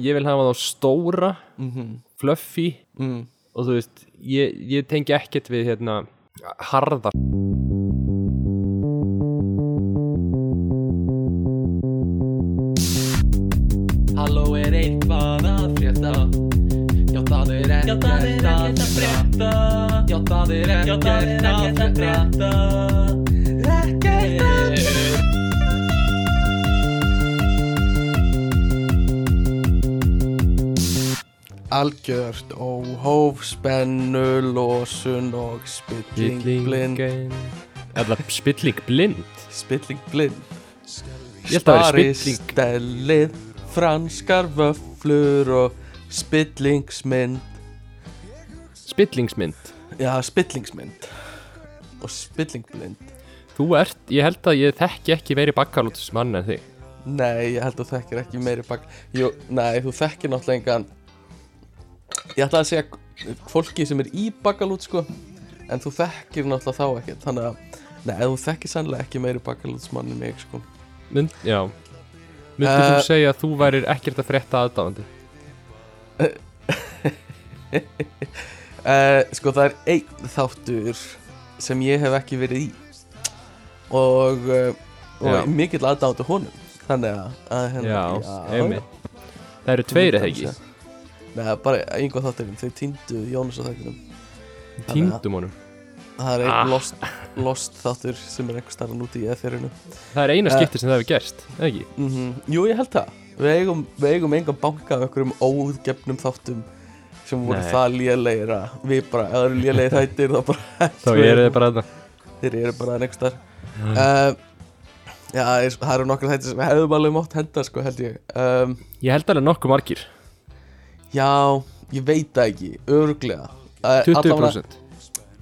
ég vil hafa þá stóra mm fluffy mm. og þú veist, ég, ég tengi ekkert við hérna harða. Halló er eitthvað að frétta? Já það er ekkert að frétta. Já það er ekkert að frétta Algjört óhóf, spennu, losun og spilling blind. eða spilling blind. Spilling blind. Spilling. Sparistellið, franskar vöflur og spillingsmynd. Spillingsmynd. Já, spillingsmynd. Og spillingblind þú ert, ég held að ég þekki ekki meiri bakkalútis mann en þig. Nei, ég held að þú þekkir ekki meiri bak Jú, nei, þú þekkir náttúrulega engan Ég ætla að segja fólki sem er í bakalút sko En þú þekkir náttúrulega þá ekki Þannig að, nei, þú þekkir sannlega ekki meiri bakalútsmann en mig sko. Mynd, já. Myndir Eh, þú segja að þú værir ekkert að frétta aðdáðandi uh, Sko, það er einn þáttur sem ég hef ekki verið í. Og, uh, Já. og mikill aðdándu honum. Þannig að, að hérna, já, einmitt. Það eru tveir eða ekki Nei, bara einhvað þátturinn, þau týndu Jónas á þættinum. Tíndum honum? Það er einn Ah. lost, lost þáttur sem er einhver starf núti í eþerinu það er eina Eh. skipti sem það hefur gerst, eða ekki? Mm Jú, ég held það. Við eigum, eigum engan banka af einhverjum óútgefnum þáttum sem voru Nei. það lélegir að við bara, ef það eru lélegir þættir þá bara þá eru þið bara þarna. Þeir eru bara next þar uh, Já, eins- það eru nokkur þættir sem við hefðum alveg mátt henda sko, held ég. Um, ég held alveg nokkuð margir, Já, ég veit það ekki, örglega uh, 20%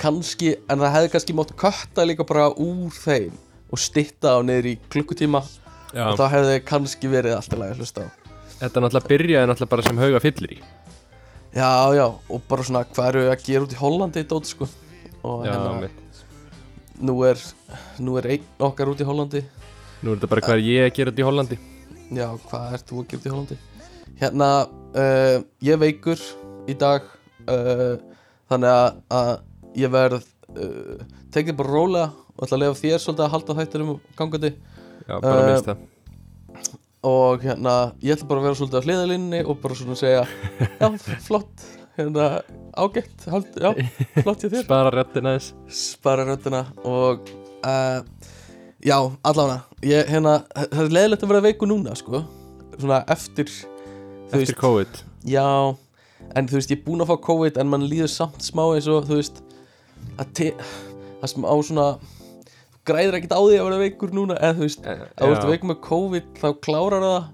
Kanski, en það hefði kannski mátt kötta líka bara úr þeim og stytta á niður í klukkutíma já, og þá hefði kannski verið alltaf lægi að hlusta á. Þetta náttúrulega byrjaði náttúrulega bara sem hauga fyllir í. Já, já, og bara svona hvað eru að gera út í Hollandi dót, sko? Og já, hérna, nú er nú er einn okkar út í Hollandi. Nú er þetta bara hvað er ég að gera þetta í Hollandi? Já, hvað ert þú að gera út í Hollandi? Hérna, uh, ég veikur í dag uh, þannig að, að ég verð uh, tekið bara rólega og ætla að lefa þér svolítið að halda þættinum gangandi. Já, bara minnst það og hérna, ég ætla bara að vera svolítið á hliðalínni og bara svona segja já, flott, hérna ágætt, hald, já, flott ég þér. Spara réttin aðeins. Spara röddina og já, allavega ég, hérna, það er leiðilegt að vera veiku núna sko, svona eftir eftir COVID já, en þú veist, ég er búinn að fá COVID en mann líður samt smá eins og þú veist það sem á svona græðir ekkert á því að vera veikur núna eða þú veist, Eh, ef þú ert já. veikur með COVID þá klárar það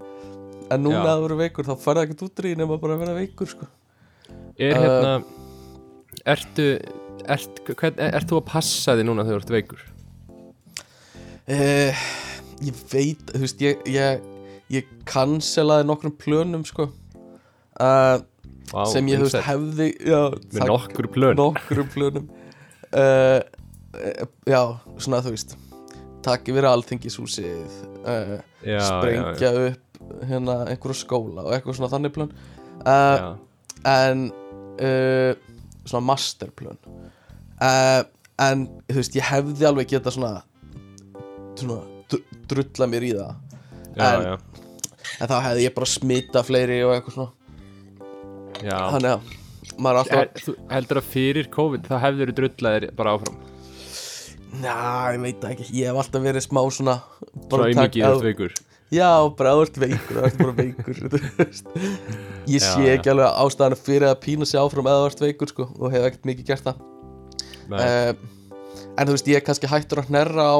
en núna Já. að vera veikur þá farið ekkert út í nema bara að vera veikur sko. er Eh, hérna ertu ert, hvern, ert þú að passa þig núna þegar þú ert veikur Eh, ég veit, þú veist, ég, ég, ég cancelaði nokkrum plönum, sko. Uh, Vá, sem ég, vinsæll. hefði já, með nokkur plön nokkrum plönum. Uh, Já, svona, þú veist takk yfir alþingishúsið uh, já, sprengja upp hérna einhverju skóla og eitthvað svona þannig plön. Já, en svona masterplön. En þú veist ég hefði alveg geta svona svona dr- drulla mér í það. Já, já, en- já, en þá hefði ég bara smita fleiri og eitthvað svona. Já. þannig að maður er alltaf Er, þú heldur að fyrir COVID þá hefur þú drullaðir bara áfram? Ná, ég veit ekki, ég hef alltaf verið smá svona svo bara í tak- mikið að- þú ert veikur. Já, bara ert veikur, ert bara veikur. Ég sé já. ekki alveg ástæðan fyrir að pína sig áfram eða ert veikur sko, og hef ekkert mikið gert það. Nei, uh, En þú veist, ég er kannski hættur að hnerra á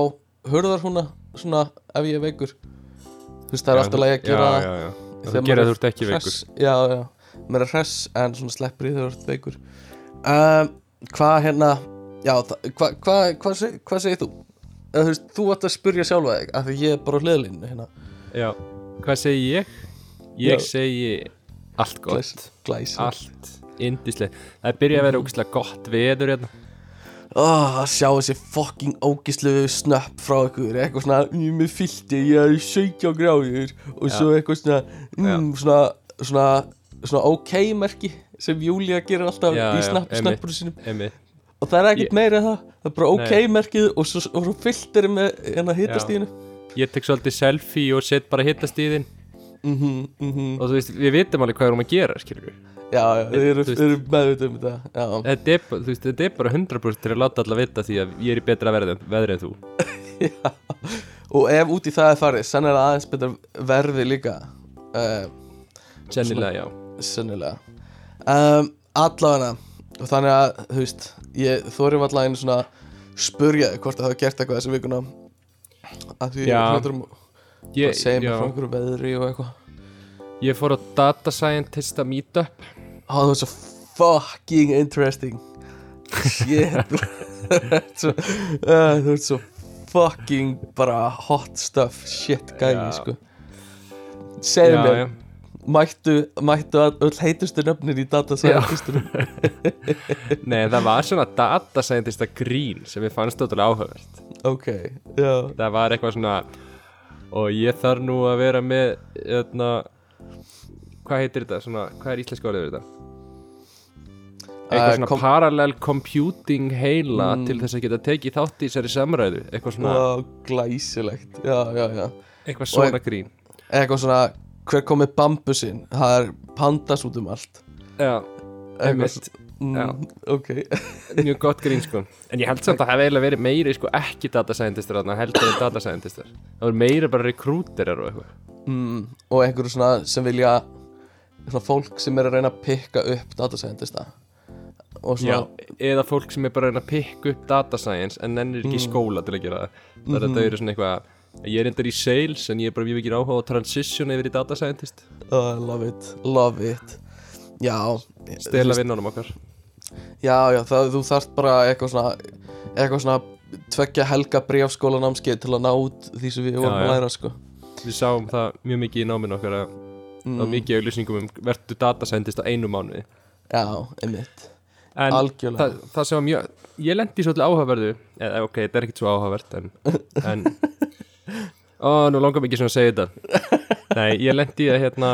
hurðarhúna svona ef ég er veikur Þú veist, það er alltaf lægi að gera já, já, já. þú gerir er þú ert ekki veikur. Já, já, maður er hress en svona sleppur í þegar þú ert veikur. Uh, Hvað hérna, já, hvað hva, hva, hva segir þú? Eða, þú veist, þú ætti að spyrja sjálfa þig af því ég er bara á hliðalínu hérna. Já, hvað segi ég? ég segi allt gott. Glæs- allt indislega það byrjað að vera ógæslega gott veður hérna oh, að sjá þessi fucking ógislu snöpp frá ykkur eitthvað svona, með fylti, ég er 17 gráður. Og svo eitthvað svona, mm, svona svona, svona ok merki sem Júlia gerir alltaf Já, í snappur sínum. og það er ekkert Ég- meira það það er bara ok Nei. merkið og svo, svo fylltir með hérna hitastíðinu Ég tek svolítið selfie og set bara hittast í þinn mhm, mhm. Og þú veist, við vitum alveg hvað erum að gera, skilur við Já, já, þið eru, Þú veist- þið eru meðvitað um þetta Þetta er, veist, þetta er bara 100% til að láta alla vita því að ég er í betra veðri, veðri en þú. Já. Og ef út í það er farið, sennilega aðeins betur verði líka. Uh, Sennilega, já. Sennilega. Um, Allavega Og þannig að, þú veist Ég var allavega einu svona Spurja þig hvort það hafa gert eitthvað þessi vikuna. Af því Já. hlutur um Ég, Segja mér frá einhverju veðri og eitthvað. Ég fór á data scientist að meetup Ó, það var svo fucking interesting Shit svo, uh, Þú ert svo fucking bara hot stuff Shit Já. sko Segðu mér já. Mættu, mættu öll heitustu nöfnir í data scientistunum Nei, það var svona data scientist að grín sem ég fannst ótrúlega áhugavert Ok, já Það var eitthvað svona og ég þarf nú að vera með öðna, hvað heitir þetta? Svona, hvað er íslenska orðið við þetta? Eitthvað svona kom- parallel computing heila Mm. til þess að geta tekið þátt í þessari samræðu. Eitthvað svona, Vá, glæsilegt. Já, já, já. Eitthvað svona grín. Eitthvað svona, hver kom með bambusinn Það er pandas út um allt. Já, einmitt, mm. Ok. Mjög gott grín sko. En ég held samt að það hefði eiginlega verið meiri sko ekki data scientistar þarna heldur en data scientistar. Það voru meiri bara rekrúterar og eitthvað. Mm, Og einhverju svona sem vilja Svona fólk sem er að reyna að pikka upp data scientista. Og Já, eða fólk sem er bara að að pikka upp data science en nennir ekki Mm. skóla til að gera það. Það er Mhm. þetta eru svona eitthvað Ég er endar í sales en ég er bara mjög mikið áhuga á transition yfir í data scientist. Uh, Love it, love it. Já Stela þú veist- vinnunum okkar. Já, já, það, þú þarft bara eitthvað svona Eitthvað svona Tveggja helga bréfskólanámskeið til að ná út því sem við Já, vorum að já. læra sko. Við sáum það mjög mikið í náminu okkar að það var mm, mikið auðlýsingum um verður data scientist á einu mánuði. Já, einmitt En það, það sem var mjög Ég lendi svolítið áhugaverðu eða, Ok, þetta er ekkert svo áhugavert en, en Ó, nú langar mig ekki svona að segja þetta Nei, ég lendi að hérna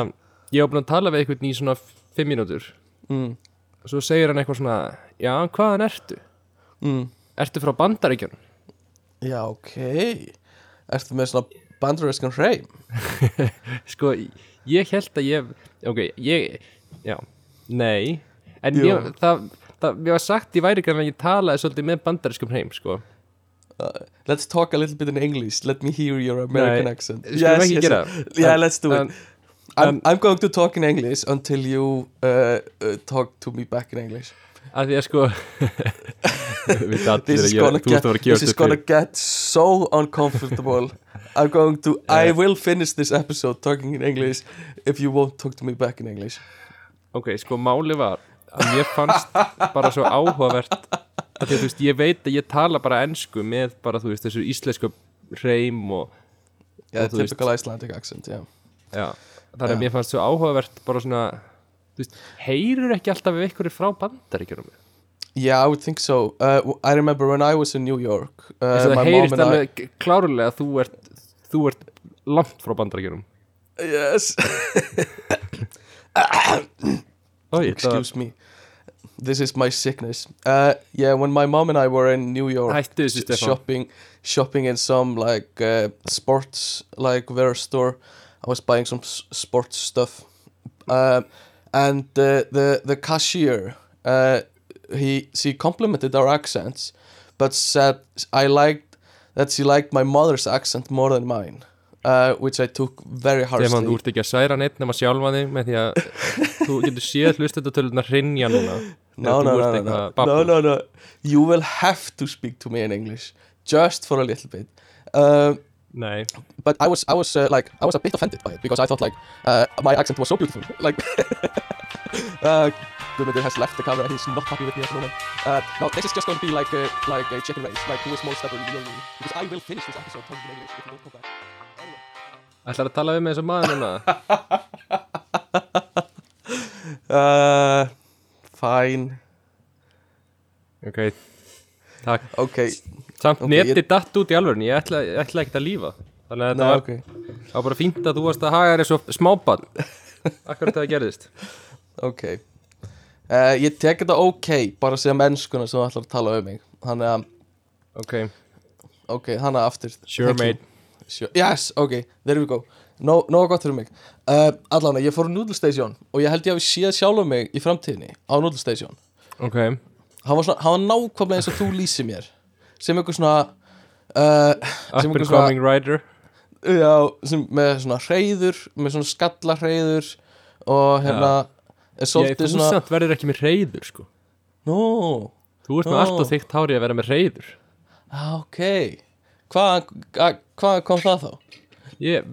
Ég var búin að tala við einhvern í svona fimm mínútur mm, og svo segir hann eitthvað svona Já, hvaðan ertu? mm. Ertu frá bandaríkjunum? Já, ok Ertu með svona bandarískan hreim? Sko, ég held að ég Ok, ég Já, nei En ég, það, það, mér var sagt ég væri kannan að ég talaði svolítið með bandarískum heim, sko. Uh, let's talk a little bit in English. Let me hear your American Nei, accent. ekki gera. það. Yeah, let's do it. en- I'm, en- I'm going to talk in English until you uh, uh, talk to me back in English. Að því að sko This is ég, gonna get, this is gonna get so uncomfortable. I'm going to, I Eh. will finish this episode talking in English if you won't talk to me back in English. Ok, sko máli var að mér fannst bara svo áhugavert að því að þú veist, ég veit að ég tala bara ensku með bara, þú veist, þessu íslensku hreim og, Yeah, Og þú veist- typical Icelandic accent, yeah já þannig Já. að mér fannst svo áhugavert bara svona þú veist, heyrur ekki alltaf við einhverju frá bandaríkjunum? Yeah, I would think so. Uh, I remember when I was in New York uh, það heyrist and I alveg klárlega að þú ert þú ert langt frá bandaríkjunum. Yes Oi, Excuse me. This is my sickness. Uh, Yeah, when my mom and I were in New York Hættu þessu Stefán shopping shopping in some like uh, sports like wear store. I was buying some sports stuff. Um, and uh, the the cashier uh, he she complimented our accents but said I liked that she liked my mother's accent more than mine uh, which I took very Stefán, þú harshly ert ekki að særa neitt nema sjálfa þig með því að þú getur séð hlustendatölunar hrinja núna. No Þegar no no no, no no no. You will have to speak to me in English just for a little bit. Um, Nei, but I was I was uh, like I was a bit offended by it because I thought like uh, my accent was so beautiful. Like uh, Guðmundur has left the camera he's not happy with me at the moment. Uh, no this is just going to be like a, like a chicken race like who is more stubborn because I will finish this episode in English if you don't come back. Ætlar að tala við með þessu maður núna? Uh, fine. Ok, takk. Ok. Samt Ok, neti ég- datt út í alvörun, ég ætla, ætla ekkert að lífa. Þannig að no, þetta var, okay. það var bara fínt að þú varst að haga þér svo smábann Akkurat það gerðist. Ok. Uh, Ég tek þetta ok bara sem mennskuna sem ætlar að tala um mig. Þannig að, Ok, þannig að aftur. Sure mate. Yes, ok, there we go. Nó, Nóga gott fyrir mig. Uh, Allan, ég fór á Noodle Station Og ég held ég hafi séð sjálf mig í framtíðinni Á Noodle Station. Ok, Hann var, svona, hann var nákvæmlega eins og þú lýsi mér Sem einhver svona uh, up and coming rider. Já, sem, með svona hreyður Með svona skalla hreyður Og hérna Er Ég, þú svona samt verður ekki með reyður sko. Nó, Þú ert með Ó. allt og þykkt hári að vera með reyður ah, ok Hvað hva kom það þá? Ég,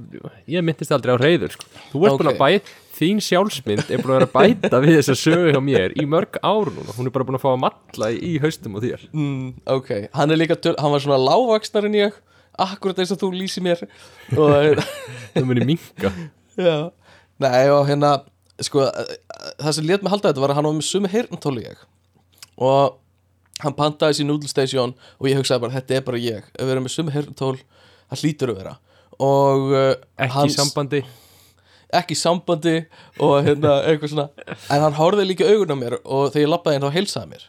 ég myndist aldrei á reyður sko. Þú ert búin að bæta Þín sjálfsmynd er búin að vera að bæta við þessa sögu hjá mér í mörg ár núna. Hún er bara búin að fá að matla í, haustum og þér. Mm, ok, hann er líka töl, Hann var svona lágvaksnar en ég Akkurat eins og þú lýsi mér. Og Þú muni minka Já. Nei og hérna Sko eh, það sem lét mig halda þetta var að hann var með sumi heyrntóli ég. Og hann pantaði sér Noodle Station Og ég hugsaði bara þetta er bara ég. Ef við erum með sumi heyrntól Það hlýtur að vera. Og uh, Ekki í sambandi. Ekki sambandi Og hérna eitthvað svona. En hann hárði líka augun á mér Og þegar ég lappaði inn þá heilsaði hann mér.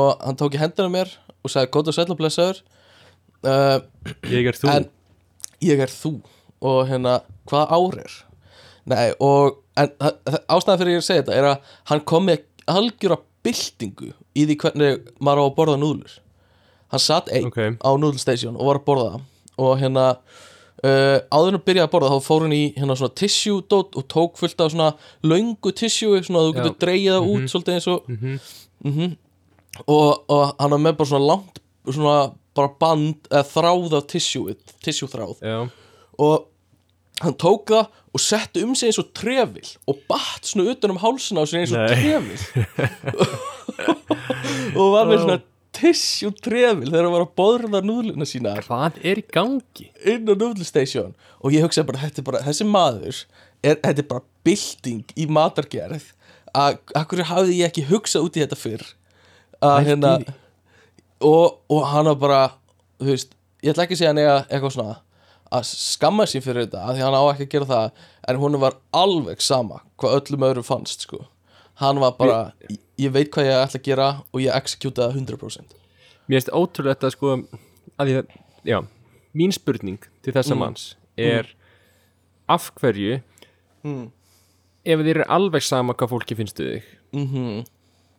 Og hann tók í hendina mér Og sagði góð og sæll og blessaður. Uh, Ég er þú. En ég er þú. Og hérna, hvað ár er? Nei, og En ástæðan fyrir ég að segja þetta Er að hann kom með algjöra byltingu Í því hvernig maður á að borða núðlur. Hann satt einn Ok. á Noodle Station Og var að borða það. Og hérna uh, Áður en að byrja að borða Þá fór hann í hérna svona tissue dot Og tók fullt af svona löngu tissue Svona að þú getur dreigið það út Svolítið eins og Mhm. og, og hann var með bara svona langt Svona bara band Eða þráð af tissue Tissue þráð. Já, og hann tók það og setti um sig eins og trefil og batt svona utan um hálsina á sig eins og Nei. trefil. Og var með svona tissue trefil þegar hann var að borða núðluna sína hvað er í gangi? inn á Station og ég hugsaði bara, þetta er bara þessi maður er, þetta er bara bylting í matargerð. Að akkur hafði ég ekki hugsað út í þetta fyrr? Að hérna og, og hann var bara þú veist, ég ætla ekki að segja hann eiga eitthvað svona að skamma sér fyrir þetta að því hann á ekki að gera það en hún var alveg sama hvað öllum öðrum fannst sko. Hann var bara, ég, ég veit hvað ég ætla að gera og ég execute það 100% Mér finnst ótrúlega þetta sko að ég, já, mín spurning til þessa manns er af hverju mm. ef þér er alveg sama hvað fólki finnst þig Mm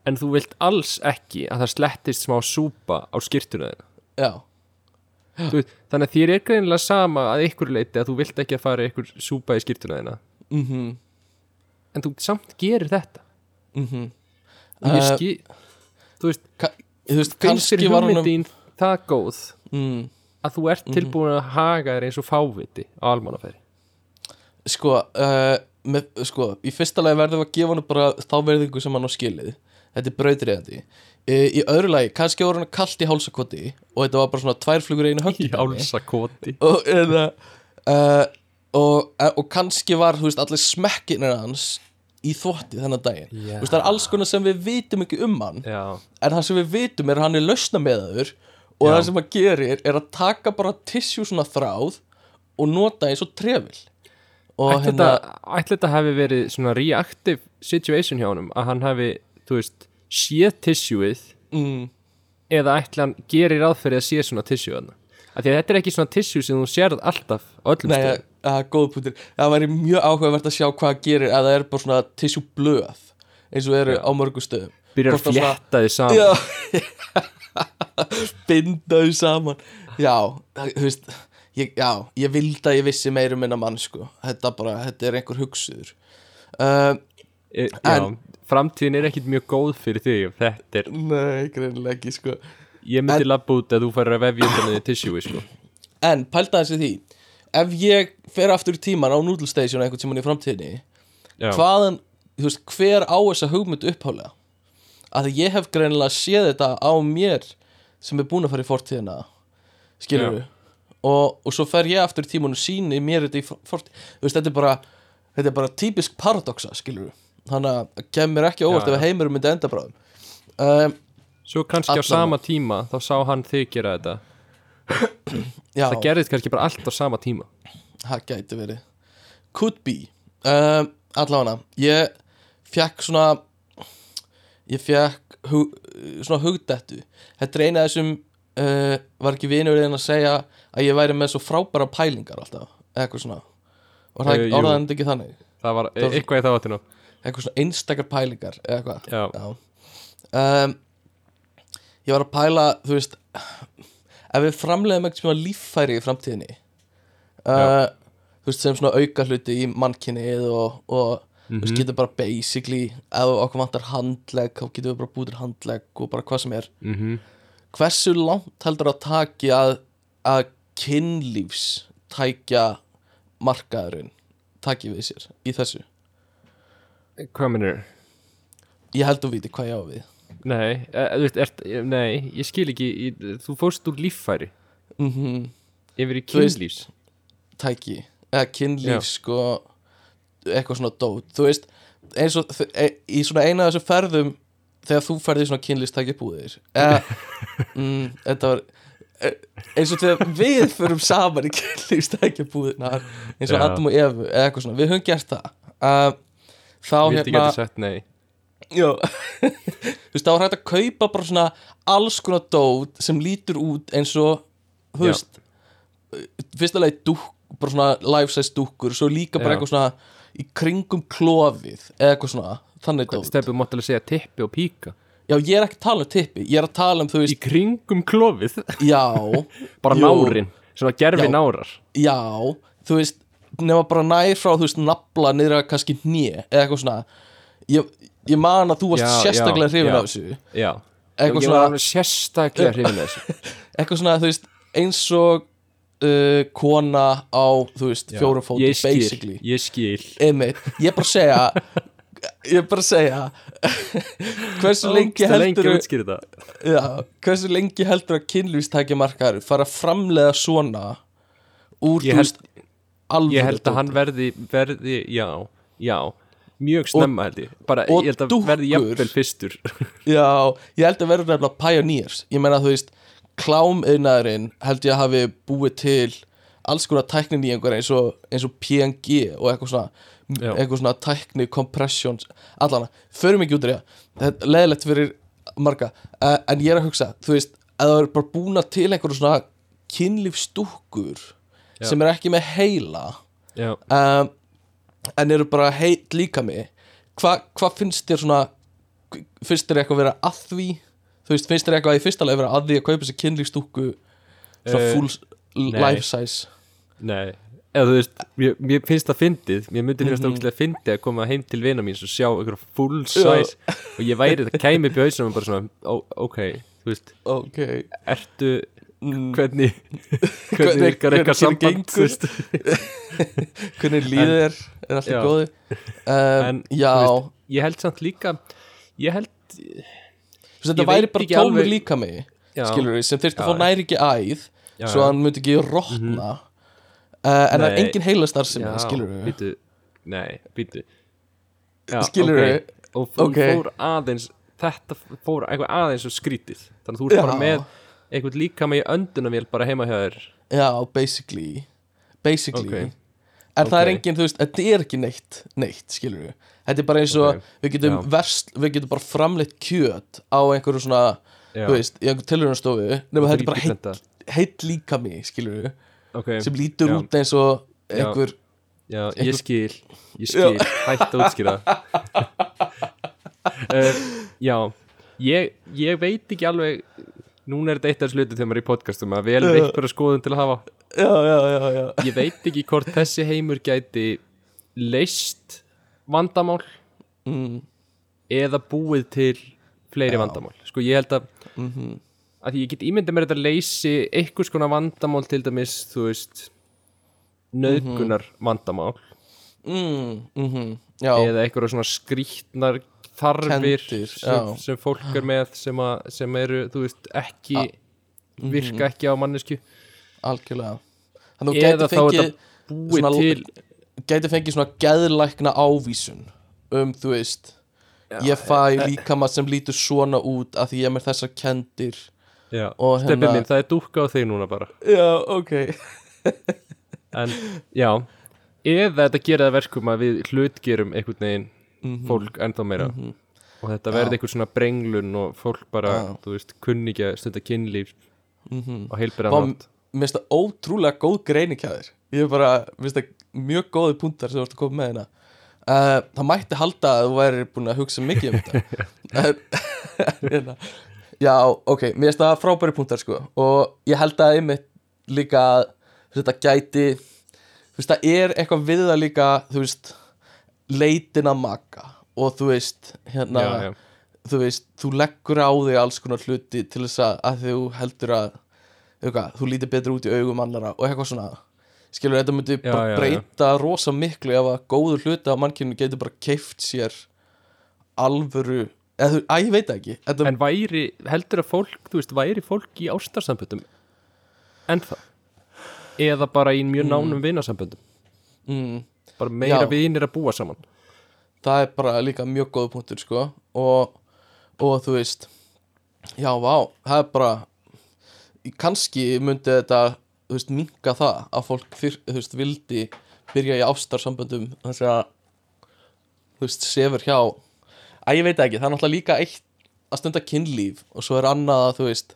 en þú vilt alls ekki að það slettist smá súpa á skýrtuna þeirna já, veist, þannig að þér er greinilega sama að ykkur leiti að þú vilt ekki að fara ykkur súpa í skýrtuna þeirna mhm. En þú samt gerir þetta. Mhm. Og ég Eh, skil þú veist, þú veist, finnst þér hugmyndin það góð mm, að þú ert tilbúin að haga þér eins og fáviti á almannafæri. Sko, uh, með, sko í fyrsta lagi verðum við að gefa hann bara þá verðingu sem hann á skilið. Þetta er brautriðandi uh, í öðru lagi, kannski voru hann kallt í hálsakoti og þetta var bara svona tvær flugur í einu höggi. Jálsakoti og, eða, uh, og, uh, og kannski var þú veist, allir smekkinir hans í þvotti þennan daginn. Já. Þú veist, það er alls konar sem við vitum ekki um hann Já, en það sem við vitum er að hann er lausna með þaður og Já. það sem hann gerir er að taka bara tissue svona þráð og nota eins og trefil. Og ætli hérna þetta, hafi verið svona reactive situation hjá honum að hann hafi, þú veist séð tissueið mm, eða ætli hann gerir fyrir að sé svona þarna? Af því að þetta er ekki svona tissue sem þú sérð alltaf á öllum Nei, stöðum. að, að góð pútur Það væri mjög áhugavert að sjá hvað gerir að það er bara svona tissue blöð eins og eru Já. á mörgum stöðum. Byrjar að flétta þið saman. Binda þau saman. Já, þú veist ég, Já, ég vildi að ég vissi meira um minna mann sko. Þetta bara, þetta er einhver hugsuður. Uh, e, já, En- framtíðin er ekkit mjög góð fyrir ef þetta er, Nei, greinilega ekki sko. Ég myndi En- labba út að þú færir að vefja undan þið tissue sko. En pælta þessi því. Ef ég fer aftur í tíman á Noodle Station einhvern tíman í framtíðinni já, hvaðan, þú veist, hver á þessa hugmynd upphálega að því ég hef greinilega séð þetta á mér sem er búin að fara í fortíðina skilur við og, og svo fer ég aftur í tíman og síni mér þetta í for- fortíð, þú veist, þetta er bara þetta er bara típisk paradoxa, skilur við þannig að það kemur ekki óvart ef heimurum myndi enda bráðum. Um, svo kannski á sama tíma þá sá hann þig gera þetta. Já, það gerðist kannski bara allt á sama tíma. Það gæti verið. Could be. Um, allavega ég fekk svona ég fekk hug, svona hugdettu. Þetta er eina af þessum uh, var ekki vinurinn að segja að ég væri með svo frábæra pælingar alltaf eitthvað svona. Og það jú. orðaði ekki þannig? Það var Það var- eitthvað í þá áttinu eitthvað svona einstakar pælingar eða eitthvað. Já, um, ég var að pæla þú veist ef við framleiðum eitthvað svona líffæri í framtíðinni uh, þú veist sem svona auka hluti í mannkynnið og, og þú Mhm. veist getur bara basically ef okkur vantar handlegg þá getum við bara búið til handlegg og bara hvað sem er. Mhm. Hversu langt heldur að taki að, að kynlífs tækja markaðurinn taki við sér í þessu Hvað minnur? ég held að viti hvað ég á við. Nei, e, þú veist, ert, e, nei, ég skil ekki í, Þú fórst úr líffæri. Mm Yfir í kynlífs. tæki eða kynlíf sko eitthvað svona dót. Þú veist eins og e, í svona eina af þessum ferðum þegar þú ferði í svona kynlífstækja búðir. Eða mm, þetta var e, eins og þegar við förum saman í kynlífstækja búðina eins og. Adam og Evu eða eitthvað svona. Við höfum gert það. Uh, þá Vildi hérna Jó Þú veist, þá er hægt að kaupa bara svona alls konar dót sem lítur út eins og þú veist fyrsta leið dúk, bara svona life size dúkkur svo líka bara Já. eitthvað svona í kringum klofið eða eitthvað svona þannig dót. Stefið mátt alveg segja tippi og píka? Já, ég er ekki að tala um tippi, ég er að tala um þú Í veist, kringum klofið? Já. Bara Jú. nárin, svona gerfi Já. nárar. Já, þú veist nema bara nær frá, þú veist, nafla niður að kannski hnje, eða eitthvað svona. Ég, ég man að þú varst Já, sérstaklega já, hrifin já. af þessu. Já, Eitthvað ég svona- var alveg sérstaklega hrifin af þessu. Eitthvað svona, þú veist, eins og uh, kona á, þú veist, fjórum fótum, Ég skil, basically. ég skil. Einmitt, ég er bara að segja ég er bara að segja hversu lengi Það er lengi heldur að útskýra þetta. Já, hversu lengi heldur að kynlýfstækja markaður fara að framlega svona úr, Ég þú held- veist alvöru Ég held að hann verði, verði, já, já Mjög snemma held ég. Bara, og ég held að verði dúkkur. jafnvel fyrstur. Já, ég held að verður nefnilega pioneers. Ég meina, þú veist, klámiðnaðurinn held ég að hafi búið til alls konar tæknin í einhver eins og, eins og PNG og eitthvað svona Já. eitthvað svona tækni, compressions allana, förum ekki út í það þetta er leðilegt fyrir marga. Uh, en ég er að hugsa, þú veist að það er bara búna til einhverju svona kynlífstúkkur Já. sem er ekki með heila um, en eru bara heit líka mig. Hvað hva finnst þér svona finnst þér eitthvað vera að því? Þú veist, finnst þér eitthvað í fyrsta leið vera að því að kaupa sér kynlífstúkku svona Eh, full nei. life size? Nei. Eða þú veist, mér, mér finnst það fyndið. Mér myndi finnst það Mhm. ógæslega fyndið að koma heim til vina mín og sjá einhver full size. Og ég væri það kæmi upp í hausnum og bara svona, ok, þú veist ok. ertu, mm, hvernig Hvernig- hvernig virkar eitthvað samband hvernig líður þér? Er alltaf Já. góði um, En, veist, ég held samt líka ég held veist, þetta ég væri bara tómur alveg- líka mig skilur við, sem þurfti að fá næri ekki æð já, svo hann myndi ekki rotna. Uh, en það er engin heilastar sem já, skilur við býtu, nei, býtu já, Skilurðu? ok. og þú Ok. fór aðeins þetta fór eitthvað aðeins og skrítið. Þannig að þú ert bara með eitthvað líka með öndunarvél bara heima hjá þér Já, basically Basically Ok. En það er engin, þú veist, þetta er ekki neitt Neitt, skilur við Þetta er bara eins og Ok. við getum verst Við getum bara framleitt kjöt á einhverju svona Já. Þú veist, í einhverju tilhörunstofu Nefnum þetta er bara heitt, 3%. heitt líka mig, skilur við okay. Sem lítur Já. út eins og einhver Já, Einhver- ég skil Ég skil, hætt að útskýra uh, Já ég, ég veit ekki alveg Núna er þetta eitt af slutu þegar maður er í podcastum að vel er einhverja skoðun til að hafa. Já, já, já, já. Ég veit ekki hvort þessi heimur gæti leist vandamál mm, eða búið til fleiri Já. vandamál. Sko ég held að mm að ég get ímyndið mér þetta að leysi einhvers konar vandamál til dæmis þú veist nöðgunar vandamál mm, mm Já, eða einhverja svona skrýtnar þarfir Kenndir, sem, já. sem fólk er með sem, að, sem eru, þú veist, ekki mhm. virka ekki á mannesku algjörlega. Eða þá er fengið þetta búið til Gæti fengið svona geðlækna ávísun Um, þú veist Ég fæ líkama sem lítur svona út að því ég er með þessar kendir já, og stefið hérna- minn, það er dúkka á þig núna bara. Já, ok. En já, eða þetta gera það verkum að við hlutgerum einhvern veginn Mhm. fólk ennþá meira Mhm. og þetta Já. verði einhver svona brenglun og fólk bara, Já. þú veist, kunni ekki að stunda kynlíf Mhm. á heilbyrðan Vá, hátt Mér finnst það ótrúlega góð greining hjá þér Ég er bara, mér finnst það mjög góði punktar sem þú ert að koma með hérna uh, Það mætti halda að þú væri búin að hugsa mikið um þetta En- hérna, Já, ok, mér finnst það frábæri punktar sko Og ég held að einmitt líka að þetta gæti Þú veist, það er eitthvað við það líka Þú veist, leitin að maka Og þú veist, hérna já, já. þú veist, þú leggur á þig alls konar hluti til þess að, að þú heldur að eitthvað, þú lítir betur út í augum annara og eitthvað svona. Skilur þetta myndi Já, bara breyta rosa miklu ef að góður hluti af mannkynnu getur bara keift sér alvöru eða að ég veit það ekki þetta, En væri, heldur að fólk, þú veist, væri fólk í ástarsamböndum ennþá? Eða bara í mjög nánum vinasamböndum? Mm, bara meira vinir að búa saman. Það er bara líka mjög góð punktur sko. Og, og þú veist já, vá, það er bara kannski myndi þetta þú veist, minka það að fólk fyr, þú veist, vildi byrja í ástarsamböndum þess að þú veist, sefur hjá að ég veit ekki, það er náttúrulega líka eitt að stunda kynlíf og svo er annað að þú veist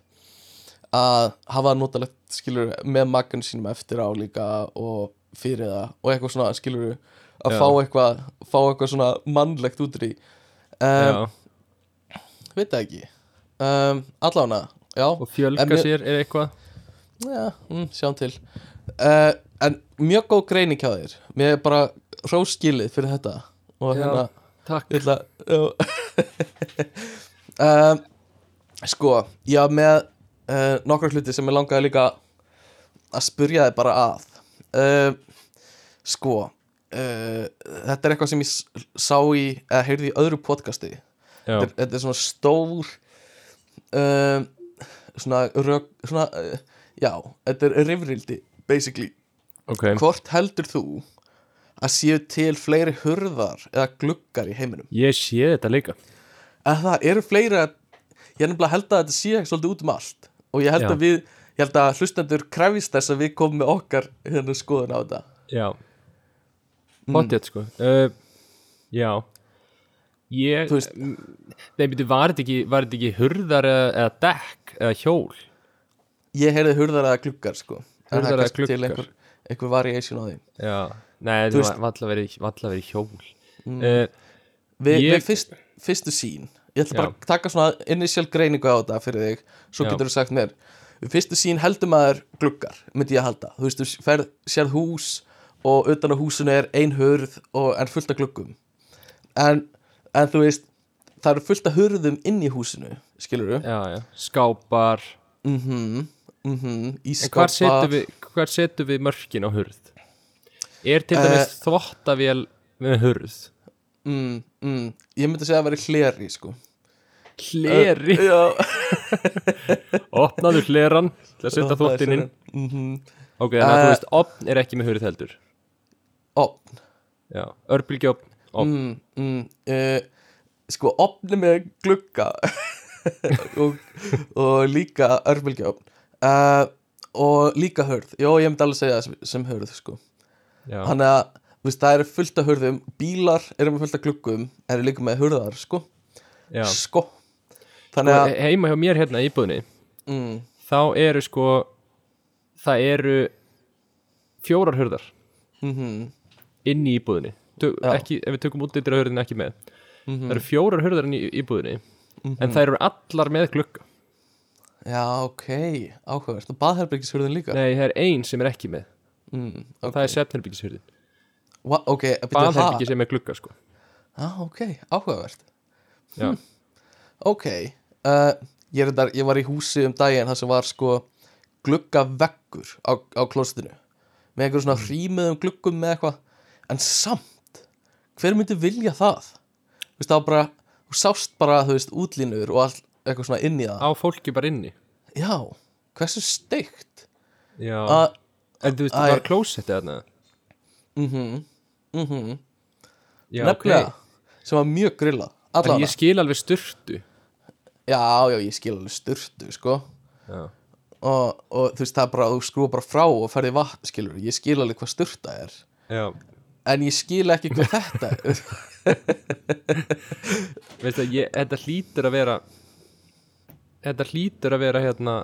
að hafa notalegt skilur með makan sínum eftir á líka og fyrir það og eitthvað svona skilur að Já. fá eitthvað fá eitthvað svona mannlegt út því. Um, veit það ekki. Um, allána, já. Og fjölga mér- sér er eitthvað. Já, mm, sjáum til. Uh, En mjög góð greining hjá þér. Mér er bara hróskilið fyrir þetta. Og hérna Takk. ætla, um, Sko, já með uh, nokkra hluti sem ég langaði líka að spurja þið bara að uh, Sko uh, Þetta er eitthvað sem ég sá í eða heyrði í öðru podcasti. Þetta, er- þetta er svona stór um, svona rök svona, uh, já, þetta er rifrildi basically, ok. Hvort heldur þú að séu til fleiri hurðar eða gluggar í heiminum? Ég sé þetta líka. Að það eru fleiri að ég er nefnilega held að þetta sé svolítið út um allt. Og ég held Já. að við ég held að hlustendur krefist þess að við komum með okkar hérna skoðun á þetta. Já. Mm. Pottet sko. Uh, Já. Ég mm, Nei, byrju, var þetta ekki, þetta ekki hurðar eða, dekk eða hjól? Ég heyrði hurðar eða gluggar sko. Hurðar eða kannski til einhver, einhver variation á því. Já, nei, veist- var alltaf verið, verið hjól. Mm. uh, Vi, Ég- við fyrst, fyrstu sín ég ætla bara að taka svona initial greiningu á þetta fyrir þig, svo Já. getur þú sagt mér við fyrstu sín heldur maður gluggar myndi ég að halda, þú veist, þú ferð sérð hús og utan á húsinu er ein hurð og er fullt af gluggum. En, en þú veist það eru fullt af hurðum inn í húsinu skilur þú? Já, já, skápar. Mhm, mhm, í En hvar setum við, við mörkin á hurð? Er til Eh, dæmis þvottavél með hurð? mm, mm, ég myndi segja að það veri hleri sko Hleri. Já, Opnaðu hleran til að setja þvottin inn. mhm, Ok, þannig að þú Eh, veist, opn er ekki með hurð heldur. Opn. Já, örbylgjófn opn. mm, mm, uh, sko opni með glugga og, og líka örbylgjófn uh, og líka hörð já ég myndi alveg segja sem, sem hörð sko. Þannig að veist, það eru fullt af hörðum bílar eru með fullt af gluggum eru líka með hörðar sko, já. sko. Þannig Og að heima hjá mér hérna í íbúðinni mm, þá eru sko það eru fjórar hurðar mm inn í Já. ekki, ef við tökum út yttir hurðin ekki með. Mhm. það eru fjórar hurðar inn í íbúðinni en það eru allar með glugga. Já ok, áhugavert og baðherbergishörðin líka? Nei, það er ein sem er ekki með. Mm, og ok, það er setnherbyggishurðin Hva, ok, byrju, það baðherbyggi sem er glugga sko. Ah, ok, áhugavert já, Ok uh, ég, þetta, ég var í húsi um daginn þar sem var sko gluggaveggur á, á klostinu með einhverjum svona hrímiðum gluggum með eitthvað. En samt hver myndi vilja það? Þú veist það var bara þú sást bara þú veist útlínur og all, eitthvað svona inn í það. Á fólki bara inni? Já, hversu steikt? Já, að en þú veist, það var klósettið þarna? Mhm, mhm já, nefnilega, sem var mjög grillað en allavega, ég skil alveg sturtu já, já, ég skil alveg sturtu sko. Já, og, og þú veist það er bara, þú skrúa bara frá og ferði vatn skilur, ég skil alveg hvað sturta er. Já, en ég skil ekki hvað þetta er. Veistu að ég, þetta hlýtur að vera þetta hlýtur að vera hérna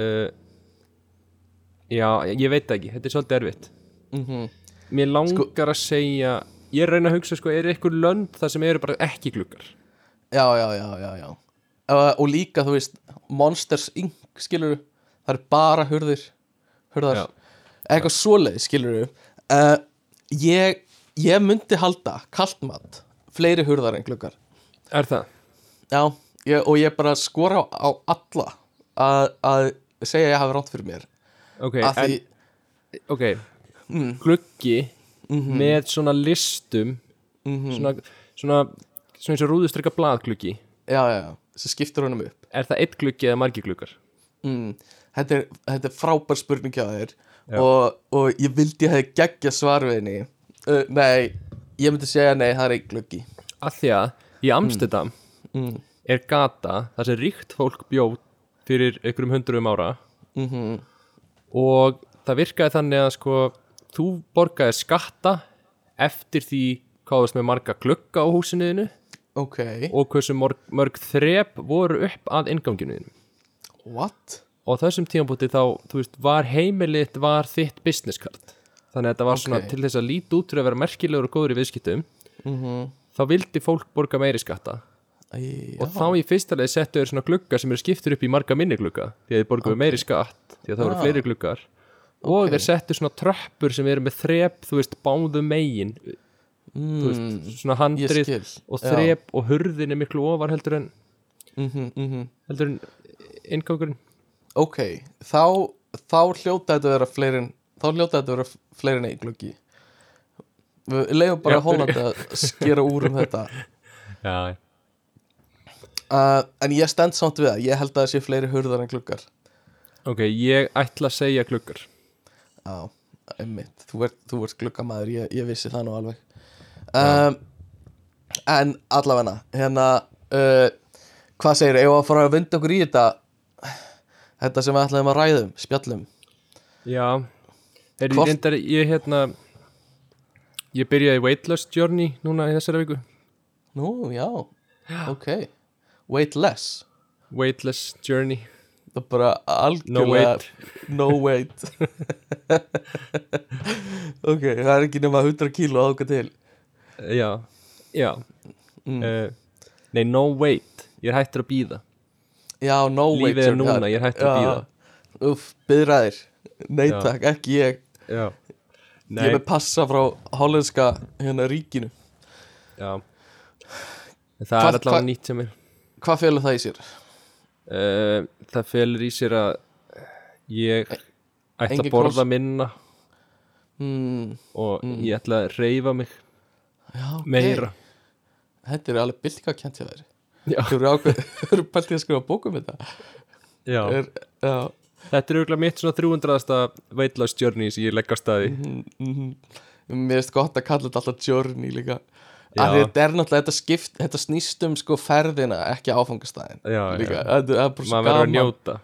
uh, já, ég veit það ekki. Þetta er svolítið erfitt. Mm mér langar að segja ég er reyna að hugsa sko, er eitthvað lönd það sem eru bara ekki gluggar? Já, já, já, já, já. Uh, og líka, þú veist, Monsters Inc. skilur það er bara hurðir hurðar, eitthvað svoleið skilur uh, ég, ég myndi halda kaltmat fleiri hurðar en gluggar. Er það? já, ég, og ég bara skora á, á alla að, að segja að ég hafi rátt fyrir mér. Ok, að því, en, ok. Gluggi Mhm. með svona listum svona, svona svona eins og rúðustrykka blaðgluggi. Já, já, já, sem skiptir honum upp. Er það eitt gluggi eða margi gluggar? mm. þetta, er, þetta er frábær spurning hjá þér. Og, og ég vildi að hefði geggja svar við henni. Uh, nei, ég myndi segja nei, það er einn gluggi. Af því að í Amsterdam mm. er gata þar sem ríkt fólk bjóð fyrir einhverjum hundruðum ára. Mm og það virkaði þannig að sko þú borgaði skatta eftir því hvað þú veist með marga glugga á húsinuðinu ok, og hversu mörg, mörg þrep voru upp að inganginuðinu what? og þessum tímabúti þá, þú veist, var heimilitt var þitt business card. Þannig að þetta var svona Ok. til þess að líti út fyrir að vera merkilegur og góður í viðskiptum. Mm þá vildi fólk borga meiri skatta. Æ, og þá í fyrsta leið settu þeir svona glugga sem eru skiptur upp í marga minni glugga. Því að þeir borguðu meiri skatt því að það voru Ah. fleiri gluggar. Og Ok. þeir settu svona tröppur sem eru með þrep þú veist, báðu megin þú veist, mm, svona handrið og Já. þrep og hurðin er miklu ofar heldur en mm -hmm, heldur en inngangurinn. Ok, þá þá hljóta þetta að vera fleiri en þá hljóta þetta að vera fleiri en einn gluggi. Við leiðum bara Já. Hollandi að skera úr um þetta. Já, uh, en ég stend samt við það ég held að það sé fleiri hurðar en gluggar. Ok, ég ætla að segja gluggar. Já, einmitt, þú ert, ert gluggamæður, ég, ég vissi það nú alveg um, En allavega hérna uh, Hvað segir, eigum við að fara að vinda okkur í þetta Þetta sem við ætlaðum að ræðum, spjallum? Já, er ég reyndar ég hérna ég byrjaði Weight Loss Journey núna í þessari viku. Nú, já, ok. Wait less Weightless Journey, Það er bara no algjörlega weight. No weight. Ok, það er ekki nema 100 kíló áka til já, já. Mm. uh, nei, no wait. Ég er hættur að býða Já, no weight lífið er núna, það- ég er hættur að býða Uff, byðraðir Nei takk, ekki ég. Ég er með passa frá hollenska hérna ríkinu. Já. Það Hvað- er allavega nýtt sem er Hvað felur það í sér? uh, það felur í sér að ég ætla að borða minna. Hmm, og ég ætla að reyfa mig já, ok. Meira. Þetta er alveg byltinga kent hjá þér. Þú eru ákveð, þú eru pæltið að skrifa bókum þetta. Já. er, Já, þetta er auðvitað mitt svona 300. weight loss journey sem ég legg á staði mm, mm, Mér finnst gott að kalla þetta alltaf journey líka. Því þetta er náttúrulega, þetta skipt Þetta snýst um sko ferðina, ekki áfangastæðin líka, það er bara svo maður verður að gaman. njóta.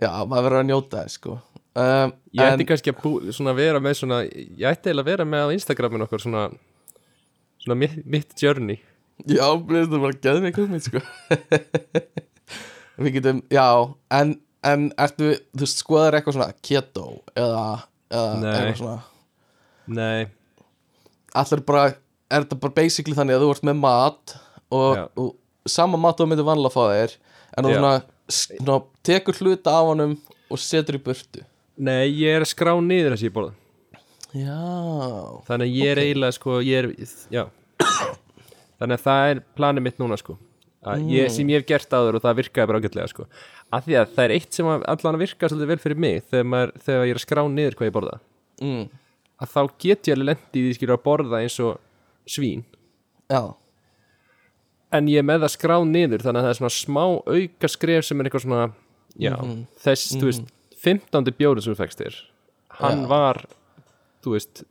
Já, maður verður að njóta þess sko. Um, ég en, ætti kannski að bú, vera með svona ég ætti eiginlega að vera með á Instagramin okkar svona svona mitt, mitt journey. Já, það bara geðum ekki hugmynd sko. Við getum, já En, en ertu, þú skoðar eitthvað svona keto eða, eða Nei. eitthvað svona? Nei, Allir bara, er þetta bara basically þannig að þú ert með mat og, og sama mat þú myndir vanlega að fá þér en þú svona, svona tekur hluta af honum og setur í burtu? Nei, ég er að skrá niður þessi ég borða Já. Þannig að ég er eiginlega sko ég er, þannig að það er planið mitt núna sko. Að ég, sem ég hef gert áður og það virkaði bara ágætlega sko. Af því að það er eitt sem að allan að virka svolítið vel fyrir mig þegar, maður, þegar ég er að skrá niður hvað ég borða. Mm. að þá get ég alveg lendið í því að borða eins og svín. Já, en ég er með það skrá niður þannig að það er svona smá auka skref sem er eitthvað svona já, þess, þú veist 15. bjórið sem þú fekst þér hann Já. var þú veist,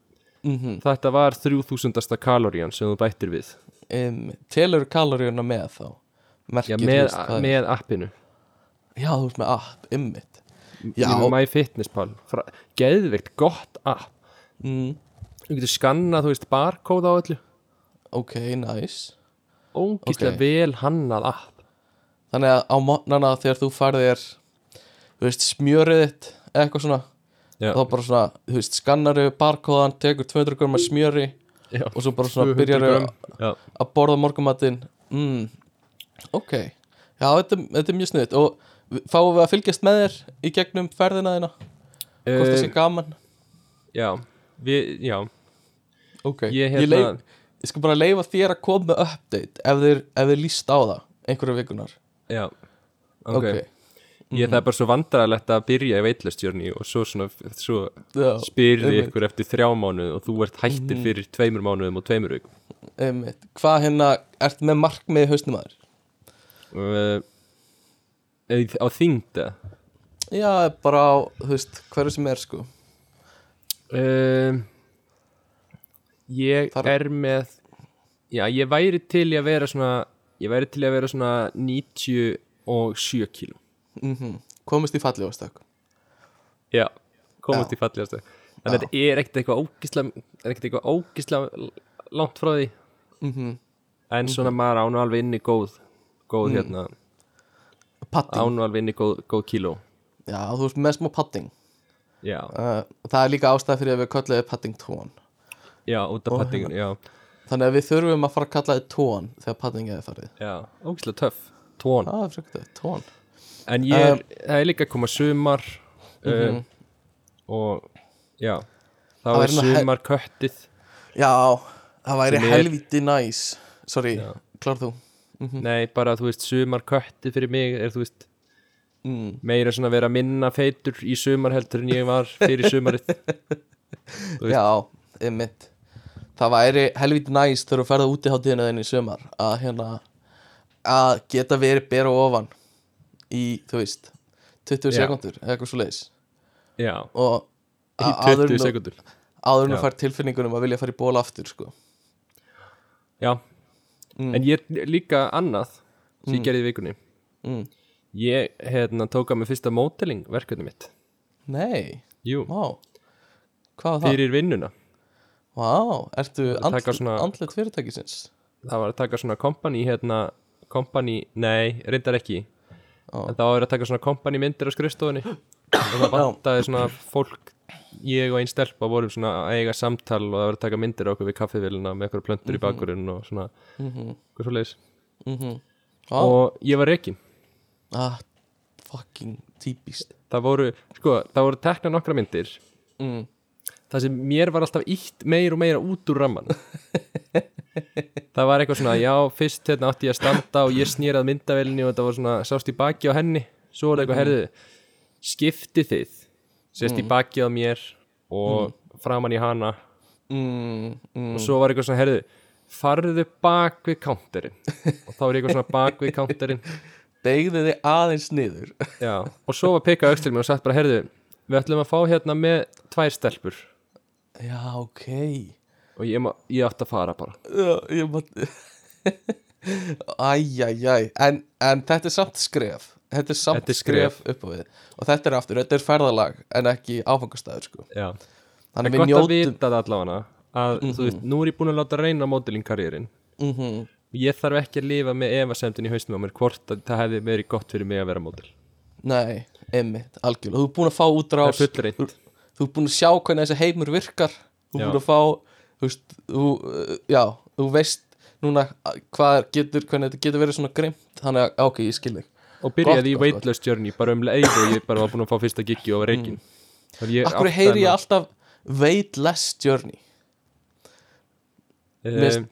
mm þetta var 3000. kalorían sem þú bættir við. Um, telur kaloríuna með þá? Merkir, já, með, veist, er- með appinu. Já, þú veist með app, ymmit MyFitnessPal. Geðveikt gott app. Mm, þú getur skannað, þú veist, barcode á öllu. Ok, nice. Ógíslega Ok. vel hannað app. Þannig að á mótnana þegar þú farið er þú veist, smjörið þitt eða eitthvað svona, já, þá bara svona þú veist, skannaru barkóðan, tekur 200 grömm af smjöri já. og svo bara svona 200 byrjar grömm. já, að borða morgumatinn mm, ok. Já, þetta, þetta er mjög sniðt og við- fáum við að fylgjast með þér í gegnum ferðina þína, hvort það sé Eh, gaman? já, við, já. Ok, ég, hérna leif, ég skal bara leifa þér að koma með update ef þér, ef þér líst á það einhverju vikunar já, ok, ok, ég það er bara svo vandrarlegt að byrja í veitlustjörni og svo svona, svo spyrði ykkur eftir þrjá mánuð og þú ert hættir Mhm. fyrir tveimur mánuðum og tveimur vikum. Hvað hérna, ert með markmið hausnum að þér? uh, á þingda Já, bara á, þú veist, hverju sem er sko. Um, ég Þar- er með já, ég væri til að vera svona ég væri til að vera svona 97 kíló mm Komist í falli ástak já, komast Já. í fallegast en þetta er ekkert eitthvað ógisla er ekkert eitthvað ógisla langt frá því. Mm en svona maður ánu alveg inni góð góð Mm. hérna. Patting, ánu alveg inni góð, góð kíló. Já, þú veist með smá patting já, uh, Það er líka ástæð fyrir að við köllum patting tón. Já, út af Og pattingun já, Þannig að við þurfum að fara að kalla þið tón þegar patting er farið. Já, ógislega töff. Tón, þetta, tón en ég er það er líka að koma sumar uh, Mhm. og já þá Það he- sumar köttið Já, það væri Sem er- helviti næs Sorry, Já. klár þú Mhm. nei, bara þú veist, sumar köttið fyrir mig er þú veist, mm. meira svona að vera minna feitur í sumar heldur en ég var fyrir sumarið. Já, einmitt Það væri helviti næs þegar þú ferða út í hátíðinu þinn í sumar að hérna að geta verið bera ofan í, þú veist 20 Já. sekundur eða eitthvað svo leiðis já, og í a- áður 20 en þú- sekundur áður en Já. þú fær tilfinningunum að vilja fara í ból aftur sko. já, Mm. en ég líka annað sem ég gerði í vikunni mm. ég hérna tók að mig fyrsta móteling verkefni mitt Nei, vá Hvað var það? fyrir vinnuna Vá, ertu Að andlet, fyrirtækisins? það var að taka svona kompani hérna, kompani, nei, reyndar ekki. En það var að taka svona kompani myndir á skrifstofunni. Og það vantaði svona fólk ég og einn stelpa vorum svona að eiga samtal og það var að taka myndir á okkur við kaffivélina með eitthvað plöntur í bakurinn og svona Mhm, eitthvað svo leiðis mhm. Vá, og ég var reikin ah, fucking típist. Það voru, sko, það voru tekna nokkra myndir. Mm. það sem mér var alltaf ítt meir og meira út úr ramman það var eitthvað svona já, fyrst hérna átti ég að standa og ég snýrað myndavelinni og þetta var svona sást í baki á henni, svo var eitthvað herðu, skipti þið sést í baki á mér og framan í hana. Mm, mm. og svo var eitthvað svona herðu farðu bak við counterinn. Og þá var ég eitthvað svona bak við counterinn. Beigði þig aðeins niður. Já, og svo var pikkað aukst til mig og sagt bara herðu, við ætlum að fá hérna með tvær stelpur. Já, ok og ég, má- ég átti að fara bara. Já, ég mátt Æjæjæj en, en þetta er samt skref. Þetta er samt Þetta er skref. skref. upp á við. Og þetta er aftur, þetta er ferðalag En ekki áfangastæður sko. Já. Þannig við gott að njótum vita það allavega að þú veist, nú er ég búin að láta reyna modelingkarriðin mm ég þarf ekki að lifa með efasemdin í haustum á mér hvort að það hefði verið gott fyrir mig að vera model Nei, einmitt, algjörlega. Þú er búin að fá það útrás er Þú er búin að sjá hvernig þessi heimur virkar. Þú er búin að fá Þú veist, þú, uh, já, þú veist núna hvað er- getur, hvernig þetta getur verið svona grimt Þannig að, ok, ég skil þig. Og byrjaði í weightless journey bara um leið og ég bara var búin að fá fyrsta giggi og var reikin mm. Akkur heyri ég alltaf weightless journey? Um,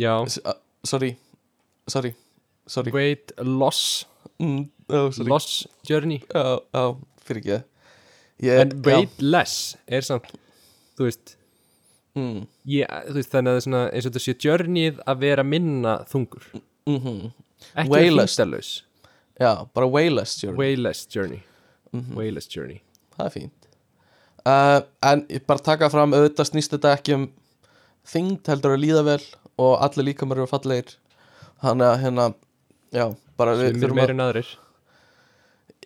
já, S uh, Sorry, sorry, sorry. Weight loss mm, oh, sorry. loss journey. Já, já, fyrir ekki ég, en weightless er samt þú veist, já, mm, ég, veist þannig að það er svona eins og þetta sé journeyð að vera minna þungur. Mm ekki Weightless. þingdalus já, bara weightless journey. Weightless journey. Mhm. weightless journey. Það er fínt. Uh, En ég bara taka fram auðvitað snýst þetta ekki um þyngd heldur að líða vel og allir líkamar eru fallegir. Þannig að hérna, já, bara við sem er þurfum að aðrir.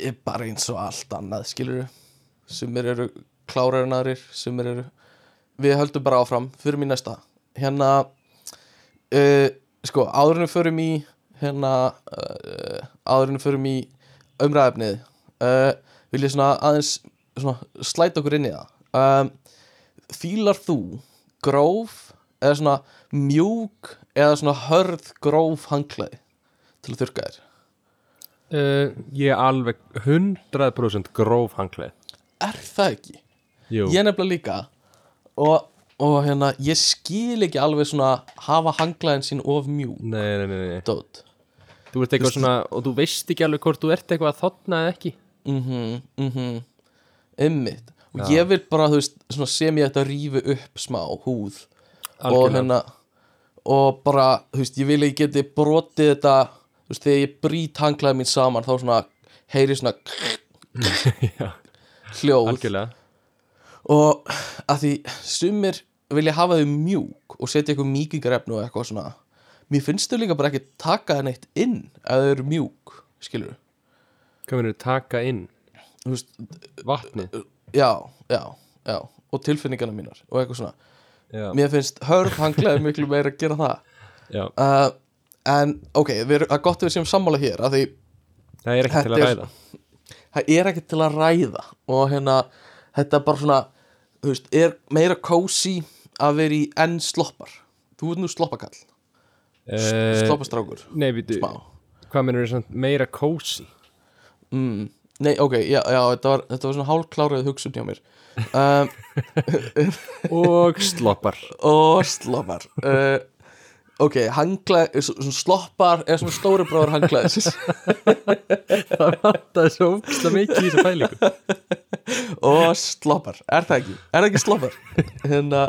Er bara eins og allt annað skilur sumir eru klárar en aðrir sumir eru við höldum bara áfram fyrir mér næsta. Hérna uh, sko, áðurinn við förum í hérna uh, áðurinn við förum í umræðefnið uh, vil ég svona aðeins svona slæta okkur inn í það. Um, fílar þú gróf eða svona mjúk eða svona hörð gróf hanglaði til að þurrka þér? Ég er alveg 100% gróf hangleð er það ekki? Jú, ég nefnilega líka og, og hérna, ég skil ekki alveg svona hafa hanglaðin sín of mjú nei, nei, nei, nei. Dót. Þú ert eitthvað svona, og þú veist ekki alveg hvort þú ert eitthvað að þotna eða ekki. Mhm, mhm. Ymmit og Já. ég vil bara, þú veist, svona sem ég þetta rífi upp smá húð. Og Algjörlega. hérna og bara, þú veist, ég vil að ég geti brotið þetta, þú veist, þegar ég brýt hanglaðin mín saman, þá svona heyri svona Já, hljóð. Algjörlega og að því sumir vilja hafa þau mjúk og setja eitthvað mýkingarefni og eitthvað svona mér finnst þau líka bara ekki taka það neitt inn ef þau eru mjúk, skilur Hvað verður taka inn? veist, Vatnið? Já, já, já og tilfinningarna mínar og eitthvað svona. Já, mér finnst hörð hanglaði miklu meira að gera það. Uh, en ok, það er gott að við séum sammála hér að því það er ekki til að ræða. Það er ekki til að ræða og hérna, þetta er bara svona þú veist, er meira kósi að vera í enn sloppar. Þú ert nú sloppakall, uh, sloppastrákur. Nei, býtu, hvað mennur er meira kósi? mm. Nei, ok, já, já þetta, var, þetta var svona hálfklárið hugsun hjá mér. Um, Og sloppar. Og sloppar. Uh, ok, hangla svona sloppar er svona stóri bróður hanglaðis Það vantaði svo ógsta mikið í þessu fælingu og sloppar, er það ekki? er það ekki sloppar? hérna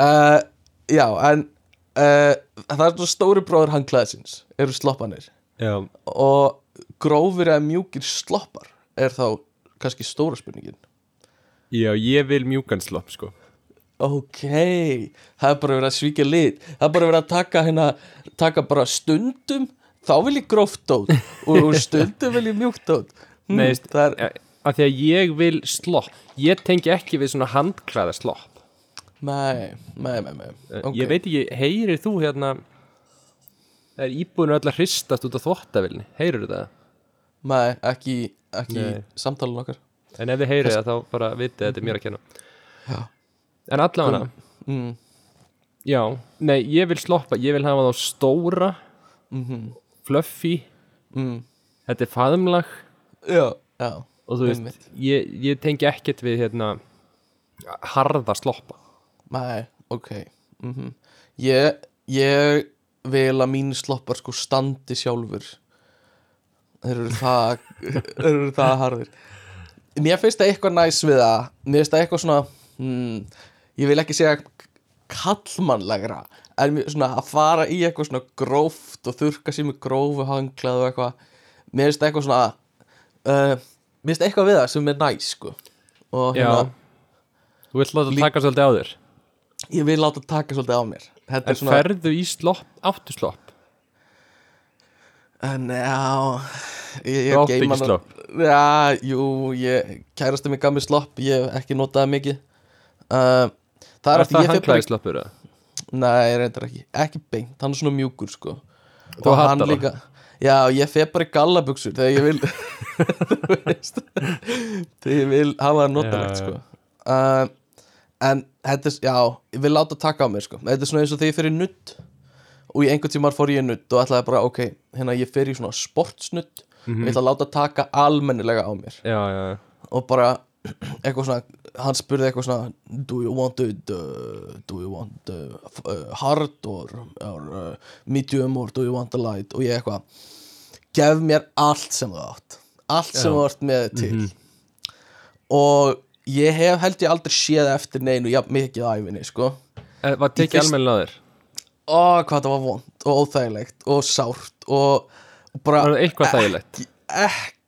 uh, já, en uh, það er svona stóri bróður hanglaðisins eru sloppanir Já, og grófir eða mjúkir sloppar er þá kannski stóra spurningin. Já ég vil mjúkan slopp sko ok, það er bara verið að svíkja lit. Það er bara verið að taka hérna taka bara stundum þá vil ég gróft dót. Og stundum vil ég mjúkt dót. Hm, Nei, það er, eh, af því að ég vil slopp. Ég tengi ekki við svona handklæða slopp. Nei, nei, nei, nei. Eh, ok. Ég veit ekki, heyrir þú hérna Það er íbúinu öll að hristast út á þvottavilni Heyrir þetta? nei, ekki, ekki Nei. samtalun okkar. En ef þið heyrið það þá bara vitið að þetta er mér að kenna. Já. En allavega mm, Já, nei, ég vil sloppa Ég vil hafa þá stóra mm Fluffy. Mm, Þetta er faðumlag já, já Og þú veist, Einmitt. ég, ég tengi ekkert við hérna Harða sloppa. Nei, ok. Mm ég, ég vil að mín sloppar sko standi sjálfur. Þeir eru það þeir eru það harðir. Mér finnst það eitthvað næs við það. Mér finnst það eitthvað svona hmm, ég vil ekki segja kallmannlegra en svona að fara í eitthvað svona gróft og þurka sér með grófu hanglað og eitthvað mér finnst það eitthvað svona uh, mér finnst eitthvað við það sem er næs sko. Og hérna, Þú vilt láta taka svolítið á þér? Ég vil láta taka svolítið á mér. Þetta En svona ferðu í slopp, áttu slopp? En já ég, Þú áttu ekki geyma hana- slopp? já, jú, ég kærasti mig gaf mér slopp ég hef ekki notaði mikið. Uh, það er það handklæði sloppur? eða? Nei, reyndar ekki, ekki beint, hann er svona mjúkur sko. Þú Og hann líka Já, ég fer bara í gallabuxur þegar ég vil. Þú veist. Þegar ég vil hafa það notalegt sko. uh, En þetta er, já, ég vil láta taka á mér sko. Þetta er svona eins og þegar ég fer í nutt Og í einhvern tímar fór ég í nutt og ætlaði bara, ok Hérna ég fer í svona sportsnutt Mhm. Og ég ætla að láta taka almennilega á mér. Já, já, já. Og bara eitthvað svona, hann spurði eitthvað svona do you want it uh, do you want uh, hard or, or uh, medium or do you want a light og ég eitthvað gef mér allt sem þú átt allt sem Já. þú átt með til og ég hef held ég aldrei séð eftir neinu jafn mikið æfinni sko Eh, Var tekið fyrst- þér? ó hvað það var vond og óþægilegt og sárt og, bara Var það eitthvað þægilegt?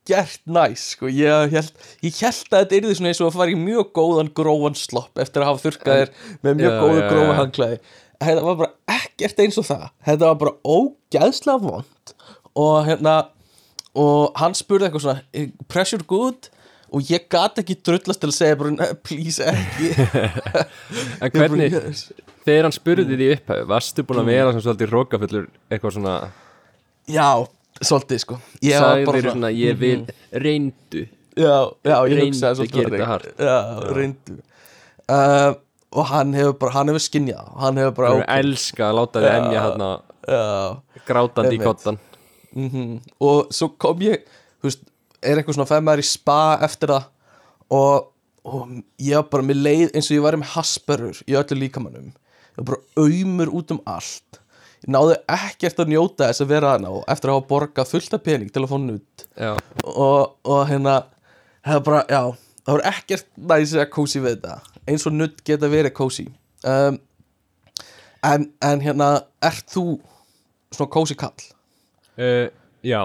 Ekkert næs sko. ég, held, að þetta yrði svona eins og að fara í mjög góðan grófan slopp eftir að hafa þurrkað þér með mjög Já, góðu já, grófa já. hanglaði þetta var bara ekkert eins og það. Þetta var bara ógæðslega vond. Og hérna og hann spurði eitthvað svona pressure good? Og ég gat ekki drullast til að segja bara, "Nei, please ekki. En hvernig, þegar hann spurði því upphæðu varstu búin að vera sem svolítið rókafullur eitthvað svona, já, svolítið sko. Ég var bara þér svona ég vil reyndu. Já, já, ég Reyndu hugsaði að svolítið þannig. þetta. hart. já, reyndu. Uh, og hann hefur bara, hann hefur skinjað hann hefur bara og elska að láta þið Já. emja hérna já, grátandi í Einmitt. kottan. Mm og svo kom ég þú veist, er eitthvað svona femmar í spa eftir það og, og ég var bara með leið eins og ég var með hasperur í öllu líkamannum ég var bara auðmur út um allt ég náði ekkert að njóta þess að vera hana og eftir að hafa borgað fullt af pening til að nutt já, og, og hérna það bara, já, það var ekkert næs að kósi við þetta eins og nutt geta verið kósi. Um, en, en hérna ert þú svona kósi kall? Uh, já.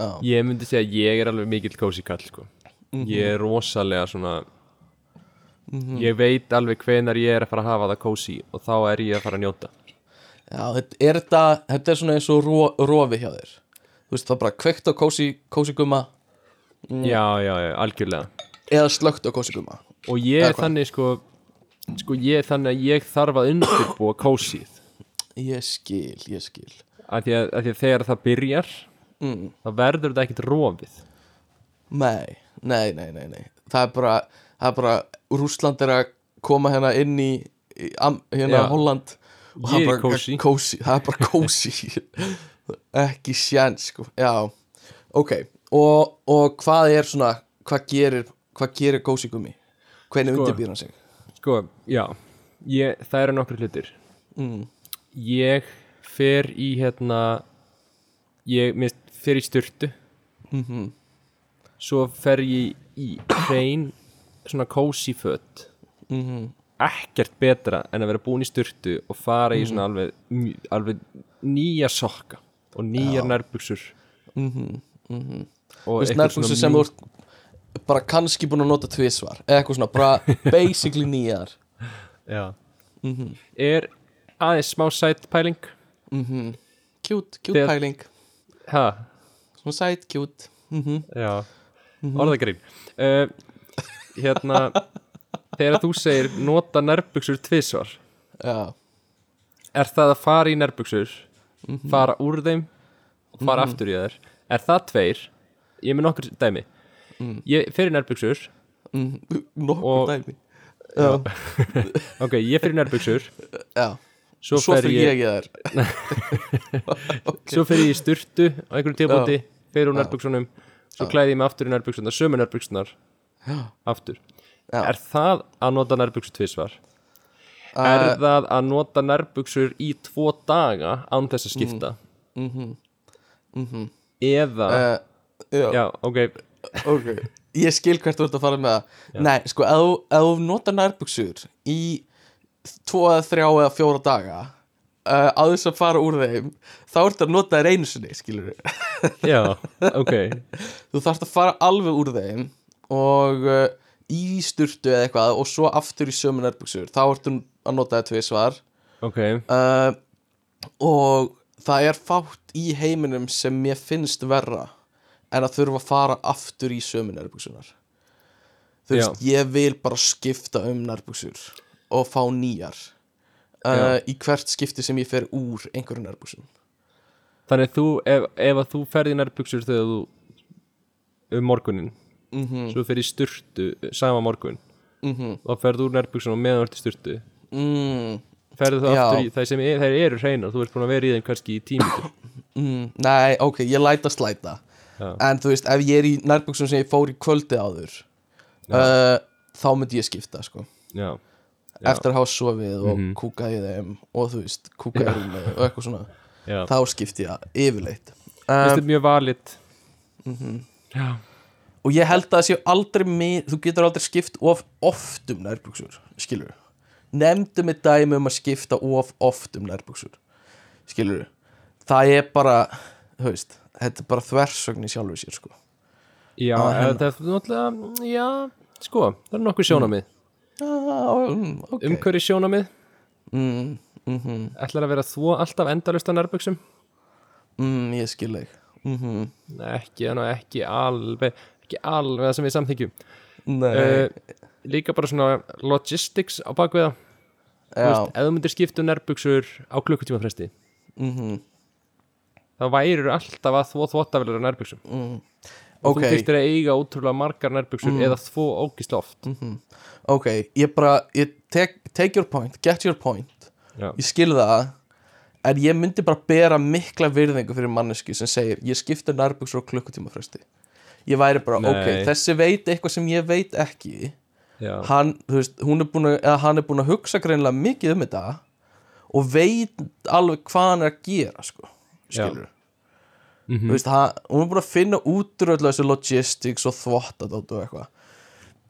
Já, ég myndi segja að ég er alveg mikill kósi kall sko. ég er rosalega svona ég veit alveg hvenar ég er að fara að hafa það kósi og þá er ég að fara að njóta Já, þetta er, þetta, þetta er svona eins og ro, rofi hjá þér. Þú veist, það er bara kveikt á kósi, kósi gumma. Já, já, já, algjörlega. Eða slögt á kósi gumma. Og ég er þannig sko sko ég er þannig að ég þarf að undirbúa kósið. Ég skil, ég skil. Af því því að þegar það byrjar mm. þá verður þetta ekkert rofið. Nei, nei, nei, nei, nei. Það er bara, það er bara Rússland er að koma hérna inn í, í hérna Já. Holland og það er bara kósí Það er bara kósi Ekki sjens, sko Já, ok og, og hvað er svona hvað gerir, hvað gerir kósi gummi? Hvernig Sko. undirbýr hann sig? sko, já ég, það eru nokkur hlutir Mm. ég fer í hérna ég mist, fer í styrtu Mm svo fer ég í hrein svona kósi fött -hmm. Ekkert betra en að vera búin í styrtu og fara í svona alveg, alveg nýja sokka og nýjar nærbuxur. Mm -hmm. og Þú veist, eitthvað nærbúksur svona sem ert bara kannski búin að nota tvisvar eða eitthvað svona, bara basically nýjar. Já. Mhm. er aðeins smá sætt pæling? Mm Cute, cute Þegar- pæling. Ha, Svona sæt, cute. Mm já. Orðagrín. Uh, hérna þegar þú segir nota nærbuxur tvisvar. Já, er það að fara í nærbuxur Mhm. fara úr þeim og fara aftur í þær? Er það tveir? Ég er með nokkur dæmi. Mm. ég fer í nærbuxur mm, nokkuð Og- dæmi. Já, ok, ég fer í nærbuxur. Já. Svo, Svo fer ég, ég í þær. Svo fer ég í sturtu á einhverjum tíðbúti, fer úr nærbuxunum svo klæði ég mig aftur í nærbuxunar sömu nærbuxunar aftur Já. er það að nota nærbuxur tvisvar? Uh, er það að nota nærbuxur í tvo daga án þess að skipta? Eða uh, Já, já, ok, ok. Ég skil hvert þú ert að fara með það. Nei, sko, ef þú- nota nærbuxur í tvo eða þrjá eða fjóra daga uh, á þess að fara úr þeim þá ertu að nota þær einu sinni, skilur já, ok. Þú þarfst að fara alveg úr þeim og í sturtu eða eitthvað og svo aftur í sömu nærbuxur. Þá ertu að nota það tvisvar. Ok, uh, og það er fátt í heiminum sem mér finnst verra en að þurfa að fara aftur í sömu nærbuxunar þú veist, ég vil bara skipta um nærbuxur og fá nýjar uh, í hvert skipti sem ég fer úr einhverju nærbuxum. Þannig þú ef, ef að þú ferði nærbuxur þegar þú um morgunin mm svo fer í sturtu sama morgun. -hmm. og ferðu úr nærbuxunum meðan þú ert í sturtu. Mm, ferðu þú Já. aftur í það sem er, þær eru hreinar þú ert búin að vera í þeim kannski í tími mm, nei, ok, ég læt að slæta. Já. en þú veist, ef ég er í nærbuxum sem ég fór í kvöldi áður uh, þá myndi ég skipta sko. Já, eftir að hafa sofið og Mhm. kúka í þeim og þú veist, kúka í rúmi og eitthvað svona þá skipti ég yfirleitt. Þetta um, er mjög valit? Mhm. já, og ég held að það séu aldrei mið, þú getur aldrei skipt of oft um nærbuxur skilur nefndu mig dæmi um að skipta of oft um nærbuxur skilur það er bara, veist þetta er bara þversögn í sjálfu sér sko. Já hennar. þetta er náttúrulega já, sko, það er nokkuð sjónamið mm, ok. Umhverju sjónamið mm, mm, ætlar að vera þú alltaf endalust á nærbuxum? Mm, ég skil ekki mm ekki, ekki alveg ekki alveg það sem við samþykjum uh, líka bara svona logistics á bakveða ef þú myndir skipta um nærbuxur á klukkutíma fresti mhm, þá værir alltaf að þvó þvóttavelar á nærbuxum. Mm. og Ok. þú þyrftir að eiga ótrúlega margar nærbuxur eða þvó ógislega oft. Ok, ég bara ég take, take your point, get your point. Já. Ég skil það En ég myndi bara bera mikla virðingu fyrir manneski sem segir Ég skipta nærbuxur á klukkutíma fresti Ég væri bara, Nei. ok, þessi veit eitthvað sem ég veit ekki. Hann, veist, er eða hann er búin að hugsa greinlega mikið um þetta og veit alveg hvað hann er að gera sko, skilur Mhm. þú veist, hann, hún er búin að finna út úr öllu þessu logistics og þvottat og eitthvað.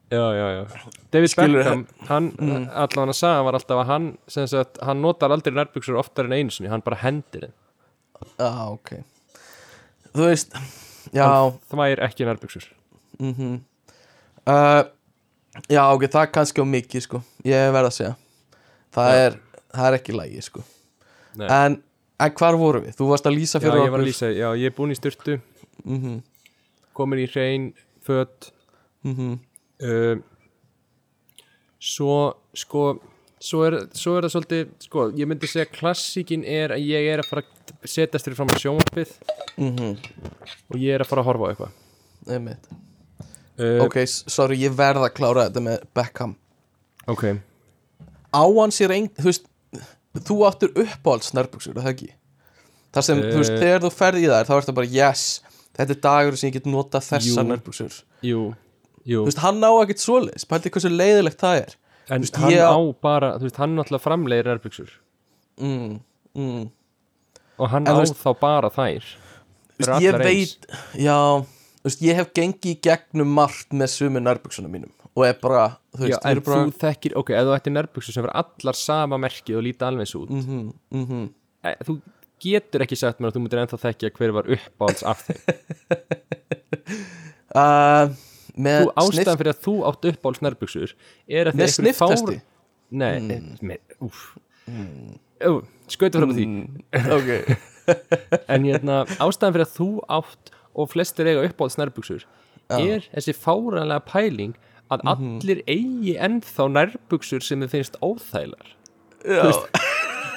Já, já, já. David Skilurðu, Beckham, hann Mm. allan að sagða var alltaf að hann sem sagt, hann notar aldrei nærbuxur oftar en einu sinni hann bara hendir þeim, já, ok. Þú veist, það væri ekki nærbuxur mhm. Uh, já, ok, það er kannski á mikið sko, ég verð að segja. Það Já. er, það er ekki lægi sko. En, en hvar vorum við? Þú varst að lýsa Já, fyrir ég var okkur. að lýsa, já, ég er búin í styrtu mhm, komin í hrein, föt. Mhm. Uh, svo sko svo er, svo er það svolítið sko, ég myndi segja klassíkin er að ég er að fara að setjast þér fram á sjónvarpið. Mhm, og ég er að fara að horfa á eitthvað. Uh, Ok, sorry, ég verð að klára þetta með Beckham. Ok, Á hann sér ein, þú veist Þú áttur uppáhalds nærbuxur, er það ekki? Það sem, þú veist, Eh. þegar þú ferð í þær þá er það bara, yes, þetta er dagur sem ég get notað þessar Jú. nærbuxur. Jú, jú. Þú veist, hann á ekkert svoleiðis, pældi hversu leiðilegt það er en veist, hann á bara, þú veist, hann náttúrulega framleiðir nærbuxur mm, mm. og hann En á veist- þá bara þær veist, ég veit, já ég hef gengið í gegnum margt með sumi nærbuxunum mínum. Og er bara, þú Já, veist, en er bara þú þekkir, ok, ef þú ættir nærbuxur sem verður allar sama merkið og líta alveg eins út. Mhm, mhm. e, þú getur ekki sagt mér að þú myndir ennþá þekkja hver var uppáhalds af þeim. Uh, með þú ástæðan fyrir að þú átt uppáhalds nærbuxur er að með einhverjir fár- Nei, Mm. með, úf mm. Skautu fram á því. Ok. En hérna, ástæðan fyrir að þú átt og flestir eiga uppáhalds nærbuxur er þessi fáranlega pæling að Mhm. allir eigi ennþá nærbuxur sem þið finnst óþælar Já,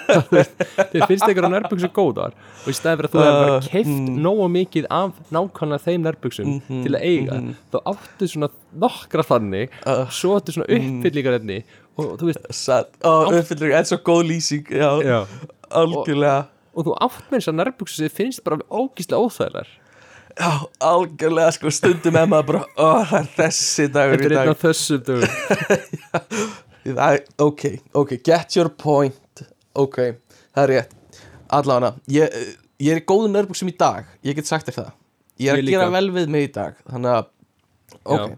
þið finnst einhverja nærbuxur góðar og í stæði fyrir að þú hefur bara Uh, keift mm. nógu mikið af nákvæmlega þeim nærbuxum Mhm, til að eiga þá áttu svona nokkra þannig Uh, svo áttu svona uppfyllingarefni og þú veist ó, uppfyllir en svo góð lýsing, já, já. algjörlega. Og þú átt með þessar nærbuxur sem þið finnst bara ógíslega óþælar Já, algjörlega, sko, stundum maður bara, ó, það er þessi dagur þetta í er einn dag. af þessum Það- Ok, ok, get your point Ok, það er rétt. Allavega, ég, ég er í góðum nærbuxum í dag Ég get sagt þér það. Ég er Ég að gera líka. vel við mig í dag Þannig að, ok.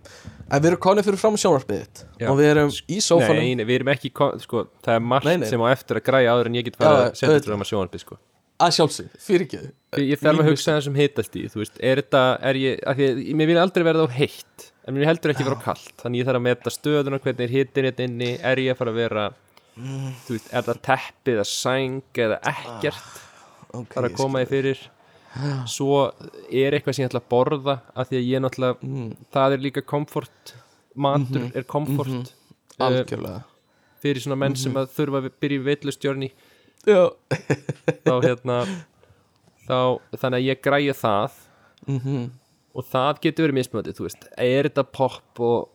En við erum konið fyrir fram Já. Og við erum í sófanum. Nei, nei, við erum ekki, ko- sko, það er margt Nei, nei. sem á eftir að græja áður en ég get fara Já, að setja auðvitað. um að sjónarbyð, sko. Að sjálfsög, fyrir ekki. Ég ég þarf að hugsa þessum hitast í, þú veist, er þetta, er ég, af því að mér vil aldrei verða á heitt, en mér heldur ekki vera á kallt, þannig ég þarf að meta stöðuna, hvernig er hittin hérna inni, er ég að fara að vera, þú veist, er það teppið eða sæng eða ekkert, okay, þarf að koma því fyrir, svo er eitthvað sem ég ætla að borða, af því að ég náttúrulega, Mm. það er líka komfort, matur Mhm. er komfort, uh, Algjörlega. fyrir svona menn Mhm. sem að þurfa að byrja veitlustjörni, þá hérna, þá, þannig að ég græja það, Mhm. og það getur verið mismöndið, þú veist. Er þetta pop og,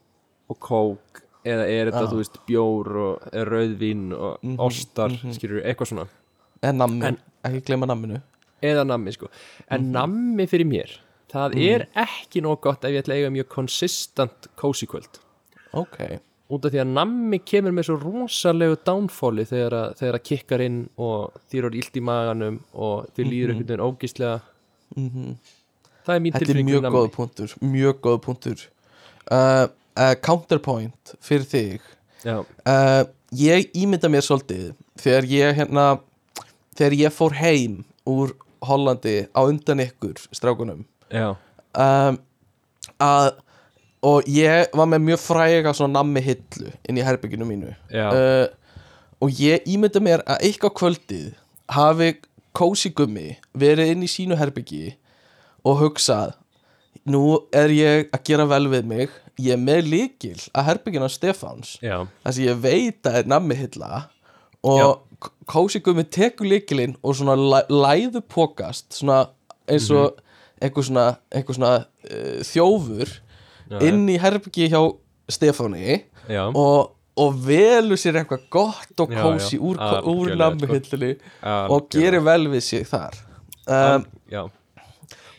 og kók eða er þetta, þú veist, bjór og eða rauðvín og Mhm, ostar mhm. skilur eitthvað svona, En nammi, En- ekki gleyma namminu. Eða nammi sko. En nammi fyrir mér það er ekki nóg gott ef ég ætla að eiga mjög konsistant cozy kvöld. Ok. Út af því að nammi kemur með svo rosalegu downfalli þegar að, þegar að kikkar inn og þýr er illt í maganum og þið líður einhvern veginn ógíslega Mhm. það er mín Þetta er mjög nammi. góð punktur Mjög góð punktur. Uh, uh, Counterpoint fyrir þig. Uh, Ég ímynda mér svolítið Þegar ég hérna Þegar ég fór heim úr Hollandi á undan ykkur strákunum. Um, að og ég var með mjög fræga svona nammi hillu inn í herbygginu mínu. Uh, og ég ímynda mér að eitthvað kvöldið hafi kósi gummi verið inn í sínu herbyggi og hugsað nú er ég að gera vel við mig ég er með líkil að herbyggina Stefáns. Já, þess að ég veit að er nammi hilla og Kósi Gummi tekur líkilinn og svona læ- læðu pokast svona eins og einhver svona, einhver svona uh, þjófur Já, inn í herbyggi hjá Stefáni já, og, og velur sér eitthvað gott og Já, kósi já, úr, úr algjörlega, nammi sko. algjörlega. og gerir vel við sig þar. Um, Já,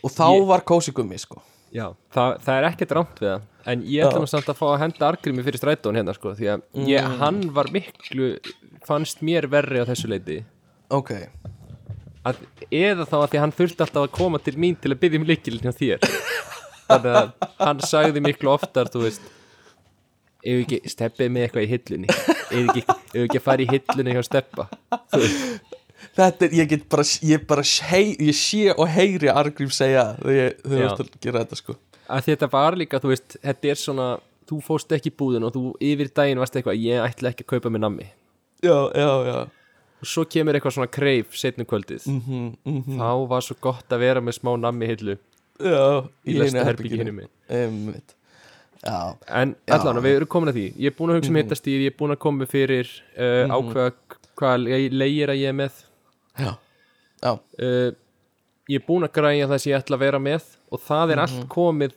og þá Ég- var Kósi Gummi sko. Já það, það er ekkert rámt við það En ég nú samt að fá að henda argrimi fyrir strætón hérna sko Því að ég, Mm. hann var miklu, fannst mér verri á þessu leiti. Ok, að, Eða þá að því hann þurfti alltaf að koma til mín til að byggja um líkilin hjá þér. Þannig að hann sagði miklu oftar, þú veist Ef ekki steppið með eitthvað í hillunni Ef ekki, ef ekki að fara í hillunni hjá steppa? Þú veist. Þetta er, ég get bara ég bara hei, ég sé og heyri Argrím segja þegar þú ert að gera þetta sko að þetta var líka, þú veist, þetta er svona þú fóst ekki í búðin og þú yfir daginn varst eitthvað, ég ætla ekki að kaupa mér nammi. Já, já, já. Og svo kemur eitthvað svona kreif setnum kvöldið. Mm -hmm, þá var svo gott að vera með smá nammi hillu. Já, í lesta herbyggi hinni mig einmitt. Já, en allan, við erum komin að því. Ég er búin að hugsa um hittastíð, ég er búin að koma fyrir uh, ákveða hvað leigir að ég er með. Já, já, uh, ég er búin að græja það sem ég ætla að vera með og það er allt komið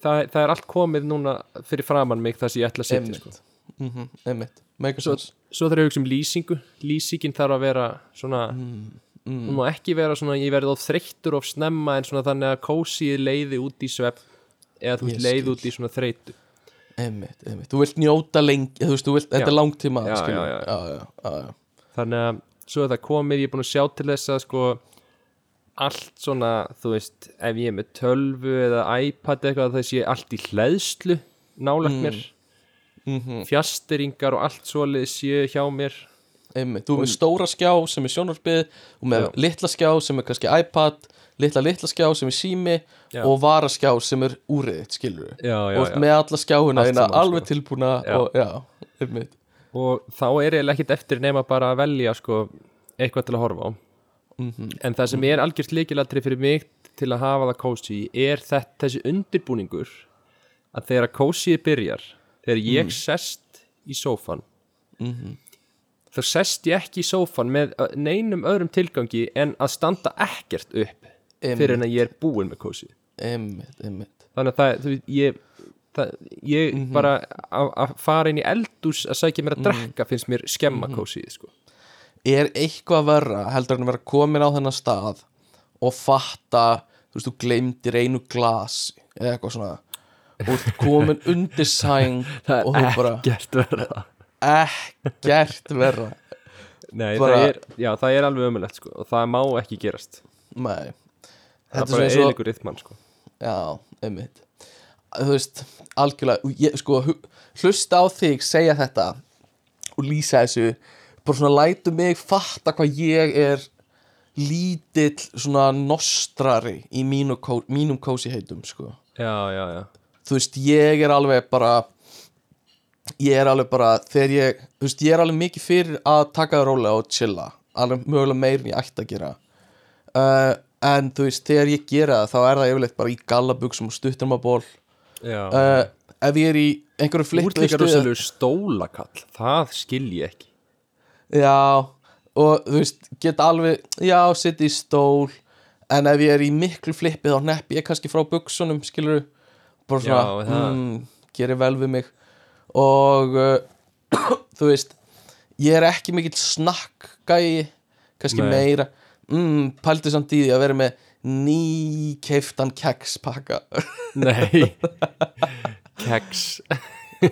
það, það er allt komið núna fyrir framann mig það sem ég ætla að setja sko. mm a svo, svo þarf ég að hugsa um lýsingu. Lýsingin þarf að vera svona mm, hún má ekki vera svona ég verði of þreyttur of snemma en svona þannig að kósið leiði út í svepp eða þú leiði út í svona þreytu. Einmitt, einmitt, þú vilt njóta lengi þú veist, þú vilt, þetta er langtíma Já, skilur. já, já. já, já, já, já. þannig að svo er það komið ég er búin að sjá til þess að sko allt svona þú veist ef ég er með tölvu eða iPad eitthvað það sé allt í hleðslu nálagt mér. Mm fjasteringar og allt svoleið séu hjá mér. Einmitt, þú er með stóra skjá sem er sjónarpið og með Já. litla skjá sem er kannski iPad litla litla skjá sem er sími Já. og varaskjá sem er úriðitt skilur já, já, og með alla skjáuna eina alveg sko. tilbúna og og þá er eiginlega ekkert eftir nema bara að velja sko eitthvað til að horfa á Mhm. en það sem er algjört líkilatri fyrir mig til að hafa það kósi er þetta, þessi undirbúningur að þegar kósið byrjar þegar ég sest í sófan Mhm. þá sest ég ekki í sófan með neinum öðrum tilgangi en að standa ekkert upp fyrir en að ég er búinn með kósið einmitt, einmitt þannig að það, þú ég það, ég Mhm. bara að að fara inn í eldús að sækja mér að drekka finnst mér skemma Mhm. sko. Er eitthvað verra heldur en að vera komin á þennan stað og fatta þú veist, þú gleymdir einu glas eða eitthvað svona. Og þú ert komin undir sæng og þú bara ekkert verða ekkert verra. Nei, Bara- það er, já, það er alveg ömulegt sko, og það má ekki gerast. Nei. Það er bara eiligur rithmann sko. Já, einmitt. Þú veist, algjörlega ég, sko, hlusta á þig segja þetta og lýsa þessu bara svona lætu mig fatta hvað ég er lítill svona nostrari í mínu, mínum kósi heitum sko. já, já, já. Þú veist, ég er alveg bara ég er alveg bara þegar ég, þú veist, ég er alveg mikið fyrir að taka það rólega og chilla alveg mögulega meir en ég ætti að gera. Uh, en þú veist, þegar ég gera það þá er það yfirleitt bara í gallabuxum og stuttarmaból uh, ef ég er í einhverju Þú ert líka rosalegu stólakall Það skil ég ekki já, og þú veist, get alveg já, sitt í stól en ef ég er í miklu flippi þá neppi ég kannski frá buxunum, skilur bara svona, Já, mm, gerir vel við mig. Og uh, þú veist ég er ekki mikill snakkgæi kannski Nei. meira. Mm, pældi samt í því að vera með nýkeiftan kekspakka. Nei. Keks.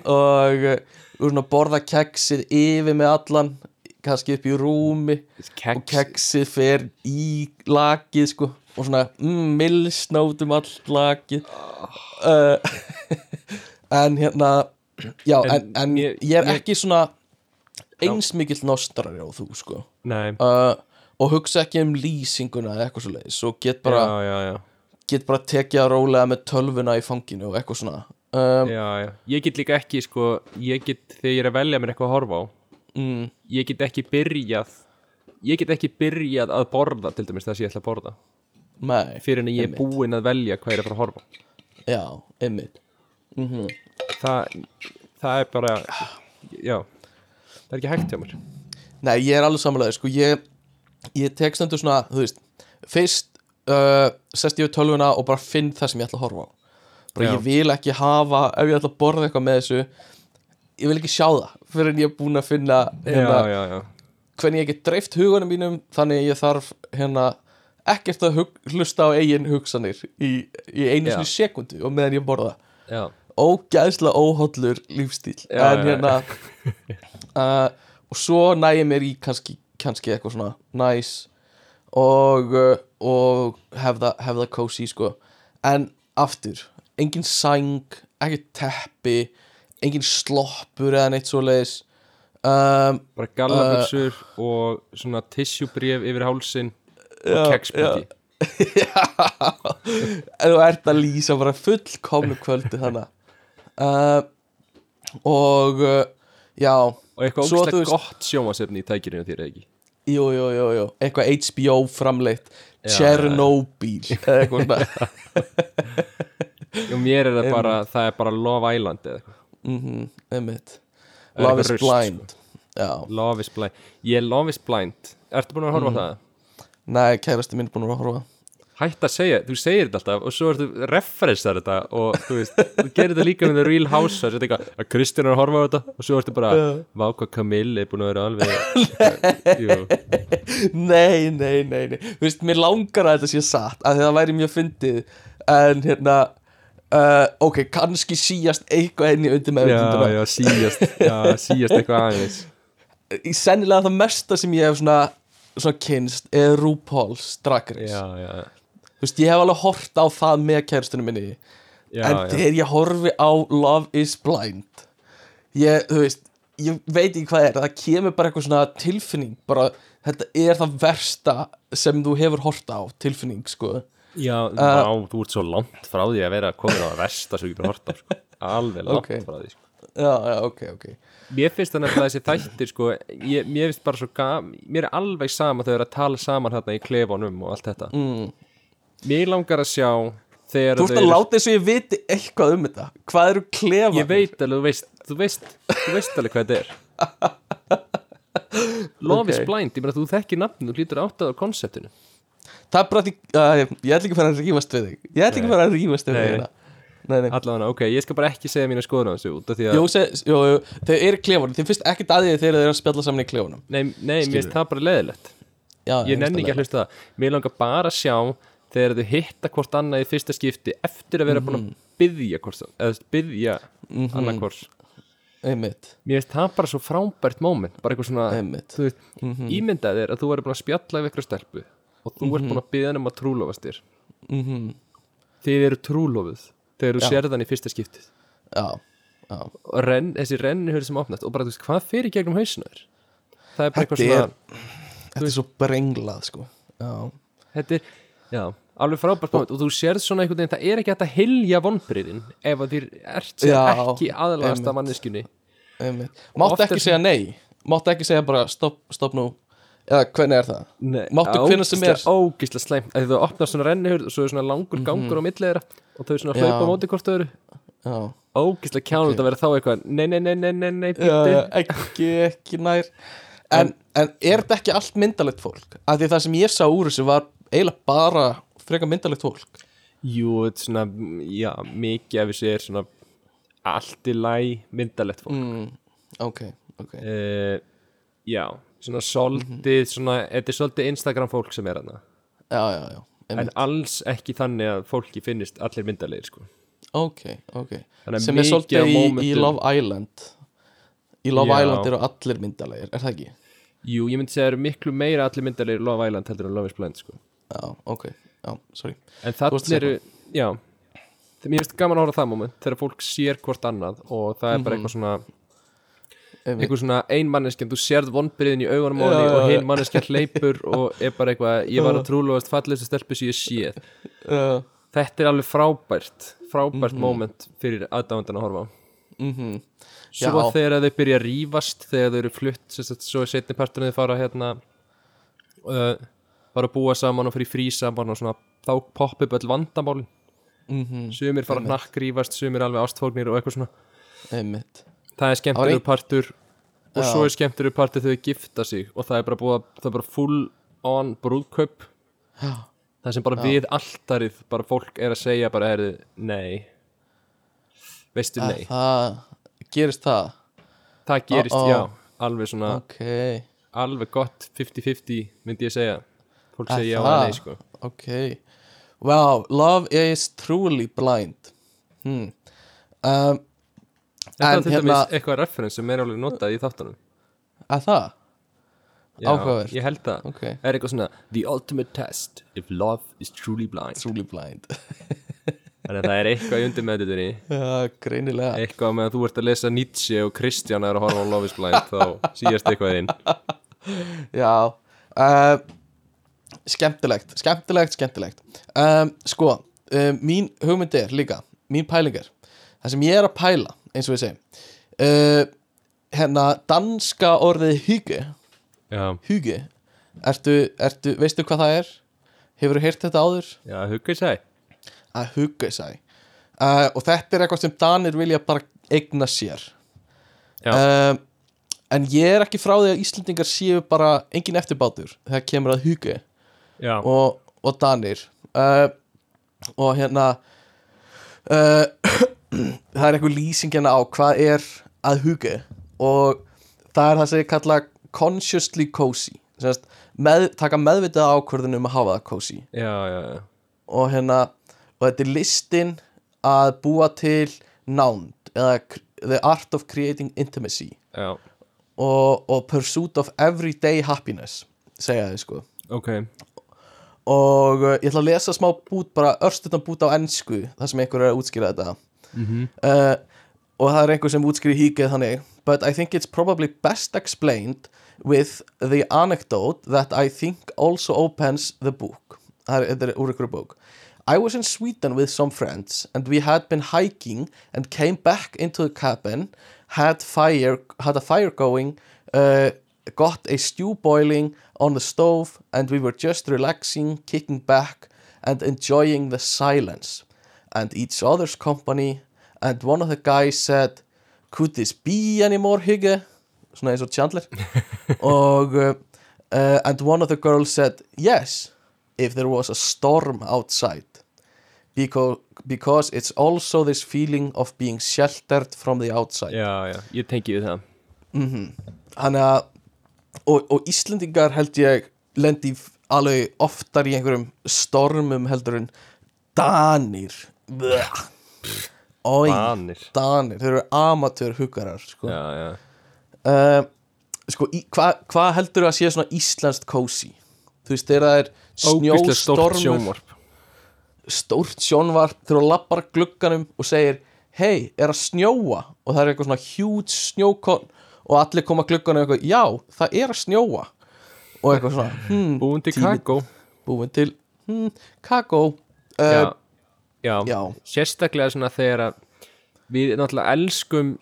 Og uh, borða keksið yfir með allan kannski upp í rúmi og Keks keksið fer í lakið sko og svona mm, milsnót um all lakið. Uh, en hérna já, en, En en, ég- ég, er ekki svona eins mikill nostrari á þú sko. Uh, og hugsa ekki um lýsinguna eða eitthvað svo leiðis og get bara, Já, já, get bara tekið að rólega með tölvuna í fanginu og eitthvað svona. Um, ég get líka ekki sko, ég get, þegar ég er að velja mér eitthvað að horfa á mm, ég get ekki byrjað ég get ekki byrjað að borða til dæmis það sem ég ætla að borða. Nei, fyrir en ég er búinn að velja hvað ég er að fara að horfa. Á. já, einmitt. Það, það er bara já, það er ekki hægt hjá mér. Nei, ég er alveg samanlega, sko, ég ég tek stundu svona, þú veist fyrst uh, sest ég við tölvuna og bara finn það sem ég ætla að horfa á. Bara Já. ég vil ekki hafa, ef ég ætla að borða eitthvað með þessu ég vil ekki sjá það fyrir en ég er búin að finna hérna, já, já, já, hvernig ég get dreift hugunum mínum þannig ég þarf hérna ekkert að hug, hlusta á eigin hugsanir í, í einu sinni sekundu og meðan ég borða. Ógæðslega óhollur lífstíl. En hérna uh, og svo næ ég mér í kannski, kannski eitthvað svona næs og, uh, og hef það, hef það cozy sko. En aftur, engin sæng ekki teppi engin sloppur eða neitt svoleiðis. Um, bara gallabuxur og svona tissjúbrif yfir hálsin og keksbúti en þú ert að lýsa bara fullkomnu kvöldi þannig uh, og uh, já, og eitthvað Svo, veist- gott sjómasefni í tækirinu þér ekki? Jú, jú, jú, jú. Eitthvað HBO framleitt. Chernobyl eða eitthvað svona. Mér er það bara, það er bara Love Island eða eitthvað mhm, einmitt. Er Love is rusl, blind. já, Love is Blind. Ég er Love is Blind. Ertu búin að horfa á það? nei, kærasti minn er búin að horfa hætt að segja, þú segir þetta alltaf og svo ertu referensar þetta og þú veist, þú gerir þetta líka með The Real House þetta er eitthvað, að Kristján er að horfa á þetta og svo ertu bara, vá hvað Camille er búin að vera alveg nei, nei, nei, nei. Þú veist, mér langar að þetta sé satt að það væri mjög fyndið. En hérna uh, ok, kannski síjast eitthvað inn í undir með já, já, síjast já, síjast eitthvað aðeins. Í sennilega það mesta sem ég hef svona, svona kynst er RuPaul's Drag Race. Já, já, þú veist, ég hef alveg hort á það með kæristunum minni. Já, en þegar ég horfi á Love is Blind ég, þú veist ég veit ekki hvað er, það kemur bara eitthvað svona tilfinning, bara þetta er það versta sem þú hefur hort á tilfinning, sko já, vá, þú ert svo langt frá því að vera komin á að versta svo ekki bara horta sko. alveg langt Ok. frá því sko. já, já, ok, ok Mér finnst þannig að þessi þættir sko, ég, mér finnst bara svo gam, mér er alveg sama þau eru að tala saman hérna í klefanum og allt þetta mm. Mér langar að sjá þegar þú ert að láta eins og ég viti eitthvað um þetta hvað eru klefar Ég veit alveg, þú veist, þú veist, þú veist alveg hvað þetta er Love is Ok. blind, ég meina þú þekkir nafn þú hlýtur áttað á konseptinu það er bara því, uh, ég ætla ekki að fara að rífast við þig. Ég ætla ekki að fara að rífast við þig Allavega, ok, ég skal bara ekki segja mínu skoðun á þessu út af því að, Jú, se, jú, jú, þeir eru klefunum Þeir finnst ekkert að því þegar þeir eru að spjalla saman í klefunum nei, nei mér finnst það bara leðilegt Já, Ég nenni ekki að hlusta það. Mér langar bara að sjá þegar þau hitta hvort annað í fyrsta skipti eftir að vera búin Mhm. að byðja hvort, eða byðja mm -hmm. annað hvort Einmitt, Mér finnst það bara svo frábært moment bara eitthvað svona, einmitt. þú veist, ímyndað þér að þú væri búin að spjalla við eitthvað stelpu og þú ert búin að byðja um að trúlofast þér. Mm Þið eru trúlofuð. Þegar þú Já. sérð hann í fyrsta skiptið. Já, já. Og renn, þessi rennuhur sem opnast og bara, þú veist, hvað fyrir gegnum hausinu þér? Það er bara eitthvað er, svona þetta er svo brenglað, sko. Já, Þetta er, já, alveg frábært moment og þú sérð svona einhvern veginn, það er ekki hægt að hilja vonbriðin ef að þér ert sér Já, ekki af manneskjunni. Einmitt. Máttu ekki er- segja nei. Máttu ekki segja bara stopp, stopp nú Eða hvernig er það? Nei, Máttu hvenær sem er. Ógislega slæmt, að þú opnar svona rennuhur og svo er svona langur gangur á milli þeirra og þau svona Mhm. Já. hlaupa á móti hvort öðru Já, Ógislega kjánulegt að vera þá eitthvað Nei, nei, nei, nei, nei, nei, já, ekki, ekki nær en, en er þetta ekki allt myndalegt fólk? Af því það sem ég sá úr þessu var eiginlega bara frekar myndalegt fólk Jú, þetta er svona, já, mikið af þessu er svona allt í læ myndalegt fólk mm, Ok, ok uh, Já, svona svolítið svona, þetta er svolítið Instagram fólk sem er hana Já, já, já en einmitt. alls ekki þannig að fólki finnist allir myndalegir sko. Ok, ok Þannig að Sem er mikið svolítið af í, í momentum- Love Island Í Love Já. Island eru allir myndalegir, er það ekki? Jú, ég myndi segja að það eru miklu meira allir myndalegir Love Island heldur en Love is Blind sko. Já, ok, já, sorry en varst að þannig eru, já þegar mér finnst gaman að horfa á það moment þegar fólk sér hvort annað og það er bara eitthvað svona Eitthvað svona ein manneskja, þú sérð vonbyrðin í augunum og já. hinn manneskja hleypur og er bara eitthvað, ég var að trúlóðast fallegstu stelpu sem ég séð. Þetta er alveg frábært frábært Mhm. moment fyrir aðdáðandan að horfa mm svo Já. þegar þau byrja að rífast þegar þau eru flutt sagt, svo setni parturinn þau fara hérna uh, fara að búa saman og fyrir frí saman og svona þá poppa upp öll vandamálin. Mhm, sumir fara Einmitt. hnakkrífast, sumir alveg ástfóknir og eitthvað svona. Einmitt það er skemmtilegu partur og Já. svo er skemmtilegu partur þegar þau gifta sig og það er bara búið að, það er bara full on brúðkaup. Já. það sem bara við alltarið bara fólk er að segja bara herri, nei. Veistu Að nei, Það gerist það? Það gerist, ó. já. Alveg svona, Ok, alveg gott 50-50 myndi ég segja. Fólk Að segja já það? eða nei sko. Ok. Wow, love is truly blind. Hmm. um, þetta er til hérna- dæmis eitthvað reference sem er alveg notað í þáttunum. Að það? Já, Áhugavert. ég held það. Ok, Það er eitthvað svona The ultimate test if love is truly blind. Truly blind. Þannig að það er eitthvað í undirmeðutunni Já, greinilega. Eitthvað með að þú ert að lesa Nietzsche og Kristján er að horfa á Love is blind þá síðast eitthvað inn. Já uh, Skemmtilegt, skemmtilegt, skemmtilegt. Um, Sko, um, mín hugmynd er líka Mín pæling er Það sem ég er að pæla, eins og við segjum uh, Hérna, danska orðið hygge. Já, Hygge. Ertu, ertu, veistu hvað það er? Hefur heyrt þetta áður? já, seg Að hugge sæ uh, Og þetta er eitthvað sem Danir vilja bara eigna sér. Um, En ég er ekki frá því að Íslendingar séu bara engin eftirbátur þegar kemur að Já, og, og Danir. Uh, og hérna uh, það er eitthvað lýsingina á hvað er að huga og það er það sem ég kalla consciously cozy. Með, taka meðvitað ákvörðun um að hafa það cozy. Já, já, já. og hérna og þetta er listin að búa til nánd eða the art of creating intimacy. Já. og, og pursuit of everyday happiness segja þið sko. Ok, og uh, ég ætla að lesa smá bút bara örstutan bút á ennsku þar sem einhver er að útskýra þetta uh, og það er einhver sem útskýri híkið þannig. But I think it's probably best explained with the anecdote that I think also opens the book. Það er úr ykkur bók. I was in Sweden with some friends and we had been hiking and came back into the cabin had fire had a fire going uh, got a stew boiling on the stove and we were just relaxing kicking back and enjoying the silence and each other's company and one of the guys said could this be any more hygge? Svona eins og Chandler. Og uh, uh, and one of the girls said yes if there was a storm outside because, because it's also this feeling of being sheltered from the outside. Já, já, ég tengi við það. Þannig að og, og Íslendingar held ég lendi alveg oftar í einhverjum stormum heldur en Danir Ói, Danir. Danir, þeir eru amatör huggarar sko, Já, já, uh, sko í- hvað hva heldur að sé svona íslenskt kósi þú veist, þegar það er óbyrst stórt snjóstormur. sjónvarp. Stórt sjónvarp þegar þú lappar glugganum og segir hei, er að snjóa? Og það er eitthvað svona huge snjókon og allir koma að glugganum og eitthvað, já, það er að snjóa. Og eitthvað svona, hmm, Búin til tími- kakó. Búin til hmm, kakó. Uh, já, já. sérstaklega svona þegar að við náttúrulega elskum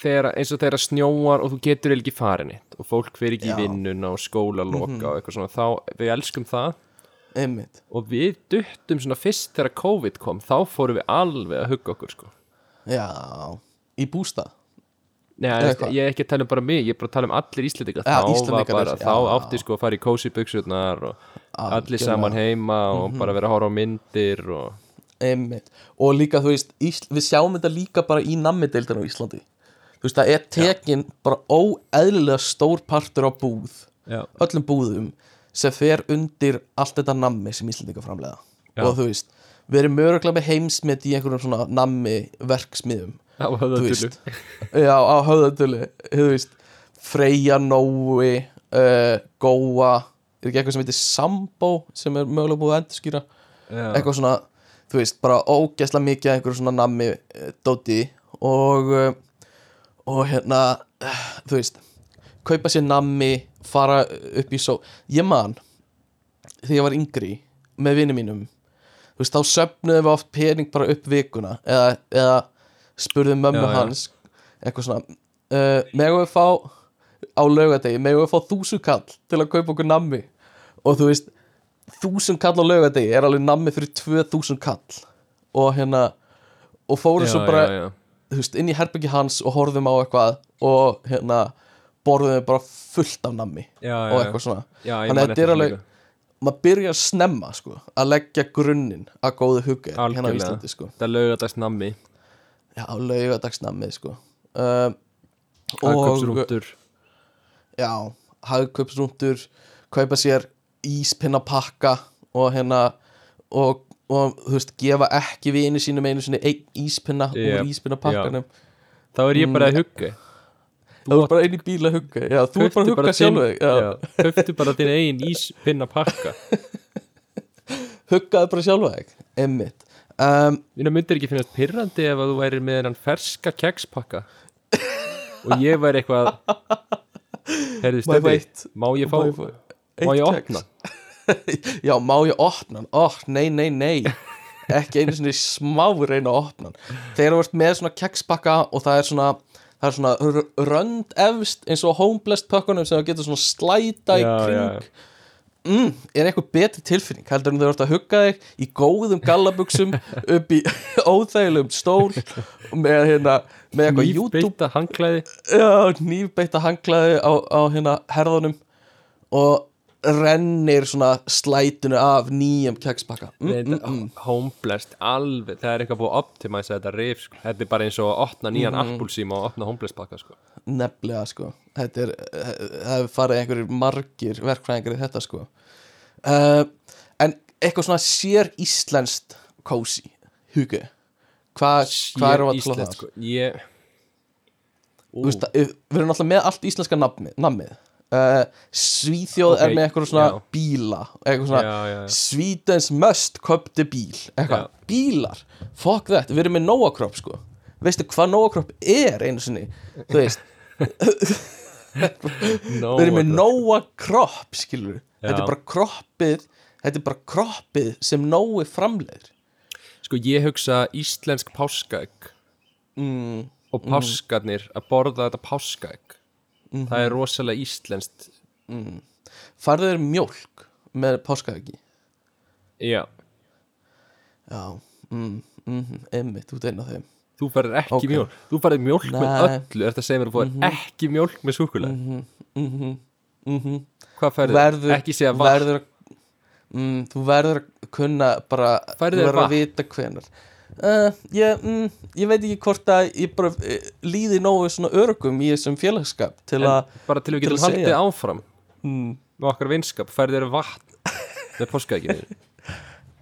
þegar, eins og þegar að snjóar og þú getur ekki farin eitt og fólk fer ekki Já. Í vinnuna og skóla loka og eitthvað svona, þá við elskum það. Einmitt. Og við duttum svona fyrst þegar COVID kom þá fórum við alveg að hugga okkur sko. Já, í bústað? Nei, ég, ég er ekki að tala um bara mig, ég er bara að tala um allir Íslendinga Já, þá Íslendingar bara, er- þá já. átti sko að fara í kósi buksutnar og allir saman heima og bara vera að horfa á myndir og einmitt, og líka þú veist Ísl, við sjáum þetta líka bara í nammideildinu á Íslandi. Þú veist, það er tekin bara óeðlilega stór partur á búð já, öllum búðum sem fer undir allt þetta nammi sem Íslandinga framlega Já. og þú veist, við erum mörglega með heimsmet í einhverjum svona nammi verksmiðum á veist. Já, á veist Freyja Nói uh, Góa, er ekki eitthvað sem heitir Sambo sem er mögulega búið að endurskýra? Já. eitthvað svona, þú veist, bara ógeðslega mikið af einhverju svona nammi uh, dóti og uh, og hérna, uh, þú veist kaupa sér nammi fara upp í só ég man, þegar ég var yngri með vinum mínum þú veist, þá söfnuðum við oft pening bara upp vikuna eða, eða spurðum mömmu Já, hans eitthvað svona uh, megum við fá á laugadegi, megum við fá þúsu kall til að kaupa okkur nammi og þú veist, þúsund kall á laugadegi er alveg nammi fyrir 2000 kall. Og hérna og fórum svo bara já, já. veist, inn í herbyggi hans og horfðum á eitthvað og hérna borðum bara fullt af nammi Já, og eitthvað svona. Þannig að þetta er alveg- maður byrjar snemma sko að leggja grunninn að góðu hugga hérna á. Íslandi sko. Þetta lögadags nammi já, laugadagsnammið sko. Um, Hagköpsrúntur já, hagköpsrúndur kaupa sér íspinnapakka og hérna og, og þú veist, gefa ekki vini sínum einu sinni einn íspinna Jep, úr íspinnapakkanum Þá er ég bara að hugga. Þú er bara einn í bíl að hugga. Já, þú er bara að hugga sjálf þig já. Köftu bara þinn eigin íspinna pakka huggaði bara sjálf þig, emmitt um, Mínu myndir ekki finnast pyrrandi ef að þú væri með hennan ferska kekspakka? Og ég væri eitthvað Herði Má ég fá stöfi, eitt? má ég fá Má ég opna? já, má ég opna hann? oh, nei, nei, nei ekki einu sinni smá reyna að opna hann þegar þú ert með svona kekspakka og það er svona það er svona rönd efst eins og homeblest pökkunum sem þú getur svona slæta í kring. Mm, er eitthvað betri tilfinning heldur en þú ert að hugga þig í góðum gallabuxum upp í óþægilegum stól með hérna með eitthvað YouTube Nýfbeita hangklæði já, nýfbeitta hanglaði á, á hérna herðunum og rennir svona slætinu af nýjum kekspakka mm, mm, mm. Homeblast, alveg Það er eitthvað búið að optimæsa þetta rif sko. Þetta er bara eins og að opna nýjan mm. og opna homeblast pakka sko. nefnilega sko þetta er, eh, það hefur farið einhverjir margir verkfræðingar í þetta sko uh, en eitthvað svona sér íslenskt kósi hugu hvað hva við að tala um Íslenskt, það sko. Ég Þú veist, við erum alltaf með allt íslenska nammi, nammið uh, Svíþjóð er Ok, með eitthvað svona já. bíla eitthvað svona. Svídens must köpti bíl eitthvað, Já. bílar, fuck that við erum með Nóa Kropp sko. Veistu hvað Nóa Kropp er einu sinni? Þú veist, við erum með Nóa Kropp skilur, þetta Já. er bara kroppið þetta er bara kroppið sem Nói framleiðir. Sko ég hugsa íslensk páskaegg. Mm, og páskarnir að borða þetta páskaegg Mhm. það er rosalega íslenskt. Farðu þér mjólk með páskaðegi Já, já, mm, mm, einmitt, þú af þeim. Þú færðir ekki Ok. mjólk. Þú færðir mjólk með Nei. öllu eftir að segja mér að þú færðir ekki mjólk með súkulega mm -hmm. Hvað færðir? verður, ekki segja vatn. verður mm, þú verður að kunna bara, þú verður að vita hvenar uh, ég, mm, ég veit ekki hvort að ég bara uh, líði nógu svona örugum í þessum félagskap til að bara til við getum haldið áfram. Mm, með okkar vinskap, færðir vatn með páskaegginu?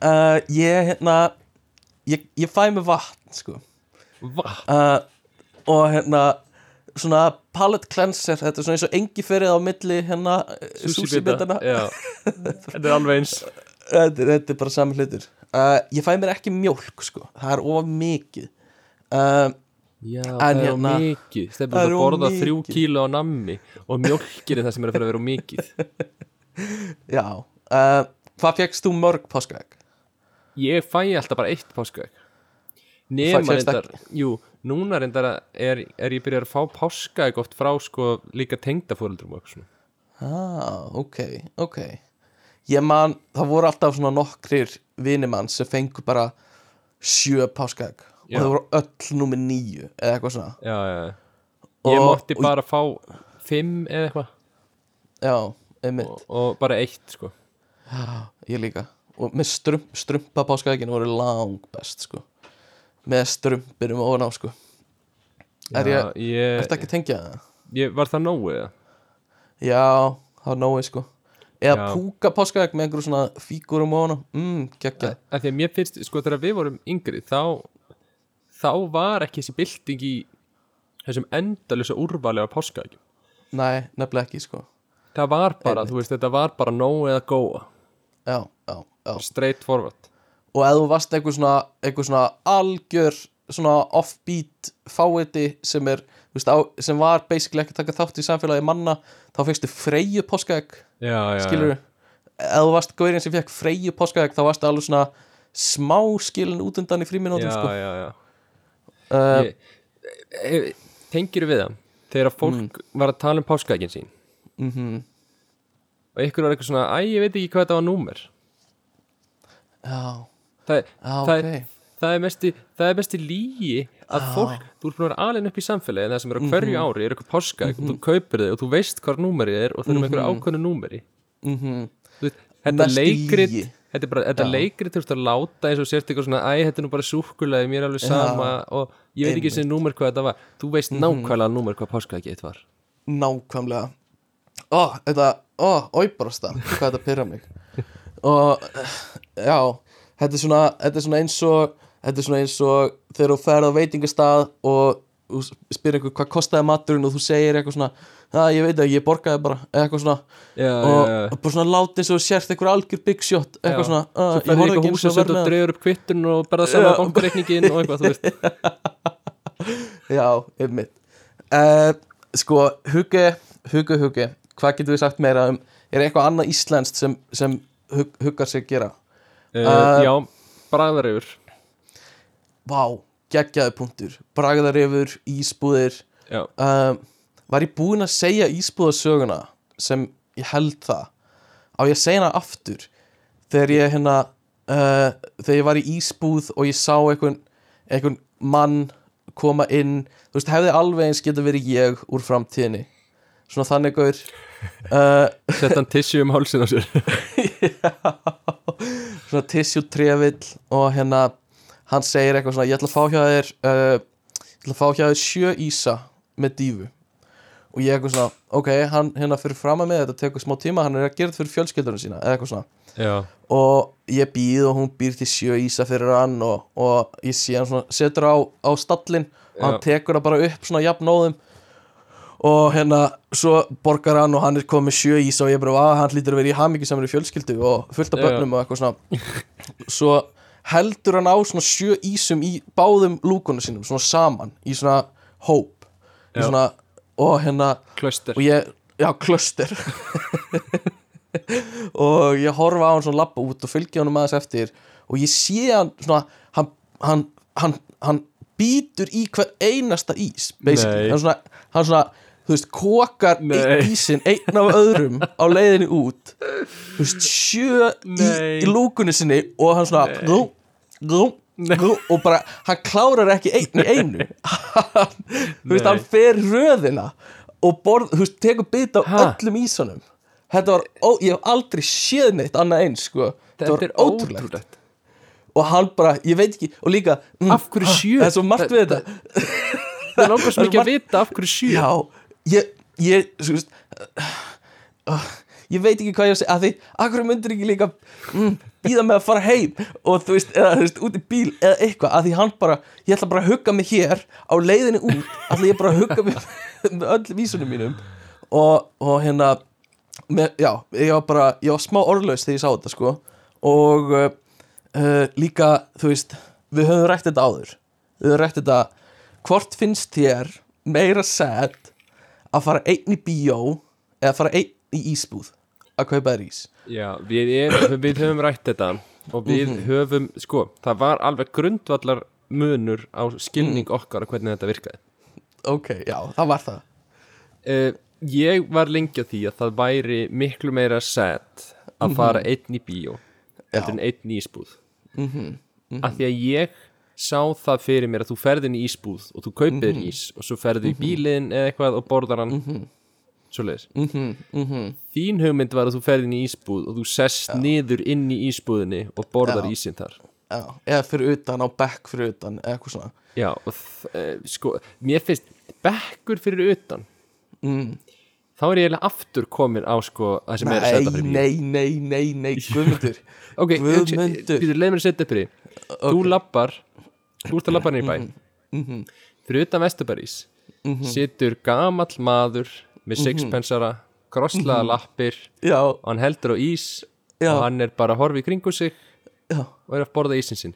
Uh, ég hérna ég, ég fæ mig vatn sko. Vatn? uh, og hérna svona palette cleanser þetta er svona eins og engi fyrir á milli hérna súsibitana þetta er alveg eins. Þetta, er- þetta er bara saman hlutur uh, ég fæ mér ekki mjólk sko. Það er of mikið. Uh, Já, það er hérna- hérna, mikið. Það er að of borða þrjú kíló á nammi og mjólkir er það sem er að að vera of mikið. Já uh, hvað fegst þú mörg páskaegg? Ég fæ alltaf bara eitt páskaegg. Nema reyndar Jú, núna reyndar er, er ég byrjar að fá páskaegg oft frá sko líka svona. Ah, ok, ok ég man, það voru alltaf svona nokkrir vinimann sem fengu bara sjö páskaegg. Og Já. það voru öll númer níu eða eitthvað svona. Já, já, já. Ég Og- mátti bara fá fimm eða eitthvað. Já, einmitt, og, og bara eitt sko. Ég líka. Og með strump, strumpa páskaeggin voru lang best sko. Með strumpirum ofan á sko. Er ég, Já, ég, ertu ekki tengja það? ég Var það nógu eða? Já, það var nógu sko Eða púka páskaegg með einhverju svona fígurum ofan á. Mm, geggja. Því að mér finnst, sko þegar við vorum yngri þá, þá var ekki þessi bylting í þessum endalösa úrvali af páskaeggjum. Nei, nefnilega ekki sko. Það var bara, Einmitt. þú veist, þetta var bara nóg eða góa, Já, já, já. Straight forward. Og ef þú varst einhver svona, einhver svona algjör svona offbeat fáiði sem er þú veist, á, sem var basically ekki taka þátt í samfélagi manna þá fegstu freyju páskaegg skilur ef þú varst góðurinn sem fekk freyju páskaegg þá varstu alveg svona smá skilin út undan í já, sko. uh, tengir við það? Þegar fólk var að tala um páskaeggin sín. Mm og ykkur var eitthvað svona, æ, ég veit ekki hvað þetta var númer. Já, það, já, það, ok. er, það er það er mesti lígi að fólk þú ert búin að vera alveg upp í samfélagi en það sem er á hverju Mhm. ári er eitthvað páska og þú kaupir þig og þú veist hvað númerið er og það er með einhverju ákveðnu númeri. Mhm. Þú veist, þetta Mesti leikrit lygi. þetta er bara, þetta leikrit þú veist að láta eins og sért eitthvað svona, æ, þetta er nú bara súkulega mér er alveg sama. Og ég veit ekki sem númer hvað þetta var, þú veist Mhm. nákvæmlega númer hvað páska ekki eitt var. Nákvæmlega. Ó, þetta, ó, óibrasta hvað þetta pyrra mig. Og já, þetta er svona þetta er svona eins og þetta er svona eins og þegar þú ferð á veitingastað og spyrir einhver hvað kostaði maturinn? og þú segir eitthvað svona að ég veit að ég borgaði bara eitthvað svona. Já, og já, já. bara svona láti eins og þú sérst einhver algjör big shot eitthvað svona að, svo ég horfði ekki eins og og verna dregur upp kvittun og berða saman Já. bankareikningin og eitthvað, þú veist. Já, einmitt. Uh, sko, hugi, hugi, hugi hvað getur við sagt meira um er eitthvað annað íslenskt sem, sem hug, huggar sig gera? Uh, já, bræðarifur vá, geggjaði punktur. Bragðarifur, ísbúðir. Já, um, var ég búinn að segja ísbúðasöguna sem ég held það? Á ég að segja hana aftur? Þegar ég hérna uh, þegar ég var í ísbúð og ég sá einhvern, einhvern mann koma inn, þú veist, hefði alveg eins geta verið ég úr framtíðinni. Svona þannig gaur. Uh, sett hann tissue um hálsin á sér. Svona tissue trefill og hérna hann segir eitthvað svona ég ætla að fá hjá þér uh, ég ætla að fá hjá þér sjö ísa með dífu og ég eitthvað svona ok, hann hérna fyrir fram að mig þetta tekur smá tíma, hann er að gera þetta fyrir fjölskyldunum sína eða eitthvað svona. Já, og ég býð og hún býr til sjö ísa fyrir hann og, og ég sé hann svona setur á, á stallin og hann tekur það bara upp svona jafnóðum og hérna svo borgar hann og hann er komið sjö ísa og ég bara að hann hlýtur að vera í hamingisamri fjölskyldu og fullt af börnum og eitthvað svona. Svo heldur hann á svona sjö ísum í báðum lúkunum sínum svona saman í svona hóp í svona, og hérna klöster og ég, já, klöster og ég horfa á hann svona lappa út og fylgja honum aðeins eftir og ég sé hann svona hann, hann, hann, hann býtur í hver einasta ís hann svona, hann svona þú veist, kokar einn ísinn einn af öðrum á leiðinni út. Þú veist, sjö í, í lúkunni sinni og hann svona glú, glú, glú, og bara, hann klárar ekki einn í einu. Hann, þú veist, hann fer röðina og borð, þú veist, tekur bit af Ha? öllum ísunum. Þetta var, ó, ég hef aldrei séð neitt annað eins, sko. Þetta var er ótrúlegt. og hann bara, ég veit ekki, og líka mm, af hverju sjö? það er svo margt við þetta það er langar svo mikið að vita af hverju sjö. Já, ég, ég, þú veist uh, ég veit ekki hvað ég á að segja að því, akkur myndir ekki líka mm, býða með að fara heim? Og þú veist, eða þú veist, út í bíl eða eitthvað, að því hann bara, ég ætla bara að hugga mig hér á leiðinni út, ætla ég bara að hugga mig með öllum vísunum mínum. Og, og hérna með, já, ég var bara, ég var smá orðlaus þegar ég sá þetta, sko. Og uh, uh, líka, þú veist við höfum rætt þetta áður. Við höfum rætt þetta, hvort finnst þér meira sad að fara einn í bíó eða fara einn í ísbúð að kaupa þér ís Já, við, er, við höfum rætt þetta og við Mhm. höfum, sko, það var alveg grundvallar munur á skilning Mhm. okkar og hvernig þetta virkaði. ok, já, það var það Uh, ég var lengi á því að það væri miklu meira sad að fara einn í bíó en einn í ísbúð. Mm -hmm. Af því að ég sá það fyrir mér að þú ferðin í ísbúð og þú kaupir þér ís og svo ferðu í bílinn eða eitthvað og borðar hann mm -hmm. svoleiðis. mm -hmm. Þín hugmynd var að þú ferðin í ísbúð og þú sest niður inn í ísbúðinni og borðar Já. ísinn þar. já, eða fyrir utan á bekk fyrir utan eða eitthvað svona Já, og uh, sko, mér finnst bekkur fyrir utan mm. þá er ég eiginlega aftur komin á sko það sem er að nei, setja fyrir nei, nei, nei, nei, guðmundur Ok, Guðmundur. leið mér að setja fyrir Þú lappar, þú ert að lappa í bæ. Mhm. Fyrir utan Vesturberís situr gamall maður með Mhm. sixpensara krosslaða lappir já, og hann heldur á ís Já. og hann er bara að horfa í kringu sig já. og er að borða ísinn sinn.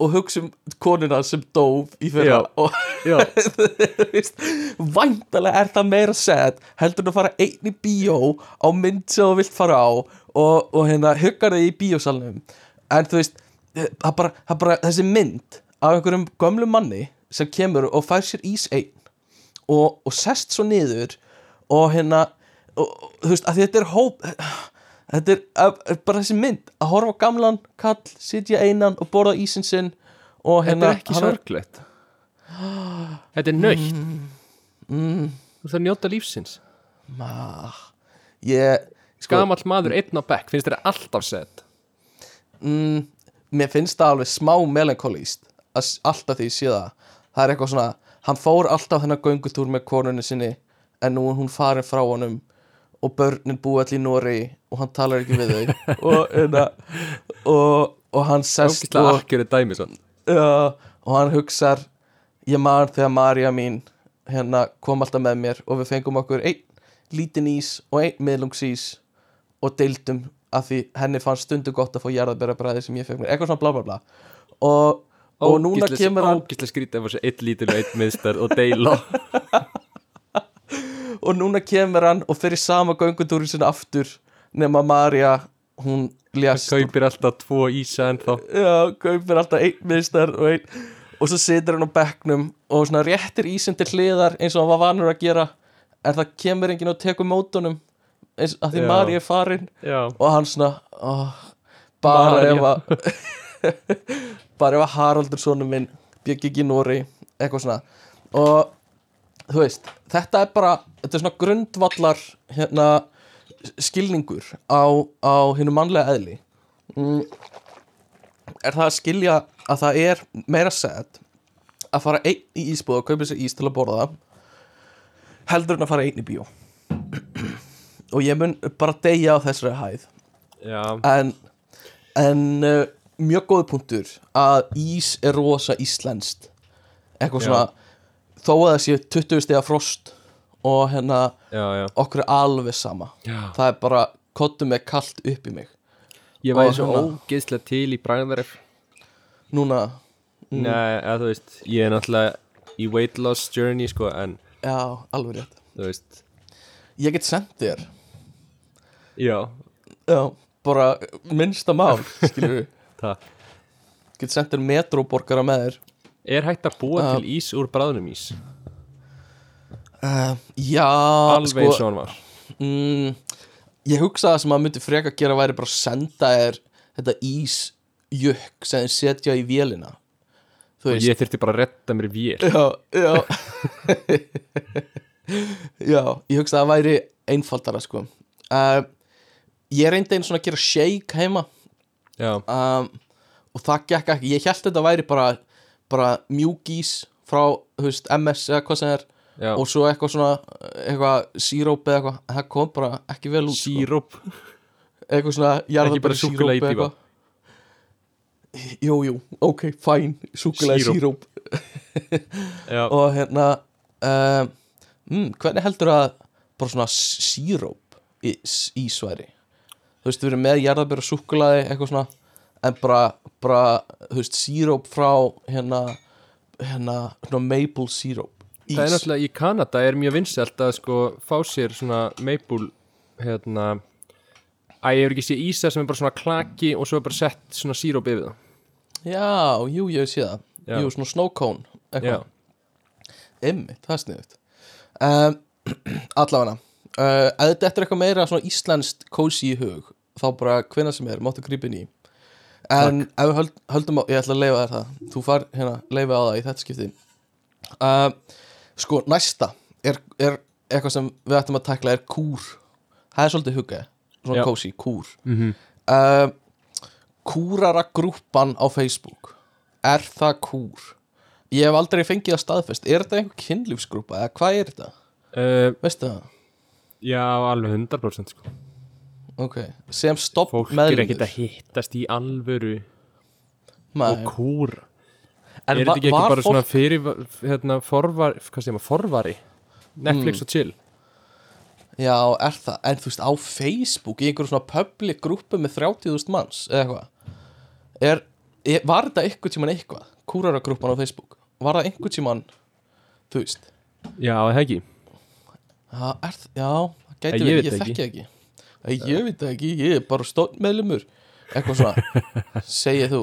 Og hugsa um konuna sem dóf í fyrra og þú væntalega er það meira set heldur en að fara einn í bíó á mynd sem þú vilt fara á og, og hérna huggar þig í bíósalnum. En þú veist það bara, það bara þessi mynd af einhverjum gömlum manni sem kemur og fær sér ís einn og, og sest svo niður og hérna og, þú veist, að þetta er hóp þetta er, er, bara þessi mynd að horfa á gamlan kall, sitja einan og borða ísinn sinn og Þetta hérna er ekki hann sorglegt. Þetta er nöytt mm, Þú þarf að njóta lífsins. Ma, ég sko, Gamall maður einn á bekk, finnst þér alltaf sett? Mm, mér finnst það alveg smá melankolíst alltaf því ég sé það. Það er eitthvað svona, hann fór alltaf þennan göngutúr með konunni sinni en nú er hún farin frá honum og börnin búið allir í Nóri og hann talar ekki við þau. Og, hérna, og, og hann sest og, uh, og hann hugsar ég man þegar Marja mín hérna kom alltaf með mér og við fengum okkur einn lítinn ís og einn miðlungsís og deildum að því henni fannst stundu gott að fá jarðabæra bræði sem ég fekk mér, eitthvað svona bla bla bla. Og, og núna kemur hann Ógislega skrítið að fá sér eitt lítil og eitt miðstar og deila. Og núna kemur hann og fyrir sama göngutúrin sinna aftur nema Marja hún ljast Kaupir alltaf tvo ísa en þá já, kaupir alltaf einn miðstar og einn og svo situr hann á bekknum og svona réttir ísinn til hliðar eins og hann var vanur að gera. En það kemur enginn og tekur mótunum eins að því. Mari er farin. Já, og hann svona oh, bara ef að bara ef að Haraldur sonum minn byggi ekki í Nóri eitthvað svona. Og þú veist, þetta er bara þetta er svona grundvallar hérna, skilningur á, á hinnu mannlega eðli. Mm, er það að skilja að það er meira sett að fara einn í ísbúð og kaupa sér ís til að borða heldur en að fara einn í bíó? Og ég mun bara deyja á þessari hæð. Já, en, en uh, mjög góð punktur að ís er rosa íslenskt. Eitthvað Já. svona þó að það sé 20 stiga frost og hérna já, já, okkur er alveg sama. Já. það er bara kottum með kalt upp í mig. Ég væri svo hérna- ógeðslega til í bræðaref núna, Nei, að þú veist, ég er náttúrulega í weight loss journey sko, en já, alveg rétt. þú veist, ég get sendt þér. Já, já, bara minnsta mál skilur við, það get sendt þér metróborgara með þér. Er hægt að búa Já. til ís úr bræðunum ís? uh, já, Alveg sko eins og hann var. mm, ég hugsa að sem maður myndi freka að gera væri bara að senda þér þetta ísjökk sem þeir setja í vélina. Þú Og veist. ég þyrfti bara að retta mér í vél. Já, já. Já, ég hugsa að það væri einfaldara sko. Uh, ég reyndi einu svona að gera shake heima um, og það gekk ekki, ég held þetta væri bara, bara mjúkís frá, veist, MS eða hvað sem er já, og svo eitthvað svona eitthvað síróp eða eitthvað, það kom bara ekki vel út sko. síróp? Eitthvað svona jarðabæri síróp í eða eitthvað. Jú, jú, ok, fæn súkulega Síróp. og hérna um, mm, hvernig heldur að bara svona síróp í, ísværi þú veist, við erum með jarðabæri súkulega eitthvað svona en bara, bara þú veist, síróp frá hérna, hérna, svona maple síróp ís það er náttúrulega í Kanada er mjög vinsælt að sko fá sér svona maple hérna Æ, ég hefur ekki sé ísa sem er bara svona klaki og svo er bara sett svona síróp yfir það. Já, jú, ég sé það. Já. jú, svona snow cone Já, eitthvað Einmitt, það er sniðut um, Allavega uh, þetta er eitthvað meira svona íslenskt kósi í hug þá bara hvenna sem er, máttu grípin í. En ef við höld, höldum á Ég ætla að leifa þér það. Þú far hérna, leifa á það í þetta skipti. Uh, Sko, næsta er, er eitthvað sem við ættum að takla er kúr. Það er svolítið hugga Svona kósi, kúr. Mm uh, Kúrara grúppan á Facebook. Er það kúr? Ég hef aldrei fengið að staðfest. Er þetta einhver kynlífsgrúpa eða hvað er þetta? uh, Veistu það? Já, alveg 100% sko Ok, sem stopp Fólk er meðlumur ekkert að hittast í alvöru Nei. og kúra En Er þetta ekki, var bara svona fólk- fyrir hérna, forvar, hvað segir maður, forvari? Netflix Mm. og chill. Já, er það En þú veist, á Facebook Í einhverjum svona public grúpu með 30.000 manns Eða eitthvað er, er, Var þetta einhvern tímann eitthvað? Kúrara grúppan á Facebook Var það einhvern tímann Þú veist? Já, það ekki? Já, er, það- já það gæti verið, ég þekki ekki Ég veit ekki, ég er bara stótt meðlumur Eitthvað svona Segið þú.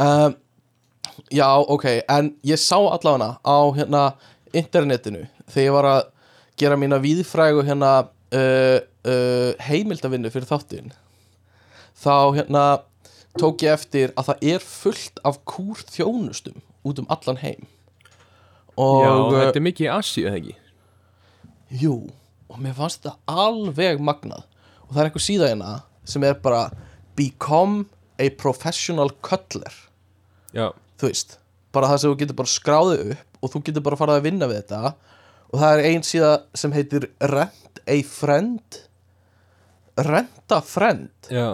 Um, Já, ok, en ég sá allavega á hérna internetinu Þegar ég var að gera mína víðfrægu hérna uh, uh, heimildavinnu fyrir þáttin þá hérna tók ég eftir að það er fullt af kúr þjónustum út um allan heim. Og Já, þetta er mikið í Asíu, eða ekki? jú, og mér fannst þetta alveg magnað og það er einhver síða hérna sem er bara become a professional cuddler Já, þú veist, bara það sem þú getur bara skráðið upp og þú getur bara farið að vinna við þetta. Og það er ein síða sem heitir Rent a Friend. Rent a Friend. Já,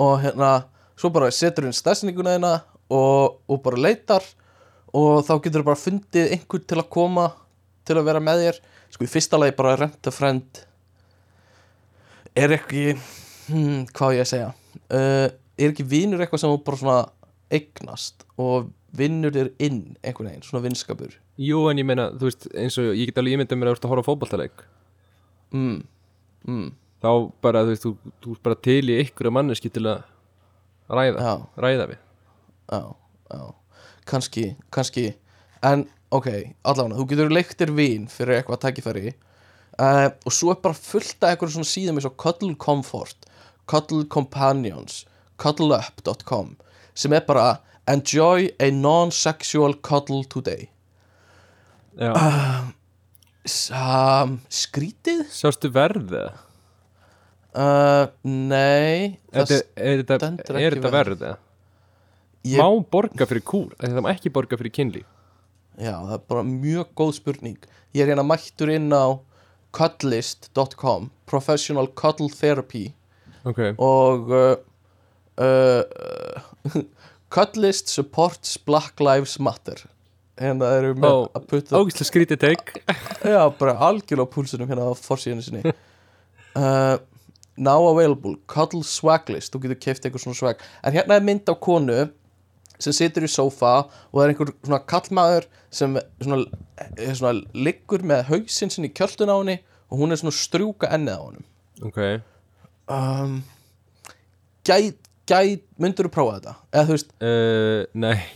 og hérna, svo bara setur inn stafsninguna þína og, og bara leitar. Og þá getur bara fundið einhvern til að koma til að vera með þér. Sko í fyrsta lagi bara Rent a Friend er ekki hmm, hvað ég að segja? Uh, er ekki vinur eitthvað sem bara svona eignast og vinnur þér inn einhvern veginn, svona vinskapur? Jú, en ég meina, þú veist, eins og ég get alveg ímyndað mér að þú ert að horfa á fótballtaleik mm, mm, þá bara, þú veist, þú, þú ert bara til í ykkur manneski til að ræða, já, ræða við. Já, já. Kannski, kannski. En ok, allavega, þú getur leikt þér vin fyrir eitthvað tækifæri uh, og svo er bara fullt af eitthvað svona síðum eins og Cuddle Comfort Cuddle Companions cuddleup.com sem er bara enjoy a non-sexual cuddle today Já, um, skrítið? sástu verðið Uh, nei það, er, er er ekki þetta verð. verðið? ég, Má borga fyrir kúr? Þetta má ekki borga fyrir kynlíf já, það er bara mjög góð spurning ég er hérna mættur inn á cuddlist.com Professional Cuddle Therapy. Ok, og uh, uh, Cuddlist supports Black Lives Matter. Hérna eru með Ó, að putta ógæslega skrítið teik já, bara algjörlega á púlsunum hérna á forsíðinu sinni. Uh, Now available, Cuddle Swag List. Þú getur keft eitthvað svona swag. En hérna er mynd á konu sem situr í sófa og það er einhver svona kallmaður sem svona, svona liggur með hausinn sinni í kjöldun á henni og hún er svona strjúka ennið á honum. Ok, um, gæt, gæt, myndur þú prófa þetta? Eða þú veist, uh,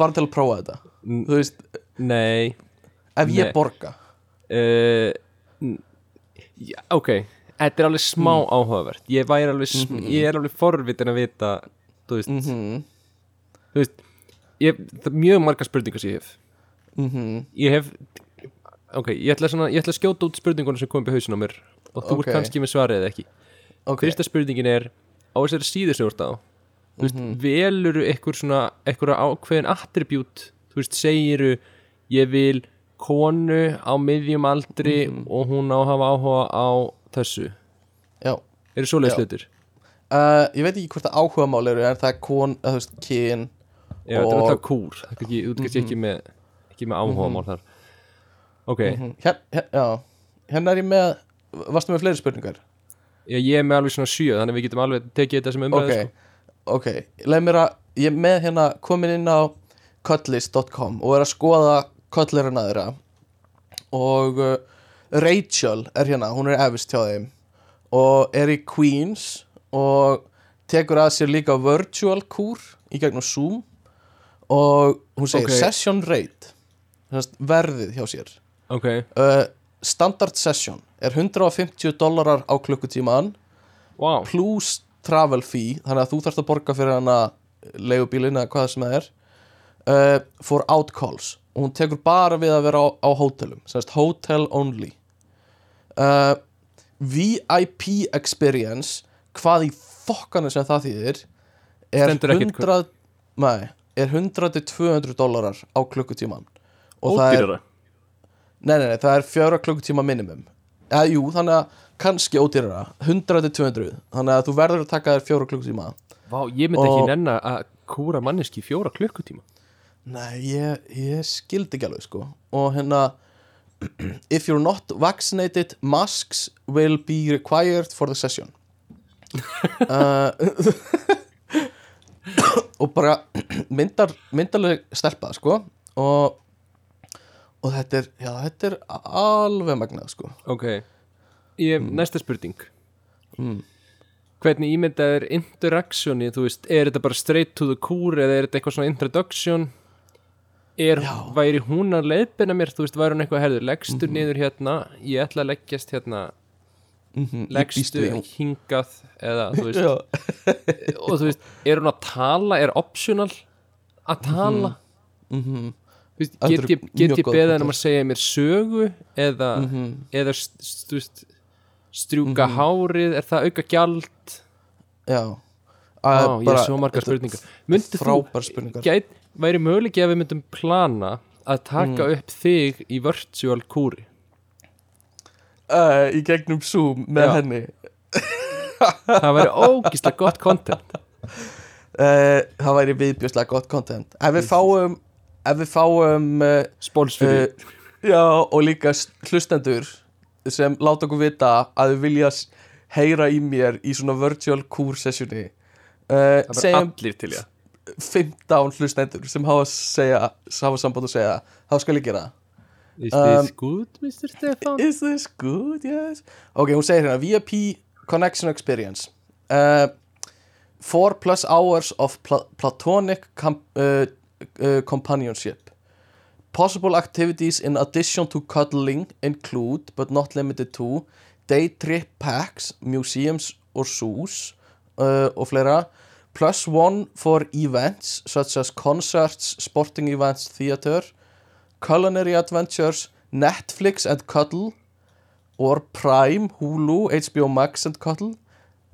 bara til að prófa þetta. N- Þú veist, Nei. ef ég Nei. borga. Uh, n- já, Ok, þetta er alveg smá Mm. áhugavert. Ég alveg, sm ég er alveg forvitin að vita Þú veist, Mhm, þú veist ég, er mjög margar spurningar sem ég hef. Mhm. Ég hef Ok, ég ætla, svona, ég ætla að skjóta út spurningunum sem kom upp í hausin á mér Og þú Ok. ert kannski með svarið eða ekki. Ok, Fyrsta spurningin er Á þessari síðu sem þú ert á Þú veist, veluru eitthvað svona Eitthvað ákveðin attribút? Þú veist, segiru Ég vil konu á miðjum aldri Og hún á að hafa áhuga á þessu. Já. Eru svoleiðis Já. hlutir? uh, Ég veit ekki hvort það áhuga mál eru en það er kon, eða þú veist, kyn Já, þetta er Og- alltaf kúr. Það er ekki, Þú ert kannski ekki með Ekki með áhuga mál þar. Ok, Hér, hér, Já, hérna er ég með Varstu með fleiri spurningar? Já, ég er með alveg svona sjö Þannig að við getum alveg tekið þetta sem umræðu Ok, ok, leið mér að Ég er með hérna komin inn á cuddlist.com og er að skoða cuddlerina þeirra. Og uh, Rachel er hérna, hún er efist hjá þeim. Og er í Queens og tekur að sér líka virtual kúr í gegnum Zoom og hún segir Ok. session rate verðið hjá sér. Ok, uh, standard session er 150 dólarar á klukkutíman wow plus travel fee þannig að þú þarfst að borga fyrir hana leigubílinn eða hvað sem það er uh, for outcalls og hún tekur bara við að vera á, á hótelum semst hotel only. Uh, VIP experience hvað í fokkanu sem það þýðir er Stendur ekkert 100 nei, er 100 til 200 dólarar á klukkutíman og það er Ódýrara? Nei, nei, nei, það er fjöra klukkutíma minimum. Eða jú, þannig að kannski ódýrara. 100 til 200 þannig að þú verður að taka þér fjóra klukkutíma. Vá, ég myndi Og- ekki nenna að kúra manneski fjóra klukkutíma. Nei, ég, ég skildi ekki alveg sko. Og hérna If you're not vaccinated masks will be required for the session. Uh, og bara myndar, myndarleg stelpa sko og og þetta er, já, þetta er alveg magnað sko. Ok, ég, næsta spurning. Hvernig ímyndaður interactioni, þú veist, er þetta bara straight to the core eða er þetta eitthvað svona introduction? Er, Já. væri hún að leiðbina mér, þú veist, væri hún eitthvað herður, leggstu niður hérna, ég ætla að leggjast hérna mm leggstu hingað eða þú veist og þú veist, er hún að tala er optional að tala? Mhm. Þú veist, get ég, ég punktar. um að segja mér sögu eða, eða st- st- strjúka hárið er það auka gjald? Já. Ó, ég er svo margar spurningar. Myndi þú, Frábær spurningar. gæt, væri möguleiki að við myndum plana að taka upp þig í virtual kúri uh, Í gegnum Zoom með Já. henni. Það væri ógislega gott content. Uh, Það væri viðbjörslega gott content. Ef við fáum Ef við fáum uh, spólsfyrir uh, Já, og líka hlustendur sem láta okkur vita að þau vilja heyra í mér í svona virtual kúr sessioni uh, það segjum allir til ég 15 hlustendur sem hafa, segja, hafa samband að segja þá skal ég gera það Is Um, this good, Mr. Stefan? Is this good? Yes Ok, hún segir hérna VIP Connection Experience uh, Four plus hours of pla platonic uh, uh, companionship Possible activities in addition to cuddling include, but not limited to day trip packs, museums or zoos uh, og fleira plus one for events such as concerts, sporting events, theater culinary adventures, Netflix and cuddle or Prime, Hulu, HBO Max and cuddle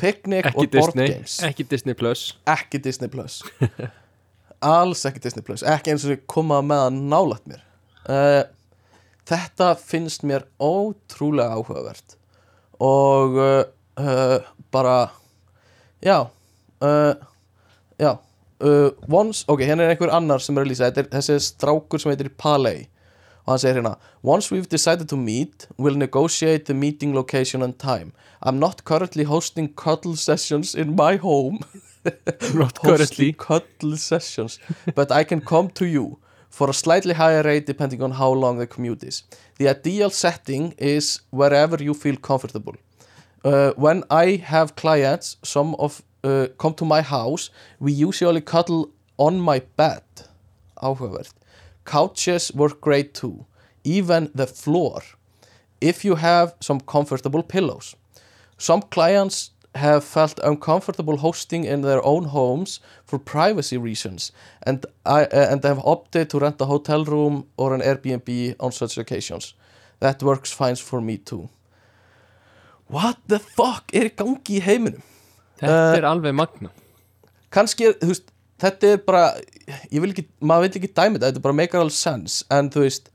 picnic ekki og board Disney, games. Ekki Disney Plus. Ekki Disney Plus. Alls ekki Disney Plus. Ekki eins og koma með að nálægt mér. Uh, þetta finnst mér ótrúlega áhugavert. Og uh, uh, bara já já uh, once, ok, hérna er einhver annar sem er að lýsa, er þessi strákur sem heitir Paley. Og hann segir hérna Once we've decided to meet, we'll negotiate the meeting location and time. I'm not currently hosting cuddle sessions in my home. Not currently. cuddle sessions. But I can come to you for a slightly higher rate depending on how long the commute is. The ideal setting is wherever you feel comfortable. Uh, when I have clients some of uh, come to my house we usually cuddle on my bed áhugavert couches work great too even the floor if you have some comfortable pillows some clients have felt uncomfortable hosting in their own homes for privacy reasons and, I, uh, and have opted to rent a hotel room or an Airbnb on such occasions. That works fine for me too. What the fuck er í gangi í heiminum? Þetta Uh, er alveg magna Kanski þú veist, þetta er bara, ég vil ekki, maður vil ekki dæmi þetta, þetta er bara make all sense, en þú veist,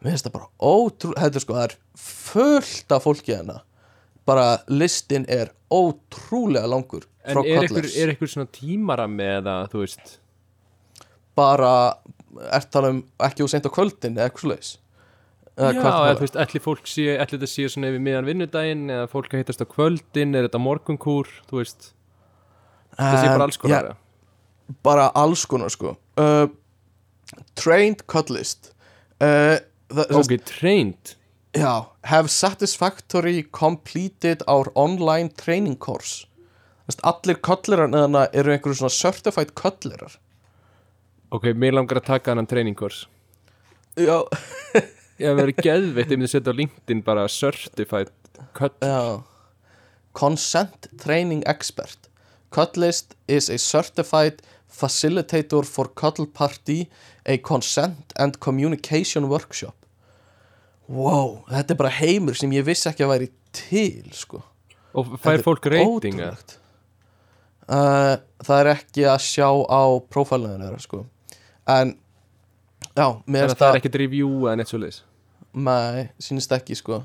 mér finnst það bara ótrú, þetta er sko, það er fullt af fólki hérna, bara listin er ótrúlega langur en er er ykkur svona tímarami eða þú veist? Bara, ert tala um ekki úr seint á kvöldin eða eitthvað slags Já, eða þú veist, ætli fólk sé, ætli þetta sé svona yfir miðan vinnudaginn eða fólk að hittast á kvöldin, er þetta morgunkúr, þú veist, það sé bara alls konar ja, bara alls konar sko. Uh, trained cuddlist uh, Ok, trained? Já, have satisfactory completed our online training course. Allir kollerar neðana eru einhverju svona certified kollerar Ok, mér langar að taka hann treiningkurs Já, Ég hef verið geðveitt, ég myndi setja á LinkedIn bara certified já. Consent training expert. Cuddlist is a certified facilitator for cuddle party a consent and communication workshop. Wow, þetta er bara heimur sem ég vissi ekki að væri til sko. Og fær fólk reyting eða? ótrúlegt. Uh, Það er ekki að sjá á þeirra sko. En Já, mér finnst að það er ekkert review eða neitt svo leis Nei, sínist ekki sko.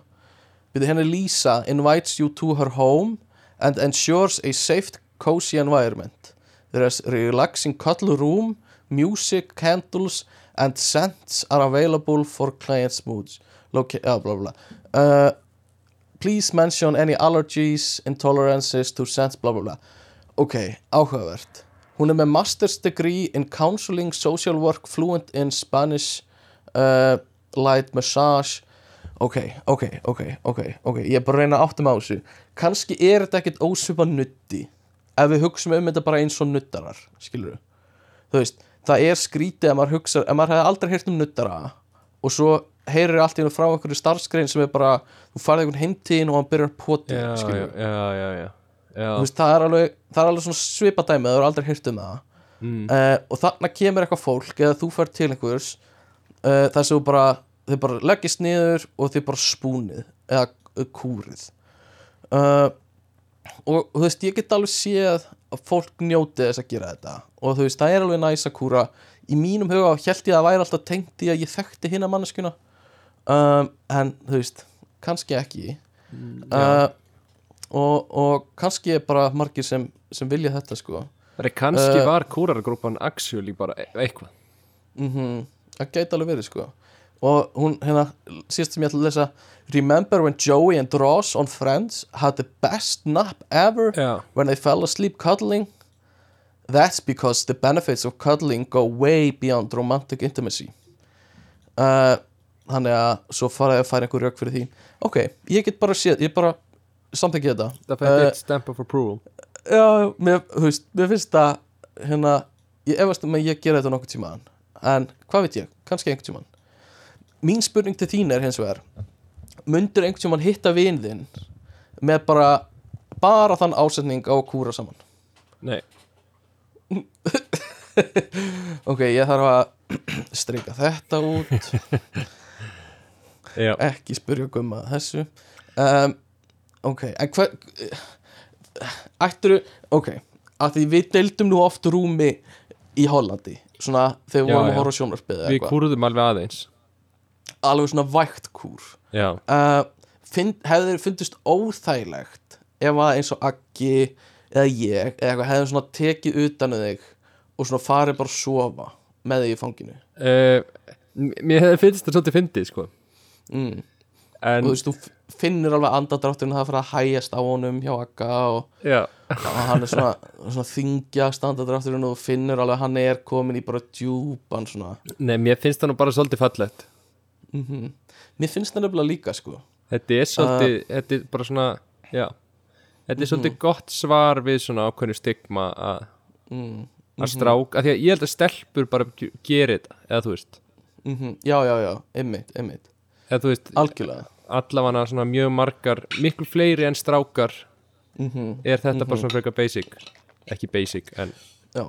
Byrðu henni Lisa invites you to her home and ensures a safe, cozy environment. There is a relaxing cuddle room music, candles and scents are available for clients' moods. Loca ja, bla bla. Uh, Please mention any allergies, intolerances to scents bla bla bla. Ok, áhugavert Hún er með master's degree in counseling, social work, fluent in Spanish uh, light massage. Ok, ok, ok, ok, ok ég er bara að reyna að mig á þessu. Kannski er þetta ekkert ósvipa nutti ef við hugsum um þetta bara eins og nuttarar skilur þú veist, það er skrítið ef maður hugsa, ef maður hefði aldrei heyrt um nuttara og svo heyrir allt í hennu frá einhverju starfskrein sem er bara, þú farið einhvern heimtíðin og hann byrjar poti já, já, skilur já, já, já, já. Veist, það er alveg, það er alveg svona svipadæmi það er aldrei heyrt um það. Mm. uh, og þarna kemur eitthvað fólk eða þú fær til einhvers uh, sem þú bara, þið bara leggist niður og þið bara spúnið eða uh, kúrið. Uh, og þú veist, ég get alveg séð að fólk njóti þess að gera þetta. Og þú veist, það er alveg næs að kúra. Í mínum huga held ég að það væri alltaf tengt í að ég þekkti hinna manneskuna um, en þú veist, kannski ekki. Uh, og, og kannski er bara margir sem, sem vilja þetta sko. Er kannski Uh, var kúrargrúpan actually bara e- eitthvað. Mm það gæti alveg verið sko. Og hún hérna síðast sem ég ætla að lesa Remember when Joey and Ross on Friends had the best nap ever Já, when they fell asleep cuddling? That's because the benefits of cuddling go way beyond romantic intimacy. Uh, Þannig að svo faraði að færa einhver rauk fyrir því. Ok, ég get bara séð, ég bara samþekki þetta það Uh, eitt stamp of approval. Já, mér, veist, mér finnst það hérna, ég efast um að ég gera þetta nokkuð tímaðan en hvað veit ég, kannski einhvern tímann. Mín spurning til þín er hins vegar mundur einhvern tímann hitta vin þinn með bara bara þann ásetning á að kúra saman? Nei, ok, ég þarf að streika þetta út. Ekki spyrja gumma að þessu. Um, ok, en hvað ættirðu, ok að því við deildum nú oft rúmi í Hollandi, svona þegar við Já, vorum að horfa á sjónvarpið eða við eitthvað, kúruðum alveg aðeins. Alveg svona vægt kúr. Já, uh, finn, hefði þér fundist óþægilegt ef að eins og Aggi eða ég, eða eitthvað hefði svona tekið utan um þig og svona farið bara að sofa með þig í fanginu? Uh, mér hefði finnst það svolítið fyndið sko. Mm. Og En, þú veist, þú f- finnur alveg andadrátturinn það fyrir að hægjast á honum hjá Agga og og hann er svona, svona þingjast andadrátturinn og þú finnur alveg að hann er komin í bara djúpan svona. Nei, mér finnst það nú bara svolítið fallegt. Mm mér finnst það nefnilega líka sko. Þetta er svolítið, þetta er bara svona, já. Þetta er svolítið gott svar við svona ákveðnu stigma að mm. að strák, af því að ég held að stelpur bara ge- geri þetta, eða þú veist. Mm já, já, já, einmitt, einmitt eða þú veist, algjörlega. allavega svona mjög margar miklu fleiri en strákar mm er þetta bara svona frekar basic. Ekki basic, en Já,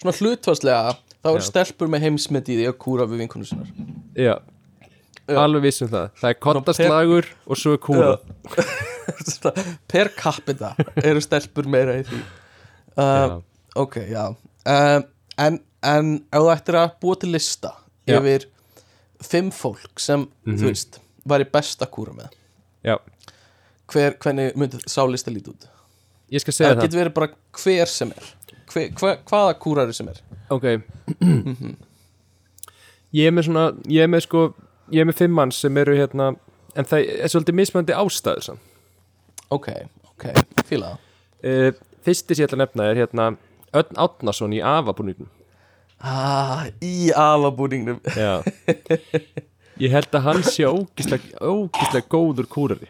svona hlutfarslega þá er Já. stelpur með heimsmet í því að kúra við vinkonu sinnar já, Já. alveg vissum það. Það er kottaslagur og svo er kúra. Per capita eru stelpur meira í því. Uh, Ok, já. Um, en, en þú ættir að búa til lista yfir fimm fólk sem, þú veist, væri best að kúra með. Já, hver, hvernig myndi sá lista lítið út? Ég skal segja það það. getur verið bara hver sem er. Hver, hver, hvaða kúrari sem er? Ok. Ég er með svona ég er með sko, ég er með fimm mann sem eru hérna, en það er svolítið mismöndi ástæður samt. Ok, ok, fíla það. Uh, fyrsti sem ég ætla að nefna er hérna Örn Átnason í afabúningnum ah, í afabúningnum Já. Ég held að hann sé ógislega góður kúrari.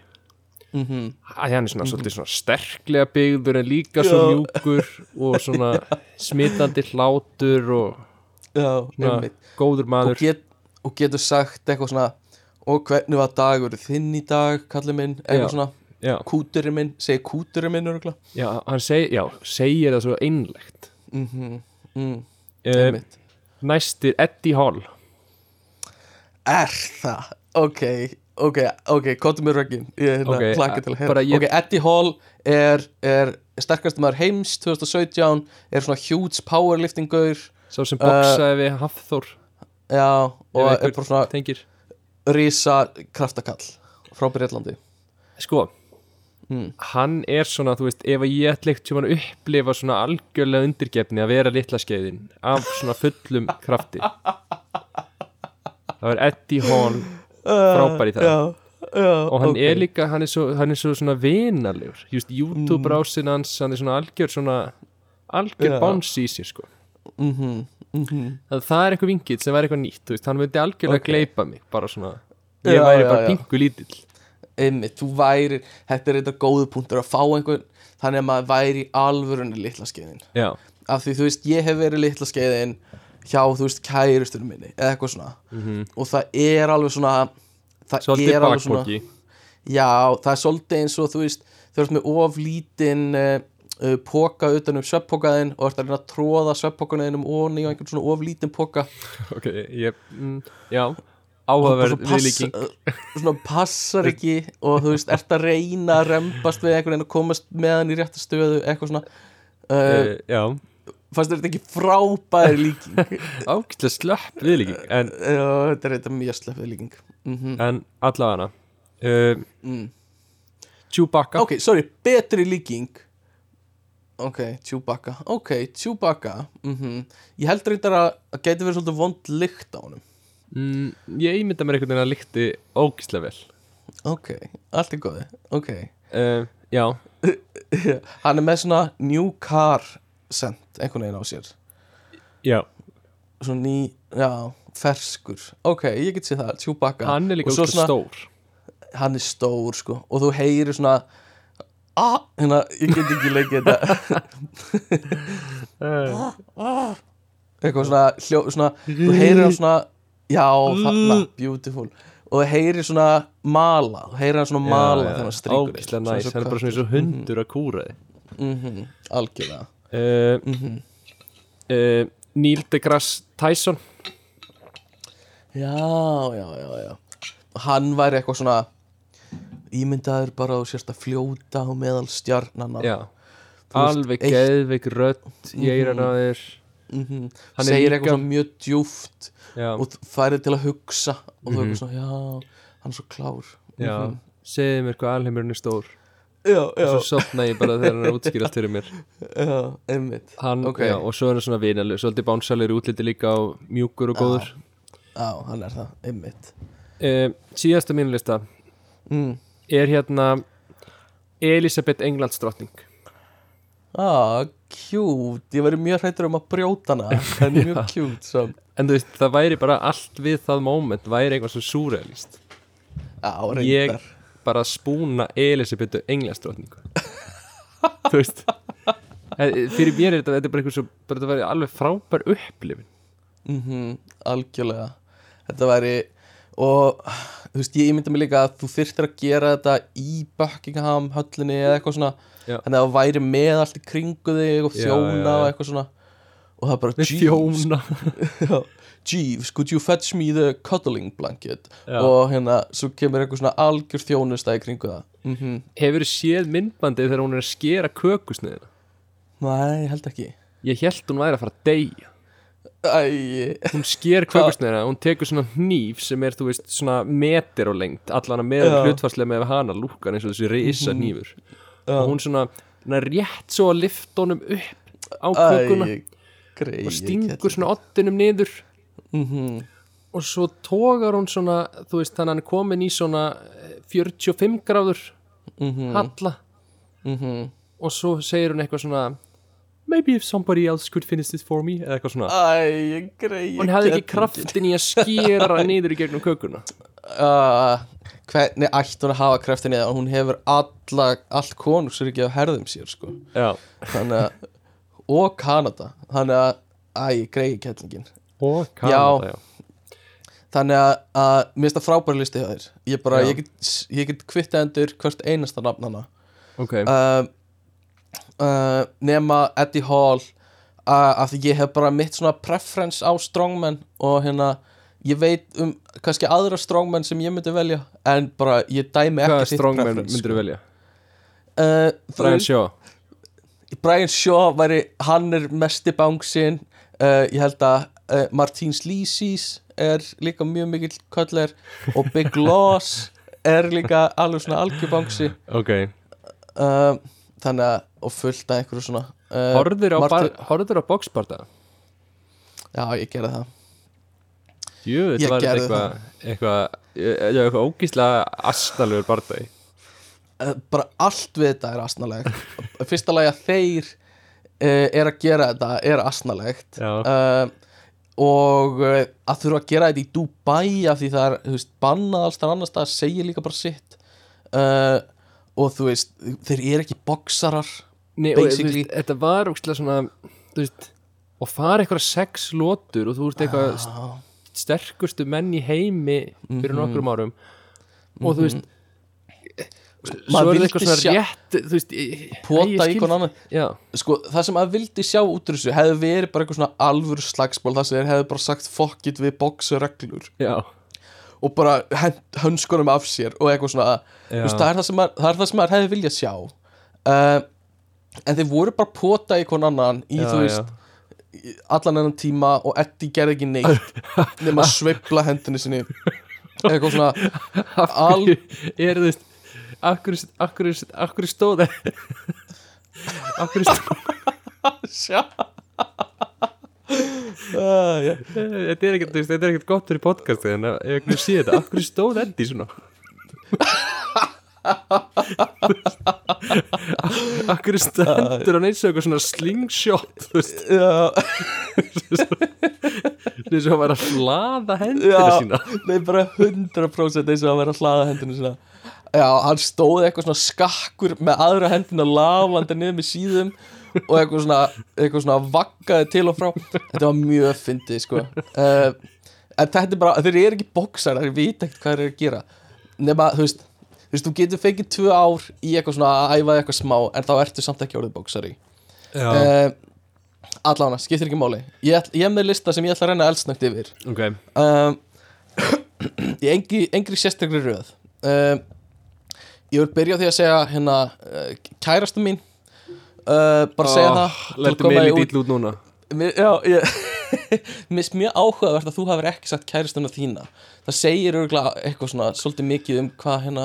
Mm -hmm. Hann er svona svolítið svona sterklega byggður en líka svo Já. mjúkur og svona smitandi hlátur og já, svona góður og, maður. get, og getur sagt eitthvað svona og hvernig var dagur þinn í dag kallið minn, Já. eitthvað svona Já, kúturinn minn, segi kúturinn minn örgulega já, hann seg, já, segir það svo einlegt mm -hmm. mm, uh, Næstir Eddie Hall. Er það, ok ok, ok, kóttum mér röggin. Ég er hérna Ok, okay, klakka til að heyra. ég- ok, Eddie Hall er, er sterkast maður heims 2017 er svona huge powerlifting gaur. Sá sem boksaði við Hafþór. Já, og er bara svona risa kraftakall frá Breitlandi Sko, mm. hann er svona, þú veist, ef ég ætla ekkert að upplifa svona algjörlega undirgefni að vera litla skeiðin af svona fullum krafti. Það er Eddie Hall frábær í það. Já, já, og hann ok. er líka, hann er svo, hann er svo svona vinalegur, just YouTube rásin hans hann er svona algjör svona algjör báns í sér sko. Mhm, mhm. það, það er eitthvað vingill sem væri eitthvað nýtt, veist, hann myndi algjörlega Ok. gleypa mig, bara svona. Ég væri já, bara pingu lítill einmitt, þú væri þetta er eitthvað góðu punktur að fá einhvern þannig að maður væri í alvörunni litla skeiðin. Já, af því þú veist, ég hef verið litla skeiðin hjá, þú veist, kærustunum minni eða eitthvað svona. Mhm. og það er alveg svona það Svolítið er alveg svona Já, það er svolítið eins og þú veist þú ert með of lítinn uh, uh, póka utan um sveppókaðinn og ert að reyna að tróða sveppókaðinn um onni og einhvern svona of lítinn póka Ok, ég, mm, já Áhugaverð viðlíking. svona passar ekki og þú veist, ert að reyna að rembast við einhvern veginn og komast með hann í rétta stöðu eitthvað svona. Uh, uh, fannst þetta ekki frábæri líking? Ágætlega slöpp viðlíking En, Já, þetta er þetta mjög slefið líking mm en allavega uh, mm. Chewbacca. Ok, sorry, betri líking. Ok, Chewbacca. Ok, Chewbacca. Mm Ég held reyndar að það gæti verið svolítið vond lykt á honum mm, Ég ímynda mér einhvern veginn að líkti ógætlega vel. Ok, allt er góði Ok. Uh, Já, Hann er með svona new car scent einhvern veginn á sér. Já. Svona ný, já, ferskur. Ok, ég get séð það, Chewbacca. Hann er líka svona- stór. Hann er stór, sko. Og þú heyrir svona Ah, hérna, ég get ekki leikið þetta. Uh, eitthvað svona, hljó, svona þú heyrir hann svona já, þarna, beautiful. Og þú heyrir svona mala þú heyrir hann svona mala þegar hann stríkur þig. Ógætlega Svona næs, eins og hann er bara svona eins og köttur. hundur að kúra þig. Mhm, algjörlega. Uh, Mhm. uh, Neil deGrasse Tyson. Já, já, já, já. Hann væri eitthvað svona ímyndaður bara og sérst að fljóta á meðal stjarnana alveg geðveik rödd í eiran á þér mm er segir líka- eitthvað mjög djúft Já, og færið til að hugsa og þú Mhm. eitthvað svona, já, hann er svo klár. Já, Mhm. segðu mér hvað alheimurinn er stór. Já, og svo sopna ég bara þegar hann er útskýrast fyrir mér. Já, einmitt. Hann, Ok. já, og svo er hann svona vinalur svolítið bánsalur útliti líka á mjúkur og góður. Já, hann er það, einmitt. Uh, síðasta mínu lista mm. er hérna Elisabeth Englandsdrottning Ah, cute, ég væri mjög hrættur um að brjóta hana en mjög cute svo. en þú veist, það væri bara allt við það moment væri eitthvað svo súrealist Já, ég reyndar bara spúna Elisabethu Englandsdrottningu þú veist Eh, fyrir mér er þetta, þetta er bara eitthvað svo bara þetta væri alveg frábær upplifin mm Algjörlega. Þetta væri og þú veist, ég ímynda mig líka að þú þyrftir að gera þetta í Buckingham höllinni eða eitthvað svona. Já. þannig að það væri með allt í kringu þig og þjóna og eitthvað svona. Og það er bara Jeeves, Jeeves, could you fetch me the cuddling blanket? Já. og hérna, svo kemur eitthvað svona algjör þjónusta í kringu það. Mm hefur séð myndbandið þegar hún er að skera kökusniðina? Nei, held ekki. Ég held hún væri að fara að deyja Æ, hún sker kökusniðina, hún tekur svona hníf sem er, þú veist, svona meter og lengt allan að með Já. hlutfarslega með hana lúkan eins og þessi risa hnífur Já. og hún svona, svona rétt svo að lifta honum upp á kökuna Æ, greið og stingur svona ottinum niður mm -hmm. og svo tógar hún svona þú veist, þannig að hann er komin í svona eh, 45 gráður Mhm. halla Mm og svo segir hún eitthvað svona maybe if somebody else could finish this for me eða eitthvað svona. Æ, greið hún hefði ekki kraftin í að skera niður í gegnum kökuna. Uh, Hvernig ætti hún að hafa kraftin eða hún hefur alla, allt konungsriki á herðum sér sko. Já, Þannig að og Kanada. Þannig að, æ, greið kettlingin. Og Kanada, já. Þannig að, að mér finnst það frábæri listi hjá þér. Ég bara, Já. ég get, ég get kvitta endur hvert einasta nafn hana. Ok, uh, uh, nema Eddie Hall uh, af því ég hef bara mitt svona preference á strongmen og hérna ég veit um kannski aðra strongmen sem ég myndi velja en bara ég dæmi ekki þitt strongman preference, myndir þú velja? sko. uh, þú Brian Shaw Brian Shaw væri, hann er mesti bánsinn uh, ég held að uh, Martín Slísís er líka mjög mikill köllir og Big Loss er líka alveg svona algjör bánsi ok, uh, þannig að og fullt af einhverju svona uh, horfður á, Martin- á boxbarta? Já, ég gerði það. Jú, þetta var eitthvað eitthvað, eitthvað, ógíslega astalegur bardagi. Uh, Bara allt við þetta er asnalegt Fyrsta lagi að þeir uh, er að gera þetta er asnalegt uh, Og að þurfa að gera þetta í Dubai af því það er, þú veist, bannað alls þar annars það segir líka bara sitt. Uh, Og þú veist, þeir eru ekki boksarar Nei, og, Basically. veist, þetta var ógíslega svona veist, og fara eitthvað sex lotur og þú ert eitthvað Já, sterkustu menn í heimi fyrir Mhm. nokkrum árum og þú veist svo Mhm. Maður er vildi eitthvað svona rétt þú veist, pota í konan sko, það sem að vildi sjá út úr þessu hefði verið bara eitthvað svona alvöru slagsból það sem þeir hefði bara sagt fuck it við boxureglur já, og bara hönskunum af sér og eitthvað svona. Já. veist, það, er það, maður, það er það sem maður hefði viljað sjá. Uh, en þeir voru bara pota í konan annan í Já, þú veist í allan enn tíma og Eddie gerði ekki neitt nema að sveifla hendinni sinni. Eitthvað svona af hverju er þú veist hverju, af hverju stóð hverju stóð sjá. Þetta er ekkert, þetta er ekkert gott fyrir podcastið en ef einhvern sé þetta, af hverju stóð Endi svona? Af hverju stendur hann eins og eitthvað svona slingshot þú veist, eins og að vera að hlaða hendina sína. Nei bara 100% eins og að vera að hlaða hendinu sinna Já, hann stóð eitthvað svona skakkur með aðra hendina lafandi niður með síðum og eitthvað svona, eitthvað svona vaggaði til og frá. Þetta var mjög fyndið, sko. Uh, En þetta er bara, þeir eru ekki boxar, þeir vita ekkert hvað þeir eru að gera. Nefna, þú veist, þú veist, þú getur fengið tvö ár í eitthvað svona að æfa eitthvað smá en þá ertu samt ekki orðið já, uh, Allána, skiptir ekki máli. Ég, ég er með lista sem ég ætla að reyna eldsnögt yfir. Ok. Um, í engri, engri sérstakri röð. Um, ég vil byrja því að segja hérna kærastu mín uh, bara segja það til að Lættu koma mig í út- lítið út núna. Mér- já, ég mér finnst mjög áhugavert að þú hafur ekki sagt kærastuna þína. Það segir örgulega eitthvað svona svolítið mikið um hvað hérna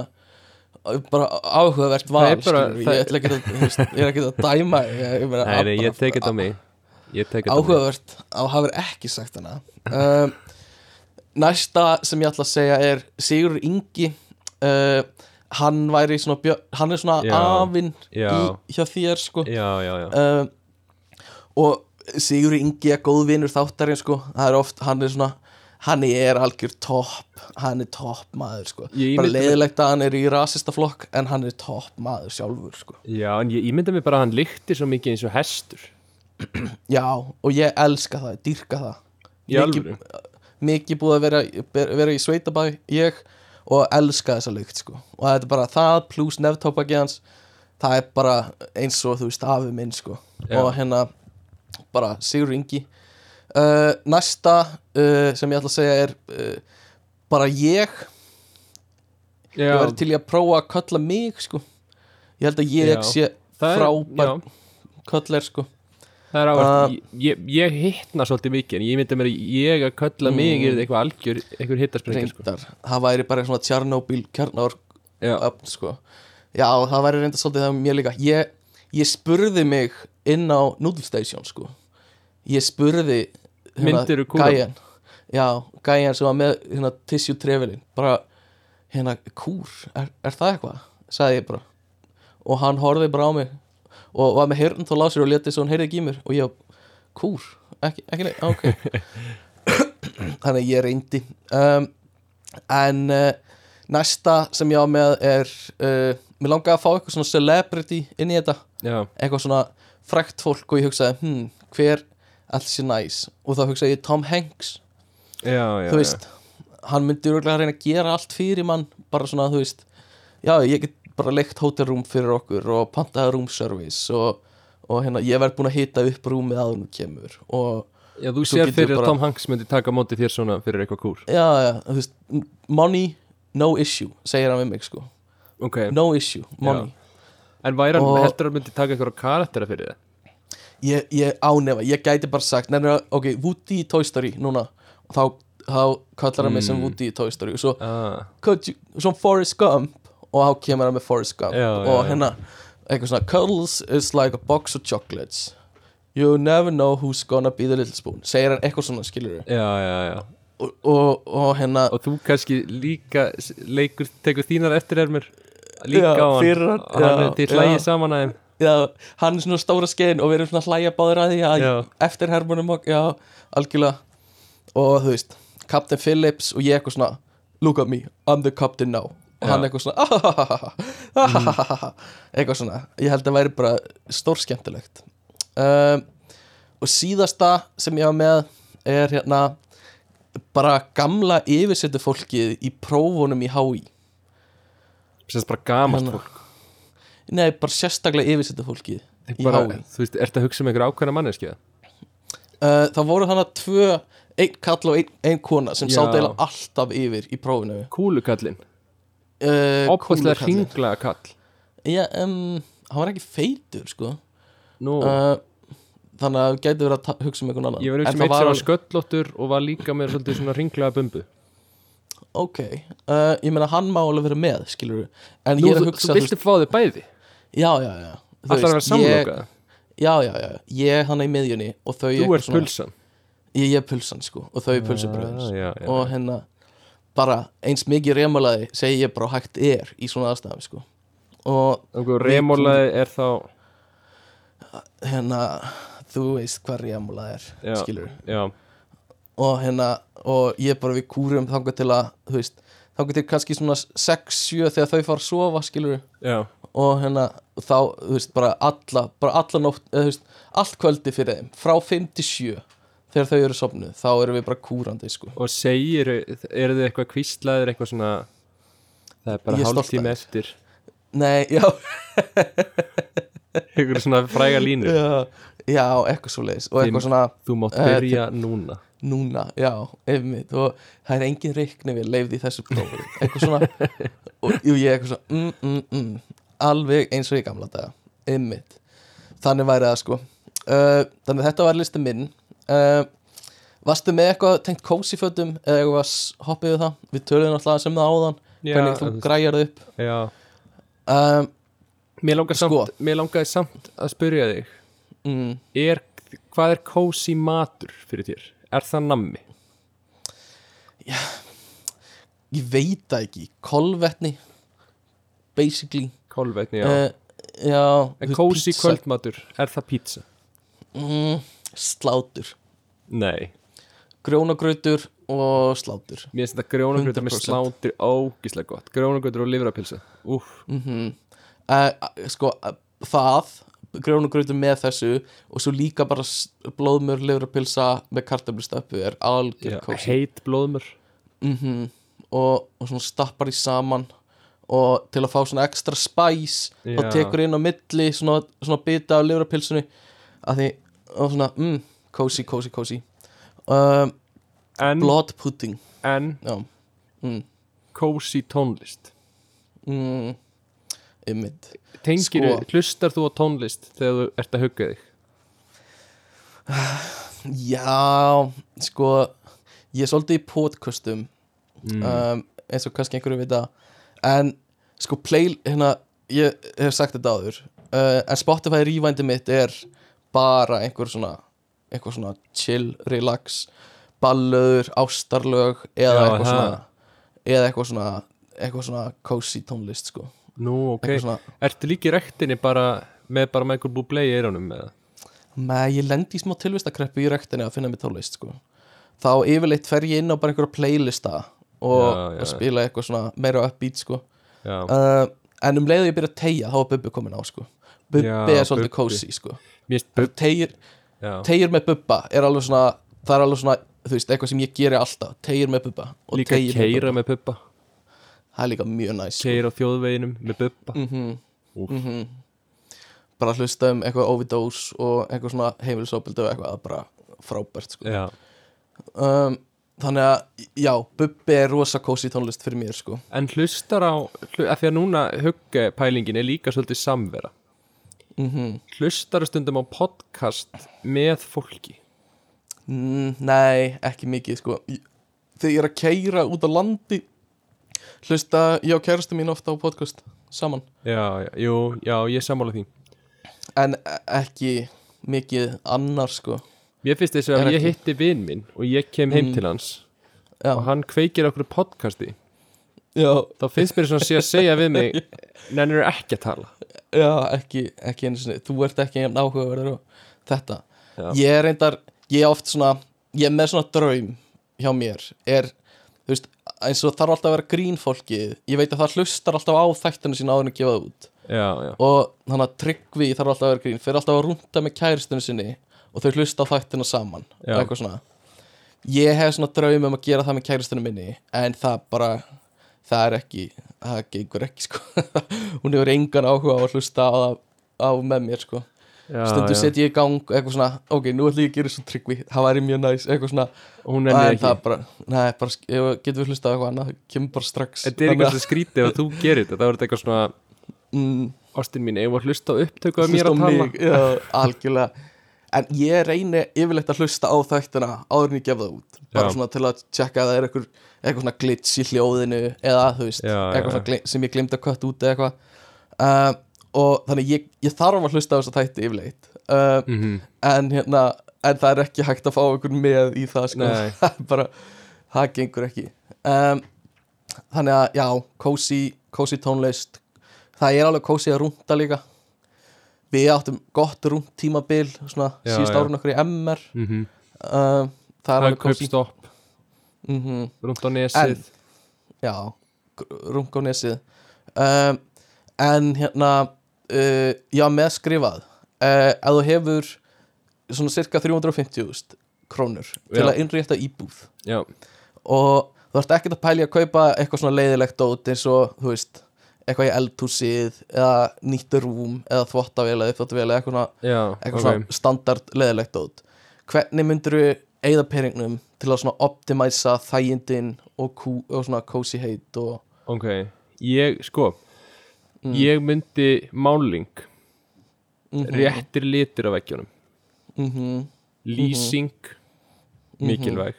bara áhugavert val Það er bara- skilurðu. það- ég, ætla ekki að, er að dæma ég, meina, Nei, nei, bara- ég tek þetta á mig. Áhugavert að hafur ekki sagt hana. Um, næsta sem ég ætla að segja er Sigur Ingi. Uh, hann væri svona björ, hann er svona Já. afinn Já. í, hjá þér sko. Já, já, já. Um, og Sigur Ingi er góð vinur þáttarinn sko. Það er oft, hann er svona hann er algjör topp hann er topp maður sko. Ég bara leiðilegt að hann er í rasista flokk en hann er topp maður sjálfur sko. Já, en ég ímynda mér bara að hann lykti svo mikið eins og hestur. Já, og ég elska það, dýrka það. Mikið búið að vera, vera í sveitabæ ég og elska þessa lykt sko. og þetta er bara það pluss nefntópaki hans það er bara eins og þú veist afi minn sko. Já. og hérna bara Sigur Ingi uh, næsta uh, sem ég ætla að segja er uh, bara ég ég Já, verði til í að prófa að kalla mig sko. ég held að ég Já. sé frábær kallar sko. Það er ávært, Uh, ég, ég hittna svolítið mikið en ég myndi mér að ég að kölla mig er eitthvað algjör, eitthvað hittarsprengur sko. það væri bara svona Tjarnóbíl kjarnar Já, öfn sko. Já, það væri reynda svolítið það mér líka. Ég, ég spurði mig inn á Noodle Station sko. Ég spurði kúra? Gæjan. Já, gæjan sem var með hérna, tissue trefilin bara, hérna, kúr, er, er það eitthvað? sagði ég bara. Og hann horfði bara á mig og var með heyrn þá lásir og leti svo hann heyrði ekki í mér og ég, kúr, ekki, ekki neitt, ok. Þannig að ég reyndi. Um, en uh, næsta sem ég á með er uh, mér langaði að fá eitthvað svona celebrity inn í þetta. Já, eitthvað svona frækt fólk og ég hugsaði hm, hver alls sé næs? Og þá hugsaði ég Tom Hanks. Já, já þú veist, hann myndi örgulega reyna að gera allt fyrir mann, bara svona þú veist já, ég get bara leikt hótelrúm fyrir okkur og pantaði room service og, og hérna, ég verð búin að hita upp rúmið áður nú kemur og Já, þú sér fyrir bara- að Tom Hanks myndi taka móti þér svona fyrir eitthvað kúr já, já, þú veist money, no issue, segir hann við mig sko. Ok, no issue, money. En væri hann Og- heldur að myndi taka eitthvað karaktera fyrir það ég, ég ánefa, ég gæti bara sagt nefnir, ok, Woody í Toy Story núna. Þá, þá kallar hann mig sem Mm. Woody í Toy Story. Og svo, ah, could you, svo Forrest Gump og þá kemur hann með Forrest Gump. Já, og já, hérna, eitthvað svona cuddles is like a box of chocolates. You never know who's gonna be the little spoon segir hann eitthvað svona, skilur Já, já, já. Og, og, og hérna Og þú kannski líka leikur, tekur þínar eftirhermur líka Já, á hann. fyrir og hann er til hlægi saman að þeim. Já, hann er svona stóra skeiðin og við erum svona hlæja báður að því eftir hermunum og, já, algjörlega. Og þú veist, Captain Phillips og ég eitthvað svona, look at me, I'm the captain now og hann eitthvað svona ahahaha eitthvað svona, ég held að væri bara stór skemmtilegt um, og síðasta sem ég var með er hérna bara gamla yfirsettu fólkið í prófunum í HÍ Sérst bara gamalt Hérna. fólk. Nei, bara sérstaklega yfirsetta fólkið í HÍ. Þú veist, ertu að hugsa um einhver ákveðna manneski uh, það voru þannig að tvö einn kall og einn ein kona sem Já. sá deila alltaf yfir í prófinu. Kúlukallinn, uh, kúlukallinn. hringlega kall. Já, um, hann var ekki feitur sko. Nú, uh, þannig að gæti verið að hugsa um einhvern annan. Ég auðvitað það meitt sem var alveg- sköllóttur og var líka með svolítið svona hringlega bumbu. Ok, uh, ég meina hann má alveg vera með skilur en Nú, ég er að hugsa þú viltu fá þig bæði? Já, já, já. Þú Allar að vera samlokaða já, já, já, ég hann í miðjunni og þau Þú ert pulsan. Ég, er pulsan sko og þau er pulsubröðins. Ah, og hérna bara eins mikið remalaði segi ég bara hægt er í svona aðstæðum sko. Og remólaði er þá hérna þú veist hvað remalaði er Já. skilur Já, og hérna og ég bara við kúrum þangað til að þú veist þangað til kannski svona 6-7 þegar þau fara að sofa skilur já, og hérna þá þú veist bara alla bara alla nótt eða veist allt kvöldi fyrir þeim frá 5 til 7 þegar þau eru sopnuð þá erum við bara kúrandi sko. Og segir eru þið eitthvað kvíslaðir eitthvað svona það er bara Ég af þér. eftir. Nei já. Eitthvað svona fræga línur. Já, já eitthvað svo leiðis og eitthvað svona þú mátt byrja núna. Núna já einmitt. Og það er engin reikni við leifði í þessu prófi. Eitthvað svona og jú, ég eitthvað svona mm, mm, mm, alveg eins og í gamla daga. Einmitt. Þannig væri það sko. Uh, þannig þetta var listi minn uh, varstu með eitthvað tengt kósifötum eða eitthvað hoppið við það? Við töluðum alltaf sem það áðan Já, hvernig þú græjar það upp. Já, um, mér langar samt Sko. mér langaði samt að spyrja þig mm, er, hvað er kósi matur fyrir þér? Er það nammi? ég veit það ekki. Kolvetni basically. Kolvetni, já. Uh, já En kósi kvöldmatur, er það pizza? mm, slátur Nei, grjónagrautur og slátur. Mér finnst þetta grjónagrautur með 100%. slátur ógíslega gott. Grjónagrautur og livrapilsa Úff, mm uh, sko uh, það grjónagrautur með þessu og svo líka bara s- blóðmör, livrapilsa með kartöflustöppu er algjör já, kósi heit blóðmur mm og, og svona stappar í saman og til að fá svona ekstra spæs Já. og tekur inn á milli svona, svona bita af livrapilsunni að því, og svona, mm, kósi, kósi, kósi um, En, blood pudding. en mm, kósi tónlist. Mm, ymmit Tengir, Sko. hlustar þú á tónlist þegar þú ert að hugga þig? Já, sko ég er svolítið í podcastum Mm. um, eins og kannski einhverju vita. En sko play, hérna, ég hef sagt þetta áður uh, en Spotify rývændi mitt er bara einhver svona eitthvað svona chill, relax ballöður, ástarlög eða Já, eitthvað svona eða eitthvað svona eitthvað svona cozy tónlist sko. Nú, ok. svona, Ertu líka í rektinni bara með bara Michael Bublé í eyrunum með með ég lendi í smá tilvistakreppu í rektinni að finna mér tónlist sko. Þá yfirleitt fer ég inn á bara einhverja playlista og, Já, já. og spila eitthvað svona meira upbeat sko. Uh, en um leiðu ég byrja að tegja þá var Bubbi komin á sko. Bubbi er svolítið cozy sko. Mér tegir, Tegir með Bubba er alveg svona það er alveg svona, þú veist, eitthvað sem ég geri alltaf tegir með Bubba líka keira Bubba. með puppa það er líka mjög næs sko. Keira á þjóðveginum með bubba mm Úff. -hmm. bara hlusta um eitthvað overdose og eitthvað svona heimilisofbildi og eitthvað, bara frábært sko. Um, þannig að, já, Bubbi er rosa cozy tónlist fyrir mér sko en hlustar á af því að núna hugga pælingin er líka svolítið samvera mm hlustar stundum á podcast með fólki? Mm, nei, ekki mikið sko. Ég- Þegar ég er að keira út á landi Hlusta ég og kærastu mín ofta á podcast Saman. Já, já, jú, já, ég sammála því. En e- ekki mikið annar sko. Mér finnst þess að ég hitti vinn minn og ég kem heim Mm. til hans Já, og hann kveikir okkur podcasti já, þá finnst mér svona sé að segja við mig nennir ekki að tala? Já ekki, ekki einu sinni. Þú ert ekki jafn áhugaverður og þetta. Já. Ég er reyndar, ég er oft svona Ég er með svona draum hjá mér. Er, þú veist, eins og þarf alltaf að vera grín fólkið. Ég veit að það hlustar alltaf á þættinu sína áður en að gefa það út. Já, og þannig að Tryggvi þarf alltaf að vera grín. Fyrir alltaf að rúnda með kæristunni sinni og þau hlusta á þættina saman. Eitthvað svona. Ég hef svona draum um að gera það með kæristunni minni en það bara það er ekki það gengur ekki sko. Hún hefur engan áhuga á að hlusta á, á með mér sko. Já, stundu já. set ég í gang eitthvað svona ok, nú ætlum ég að gera svo tryggvi það væri mjög næs, eitthvað svona. Hún er ekki. það bara, nei, bara getum við hlustað á eitthvað annað, kemur bara strax. Þetta er eitthvað skrítið ef þú gerir þetta, það verður eitthvað svona mm, Ástin mín, ef að hlusta á upptöku af mér hlusta að tala? algjörlega en ég reyni yfirleitt að hlusta á þættina áður en ég gef það út. Bara Já. svona til að tjekka að það er eitthvað, eitthvað svona glitch í hljóðinu eða þú veist, Já, eitthvað svona gleym, sem ég glemt að kött út eða eitthvað. Uh, og þannig ég, ég þarf að hlusta á þessa þætti yfirleitt. Uh, Mhm. en hérna en það er ekki hægt að fá einhvern með í það sko, bara það gengur ekki. Um, þannig að já, cozy, cozy tónlist. Það er alveg cozy að rúnda líka við áttum gott rúnt tímabil svona Já, síðust árun okkur í MR um, það er Það er kaupstopp, mm rúnt á nesið. Já, rung á nesið. Um, en hérna uh, já, með skrifað uh, að þú hefur svona cirka 350.000 krónur til Já. að innrétta íbúð Já, og þú ert ekkert að pæli að kaupa eitthvað svona leiðilegt dót eins og, þú veist eitthvað í eldhúsið eða nýtt rúm eða þvottavél eða þvottavél eða eitthvað, já, eitthvað ok svona standard leiðilegt dót hvernig myndir þú eigða peningnum til að optimæsa þægindin og, og svona cozy heit og Ok, ég, sko Mm. Ég myndi máling Mhm. Réttir litir á veggjunum mm Lýsing Mhm. Mikilvæg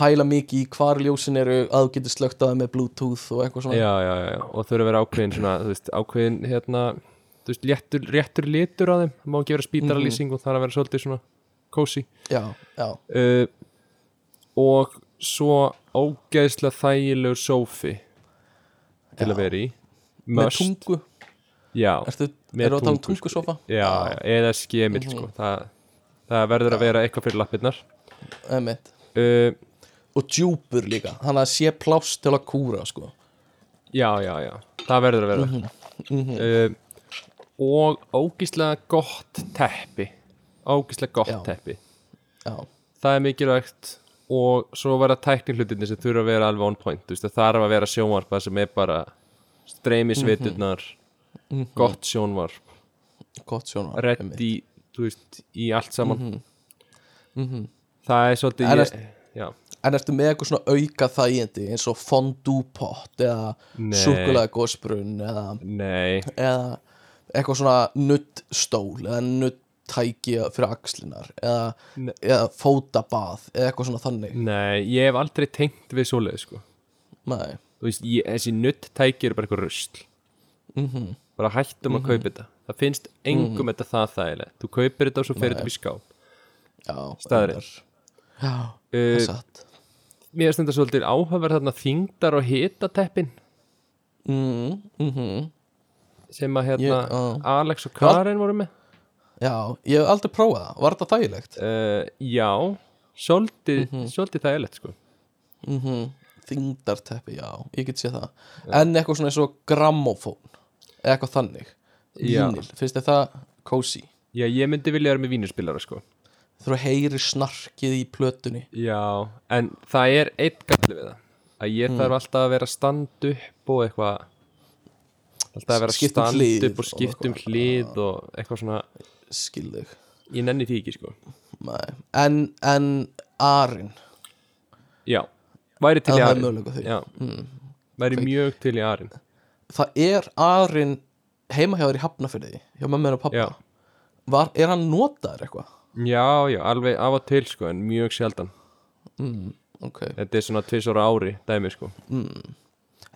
pæla mikið í hvar ljósin eru að þú getur slögt á það með bluetooth og eitthvað svona. Já, já, já, og þurfa að vera ákveðin svona, þú veist, ákveðin hérna, þú veist, réttur, réttur litur á þeim. Má ekki vera spítaralýsing og það er að vera svolítið svona cozy. Já, já, uh, og svo ógeðslega þægilegur sófi til Já. að vera í. Með Must, tungu. Já, Ertu, Með eru að tala um tungu, sko. já, já, eða skemil Mhm. sko, það, það verður að vera eitthvað fyrir lappirnar. Einmitt. uh, og djúpur líka, þannig að sé pláss til að kúra sko. Já, já, já, það verður að vera. Mhm. uh, og ógeðslega gott teppi. Ógeðslega gott Já. teppi. Já, það er mikilvægt og svo vera tækni hlutinni sem þurfa að vera alveg on point þú veist, það þarf að vera sjónvarpa sem er bara streymisveiturnar gott sjónvarp. Gott sjónar reddi, þú veist, í allt saman. Mhm. Mhm. það er svolítið ég, já, En ertu með eitthvað svona auka þægindi eins og fondue pot eða Nei. súkulega gósbrunn eða, eða eitthvað svona nuttstól eða nuttæki fyrir axlinar eða, eða fótabað eða eitthvað svona þannig? Nei, ég hef aldrei tengt við svoleið sko. Nei, veist, ég, þessi nutt tæki eru bara eitthvað rusl. Mhm, bara hættum að kaupa þetta. Það finnst engum þetta það þægilegt. Þú kaupir þetta og svo fyrir Nei. þetta upp í skáp. Já reyndar. Já, það er satt mér finnst þetta svolítið áhugaverð þarna þingdar og hitateppin. Mm, mm sem að hérna Ég- á. Alex og Karen voru með. Já, ég hef aldrei prófað það, var þetta þægilegt? uh, já, svolítið Mhm. svolítið þægilegt sko. Mm Þingdarteppi, já, ég get séð það. En eitthvað svona eins og grammófón. Eða eitthvað þannig. Vínil, finnst það cozy? já, ég myndi vilja vera með vínurspilara sko Þú heyri snarkið í plötunni. Já, en það er eitt galli við það. Að ég Mm. þarf alltaf að vera að standa upp og eitthvað alltaf að vera að Skipta um standa hlið upp og skipta um og- hlið og eitthvað svona, Skilðug ég nenni því ekki sko. En, en Arin. Já, væri til Það í Arin. já, mm. væri mjög til í Arin. Það er Arin heima hjá þér í Hafnafyrði hjá mömmu og pappa. Var, Er hann notaður eitthvað? Já, já, alveg af og til sko en mjög sjaldan. Mm, ok. Þetta er svona tvisora ári dæmi sko.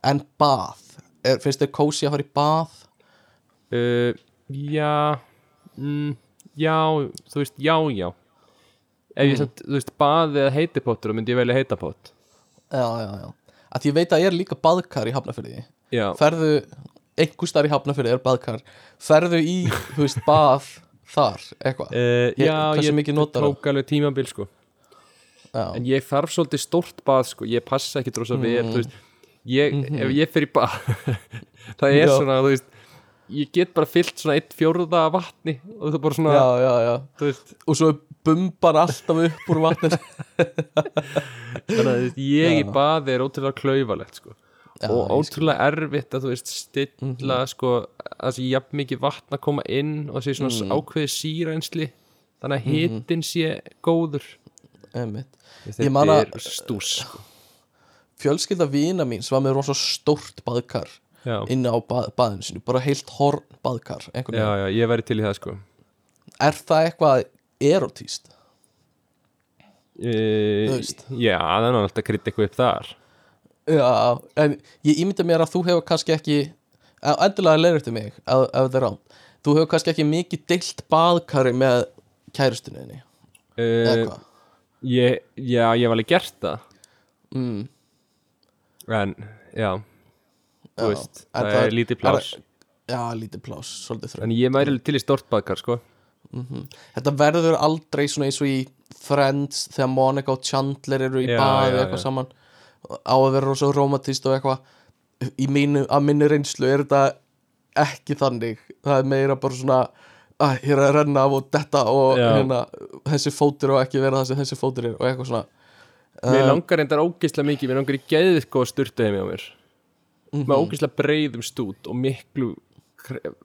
En bað, er, finnst þér cozy að fara í bað? uh, já mm, já, þú veist, já, já. Ef Mm. ég samt, þú veist, baði eða heitipottur þá myndi ég velja heitapott. Já, já, já. Að ég veit að ég er líka baðkar í Hafnafyrði já, Ferðu, einhver starf í Hafnafyrði er baðkar. Ferðu í, þú veist, bað þar, eitthvað? Uh, já ég tók alveg tímabil sko. Já, en ég þarf svolítið stórt bað sko. Ég passa ekki drósa vel, þú veist. Ég, ef ég fer í bað það er Mhm. Já. svona, þú veist ég get bara fyllt svona eitt fjórða vatni og það er bara svona, já, já, já. Og svo bumban alltaf upp úr vatnir þannig að ég í Já. baði er ótrúlega klaufalegt sko Já, og ótrúlega erfitt að þú veist stilla sko að það sé jafn mikið vatn að koma inn og sé svona Mhm. mm. ákveði sírensli þannig að hitin sé góður þetta man að- er stús sko. fjölskylda vina mín sem var með rosa stórt baðkar já. inni á bað, baðinu sinu, bara heilt horn baðkar já, já, ég væri til í það sko er það eitthvað erotíst? e, veist. já, það er nú alltaf krydd eitthvað upp þar Já, en ég ímynda mér að þú hefur kannski ekki að- endilega leiður eftir mig ef, ef það er rán þú hefur kannski ekki mikið deilt baðkari með kærustuninni eða e, hvað? ég, já, ég var alveg gert það. Mm, en, já þú veist, það, það- er lítið plás já, lítið plás, svolítið þröng en ég alveg til í stort baðkar sko. Þetta verður aldrei svona eins og í Friends þegar Monica og Chandler eru í Já, baði já, eitthvað já. saman á að vera rosa romantist og eitthvað. Í mínu, að minni reynslu er þetta ekki þannig. Það er meira bara svona að hér að renna af og detta og hérna, þessi fótur og ekki vera það sem þessi fótur er og eitthvað svona. Mér Um, langar reyndar ógeðslega mikið, mér langar í geðið góða sturtu heimi á mér. Mhm. með ógeðslega breiðum stút og miklu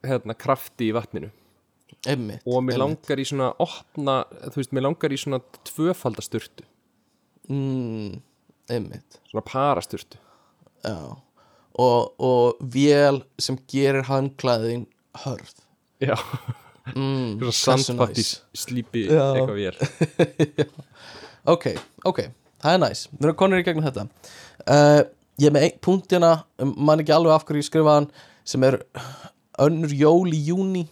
hérna, krafti í vatninu. Einmitt, og mér einmitt. langar í svona opna, þú veist, mér langar í svona tvöfaldasturtu, mm, einmitt. Svona parasturtu. Já. Og, og vél sem gerir handklæðin hörð. Já, mm, sandpatti næs. slípi Já. eitthvað vél. Ok, ok, það er næs. Við erum konur í gegnum þetta. Uh, ég með einn punktina um, man ekki alveg af hverju ég skrifa hann sem er önnur jól í júni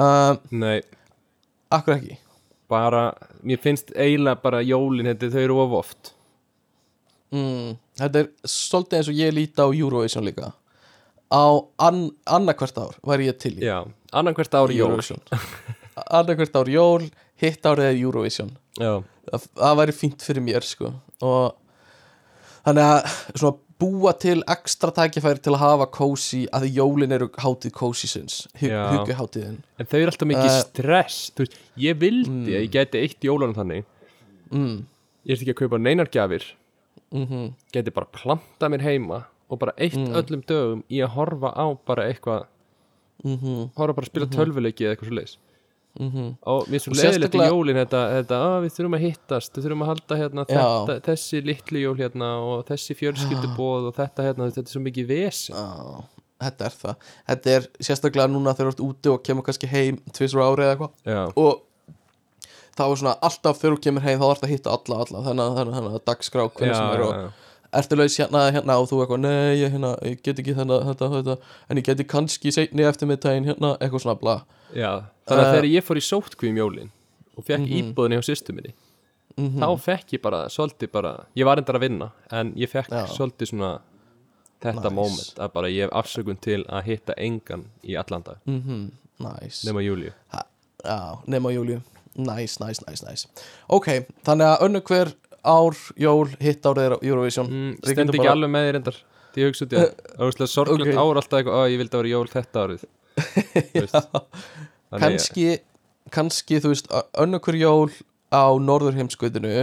uh, Nei, akkur ekki? Bara, mér finnst eiginlega bara jólin, þetta þau eru of oft mm, þetta er svolítið eins og ég líti á Eurovision líka. Á an, annarkvært ár væri ég til í. Já, ári jól. Eurovision. Annarkvært ár jól hitt árið er Eurovision. Já, það, það væri fínt fyrir mér sko. Og þannig að svona búa til ekstra tækifæri til að hafa kósi að jólin eru hátíð kósisins hátíðin en þau eru alltaf mikið Eh, stress. Veist, ég vildi að ég geti eitt jólanum þannig. Mm, ég ert ekki að kaupa neinar mm geti bara planta mér heima og bara eitt Mm. öllum dögum í að horfa á bara eitthvað -hmm, horfa bara að spila tölvuleiki eða eitthvað svo leis mm og er svo Og leiðilegt í jólin þetta, þetta að við þurfum að hittast við þurfum að halda hérna þetta, þessi litlu jól hérna og þessi fjölskyldubóð og þetta hérna, þetta er svo mikið vesen. Á, þetta er það. Þetta er sérstaklega núna þegar þú ert úti og kemur kannski heim tvisur ári eða eitthvað. Og þá er svona alltaf þegar þú kemur heim þá ert að hitta alla, alla þannig að- þannig að- þannig að dagskrá hvernig sem er og já, ertu laus hérna, hérna og þú eitthvað, nei, ég, hérna, ég get ekki þennan, þetta, þetta, en ég geti kannski seinni eftir miðtægin, hérna, eitthvað svona bla já. þannig að Eh. þegar ég fór í sótkvíum jólin og fekk Mhm. íbúðinni hjá sýstu minni þá fekk ég bara, svolítið bara ég var endar að vinna, en ég fekk Já. svolítið svona þetta Nice. moment að bara ég hef afsökun til að hitta engan í allan dag, mhm, næs nema Júliu já, nema Júliu, næs, næs, næs, næs ok, þannig að önnu hver ár, jól, hitt árið er Eurovision? Mm, Við stend getum ekki alveg með þér endar því hugsa út í að það var sorglegt ok. ár alltaf eitthvað, að ég vildi að vera jól þetta árið. Að- kannski, kannski, þú veist önnu hver jól á norður heimskautinu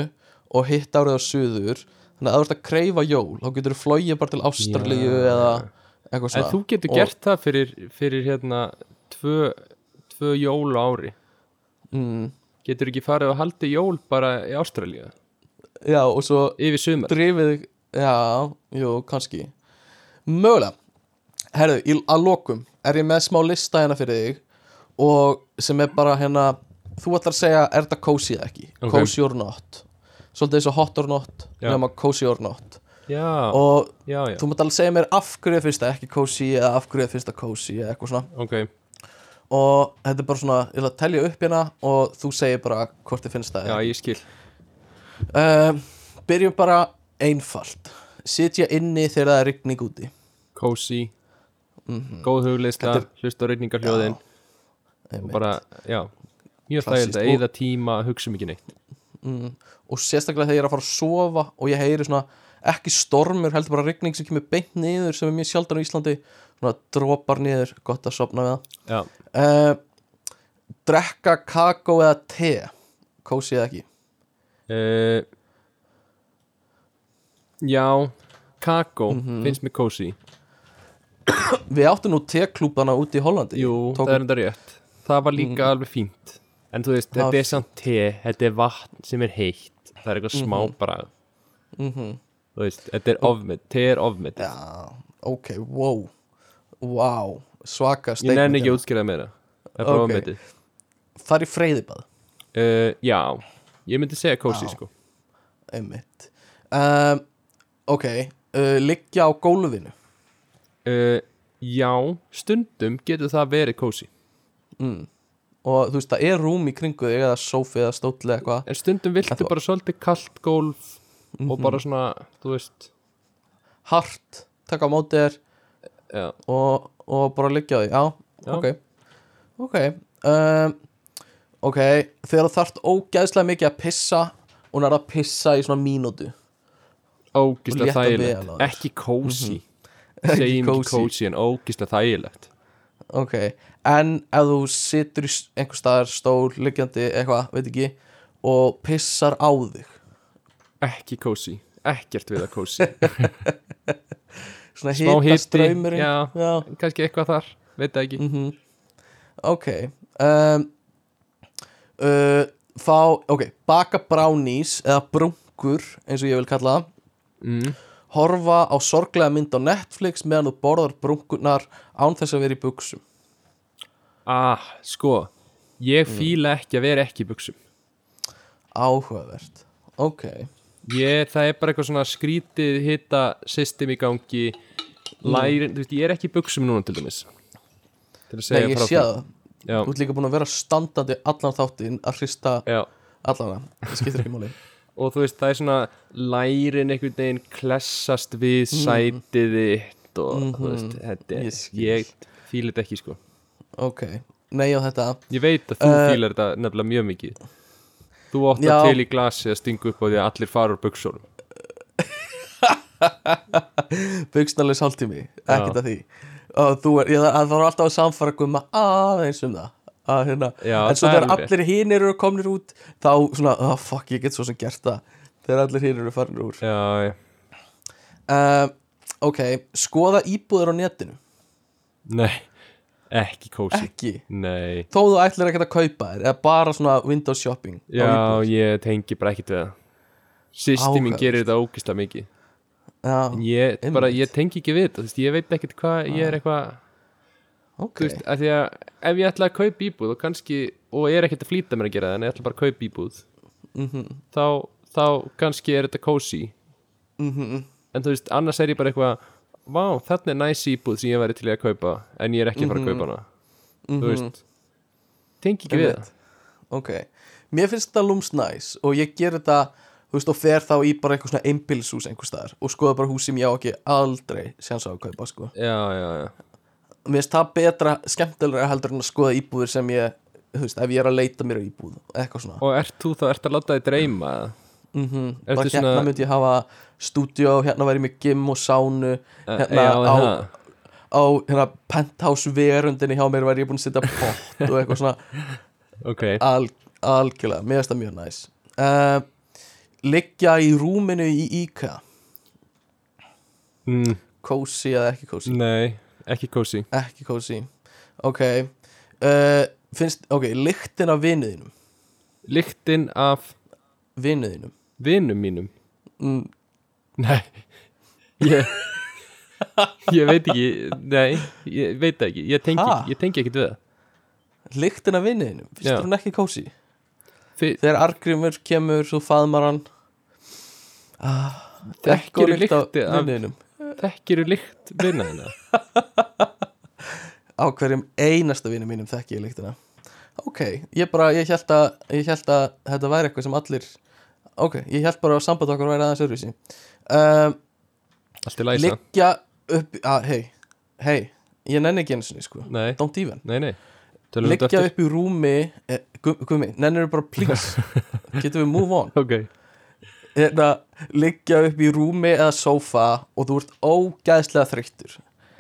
og hitt árið á suður. Þannig að ef þú ert að kreifa jól þá getur þú flogið bara til Ástralíu Já. eða eitthvað en svona. þú getur Og- gert það fyrir, fyrir hérna tvö, tvö jól ári. Mm, getur ekki farið að haldi jól bara í Ástralíu? Já, og svo yfir sumar? drifið já, jú, kannski. Mögulega. Herðu, að lokum er ég með smá lista hérna fyrir þig og sem er bara hérna þú ætlar að segja, er þetta cozy eða ekki? Ok. cozy or not? Svolítið eins og hot or not Já. nema cozy or not. Já, og já, já, þú mátt alveg segja mér af hverju finnst það ekki cozy eða af hverju finnst það cozy eða eitthvað svona. Ok og þetta er bara svona, ég ætla að telja upp hérna og þú segir bara hvort þið finnst það já, ég skil. Um, byrjum bara einfalt. Sitja inni þegar það er rigning úti. Cozy. Góð hugleisla, Þetta hlusta á reyningarhljóðin og einmitt. bara, já mjög þægild að eyða tíma hugsa mikið neitt. Mm, og sérstaklega þegar ég er að fara að sofa og ég heyri svona ekki stormur heldur bara rigning sem kemur beint niður sem er mjög sjaldan á Íslandi svona dropar niður, gott að sopna við það. Uh, drekka kakó eða te? Kósi eða ekki? Uh, já kakó Mhm. finnst mér kósi Við áttum nú teklúbana út í Hollandi. Jú, Tókum- það er enda rétt. Það var líka alveg fínt. En þú veist, þetta er samt te Þetta er vatn sem er heitt. Það er eitthvað smá Mhm. bragð Mhm. Þú veist, þetta er ofmynd Te er ofmynd Já, ok, wow Wow, svaka Ég statement nenni ekki að útskýra það meira. Það er bara Ok. ofmyndið Það er í freyðibað, uh, Já, ég myndi segja kósi Já. sko. Einmitt. Um, Ok, uh, liggja á gólfinu. Uh, Já, stundum getur það verið kósi mm. Og þú veist, það er rúm í kringu þig eða sófi eða stóll eða eitthvað. En stundum viltu bara svolítið kalt gólf Og Mhm. bara svona, þú veist. Hart, taka á móti þér og, og bara liggja því. Já, Já. ok. Ok um, Ok, þegar þarft ógæðslega mikið að pissa og nær að pissa í svona mínútu. Vel þægilegt. Ekki kósi Ekki Segjum ekki kósi en ógislega þægilegt. Ok, en ef þú situr í einhver staðar stól, liggjandi, eitthvað, veit ekki og pissar á þig. Ekki kósi, ekkert við að kósi svona ströymurinn já. já. Kannski eitthvað þar, veit ekki mhm. Ok um, uh, Fá, ok, baka brownies eða brunkur, eins og ég vil kalla það mm. horfa á sorglega mynd á Netflix meðan þú borðar brunkurnar án þess að vera í buksum Ah, sko Ég Mm. fíla ekki að vera ekki í buksum Áhugavert Ok, ég, Það er bara eitthvað svona skrítið hitta system í gangi Lærin, þú veist, ég er ekki í buksum núna til dæmis. Til að nei segja ég frá sé það. Já, Þú ert líka búin að vera standandi allan þáttinn að hrista já. allana. Það skiptir ekki máli. Og þú veist það er svona lærin einhvern veginn klessast við sætið þitt og þú veist þetta Ég er, skil. ég fíla þetta ekki sko. Ok, nei á þetta ég veit að þú Eh, fílar þetta nefnilega mjög mikið. Þú átt Já. það til í glasi að stinga upp á því að allir fara úr buksunum Bugsnarlegs hálftími, ekkert að því. Og þú er, ég, það var alltaf að samfara gumma aðeins um það að, hérna, Já, en svo þegar allir hinir eru komnir út þá svona, oh, fuck, ég get svo sem gert það þegar allir hinir eru farinir úr. Já, uh, ok, skoða íbúður á netinu? Nei, ekki kósi. Ekki, nei, þó þú ætlir ekki að kaupa þér eða bara svona windows shopping já, ég tengi bara ekkert við það. Áhugavert. gerir þetta ógislega mikið. já, en ég, ég tengi ekki við þetta ég veit ekkert hvað, ég er eitthvað ok þú veist, að að ef ég ætla að kaupa íbúð og kannski, og ég er ekkert að flýta mér að gera það en ég ætla bara að kaupa íbúð Mhm. þá, þá kannski er þetta cozy Mhm. en þú veist, annars er ég bara eitthvað vá, þarna er næs íbúð sem ég væri til að kaupa en ég er ekki að fara að kaupa hana Mhm. þú veist, tengi ekki við Einmitt. ok, mér finnst þetta lúms næs og ég ger þetta þú veist, og fer þá í bara eitthvað svona einbilshús einhver staðar og skoða bara hús sem ég á ekki aldrei sjans á að kaupa, sko. Já, já, já, mér finnst það betra, skemmtilega heldur en að skoða íbúðir sem ég, þú veist, ef ég er að leita mér á íbúð, eitthvað svona. Og ert þú þá, ert að láta þig dreyma? Mm ertu bara hérna svona- myndi ég hafa stúdíó, hérna væri mér gym og sánu Eh, hérna já, á, á hérna penthouse verundinni hjá mér væri ég búin að setja pott og eitthvað svona. Ok, al, algjörlega, mér finnst það mjög næs. Uh, liggja í rúminu í IKEA? Mm, cozy eða ekki cozy? Nei ekki cozy. Ekki cozy, ok. Uh, finnst, ok, lyktin af vinuðinum lyktin af vinuðinum vinum mínum? Mm, Nei. Ég Ég veit ekki, nei, ég veit ekki. Ég tengi, ég tengi ekkert við það. Lyktin af vinuðinum, finnst þér hún ekki cozy Þi, þegar argrimur kemur, svo faðmar hann. Ah, Þekkirðu lykt af lykti af- vinuðinum Þekkiru lykt vinna þina á hverjum einasta vinum mínum þekki ég lyktina. Ok, ég bara, ég held að ég held að þetta væri eitthvað sem allir ok, ég held bara að samband okkar væri aðeins öðruvísi. Um, Allt er læsa liggja upp að, hei, hei ég nenni ekki einu sinni, sko, Nei, don't even. Nei, nei liggja upp í rúmi eh, gu- gummi, nennir bara please? Getum við move on? Ok, hérna, liggja upp í rúmi eða sófa og þú ert ógæðslega þreyttur.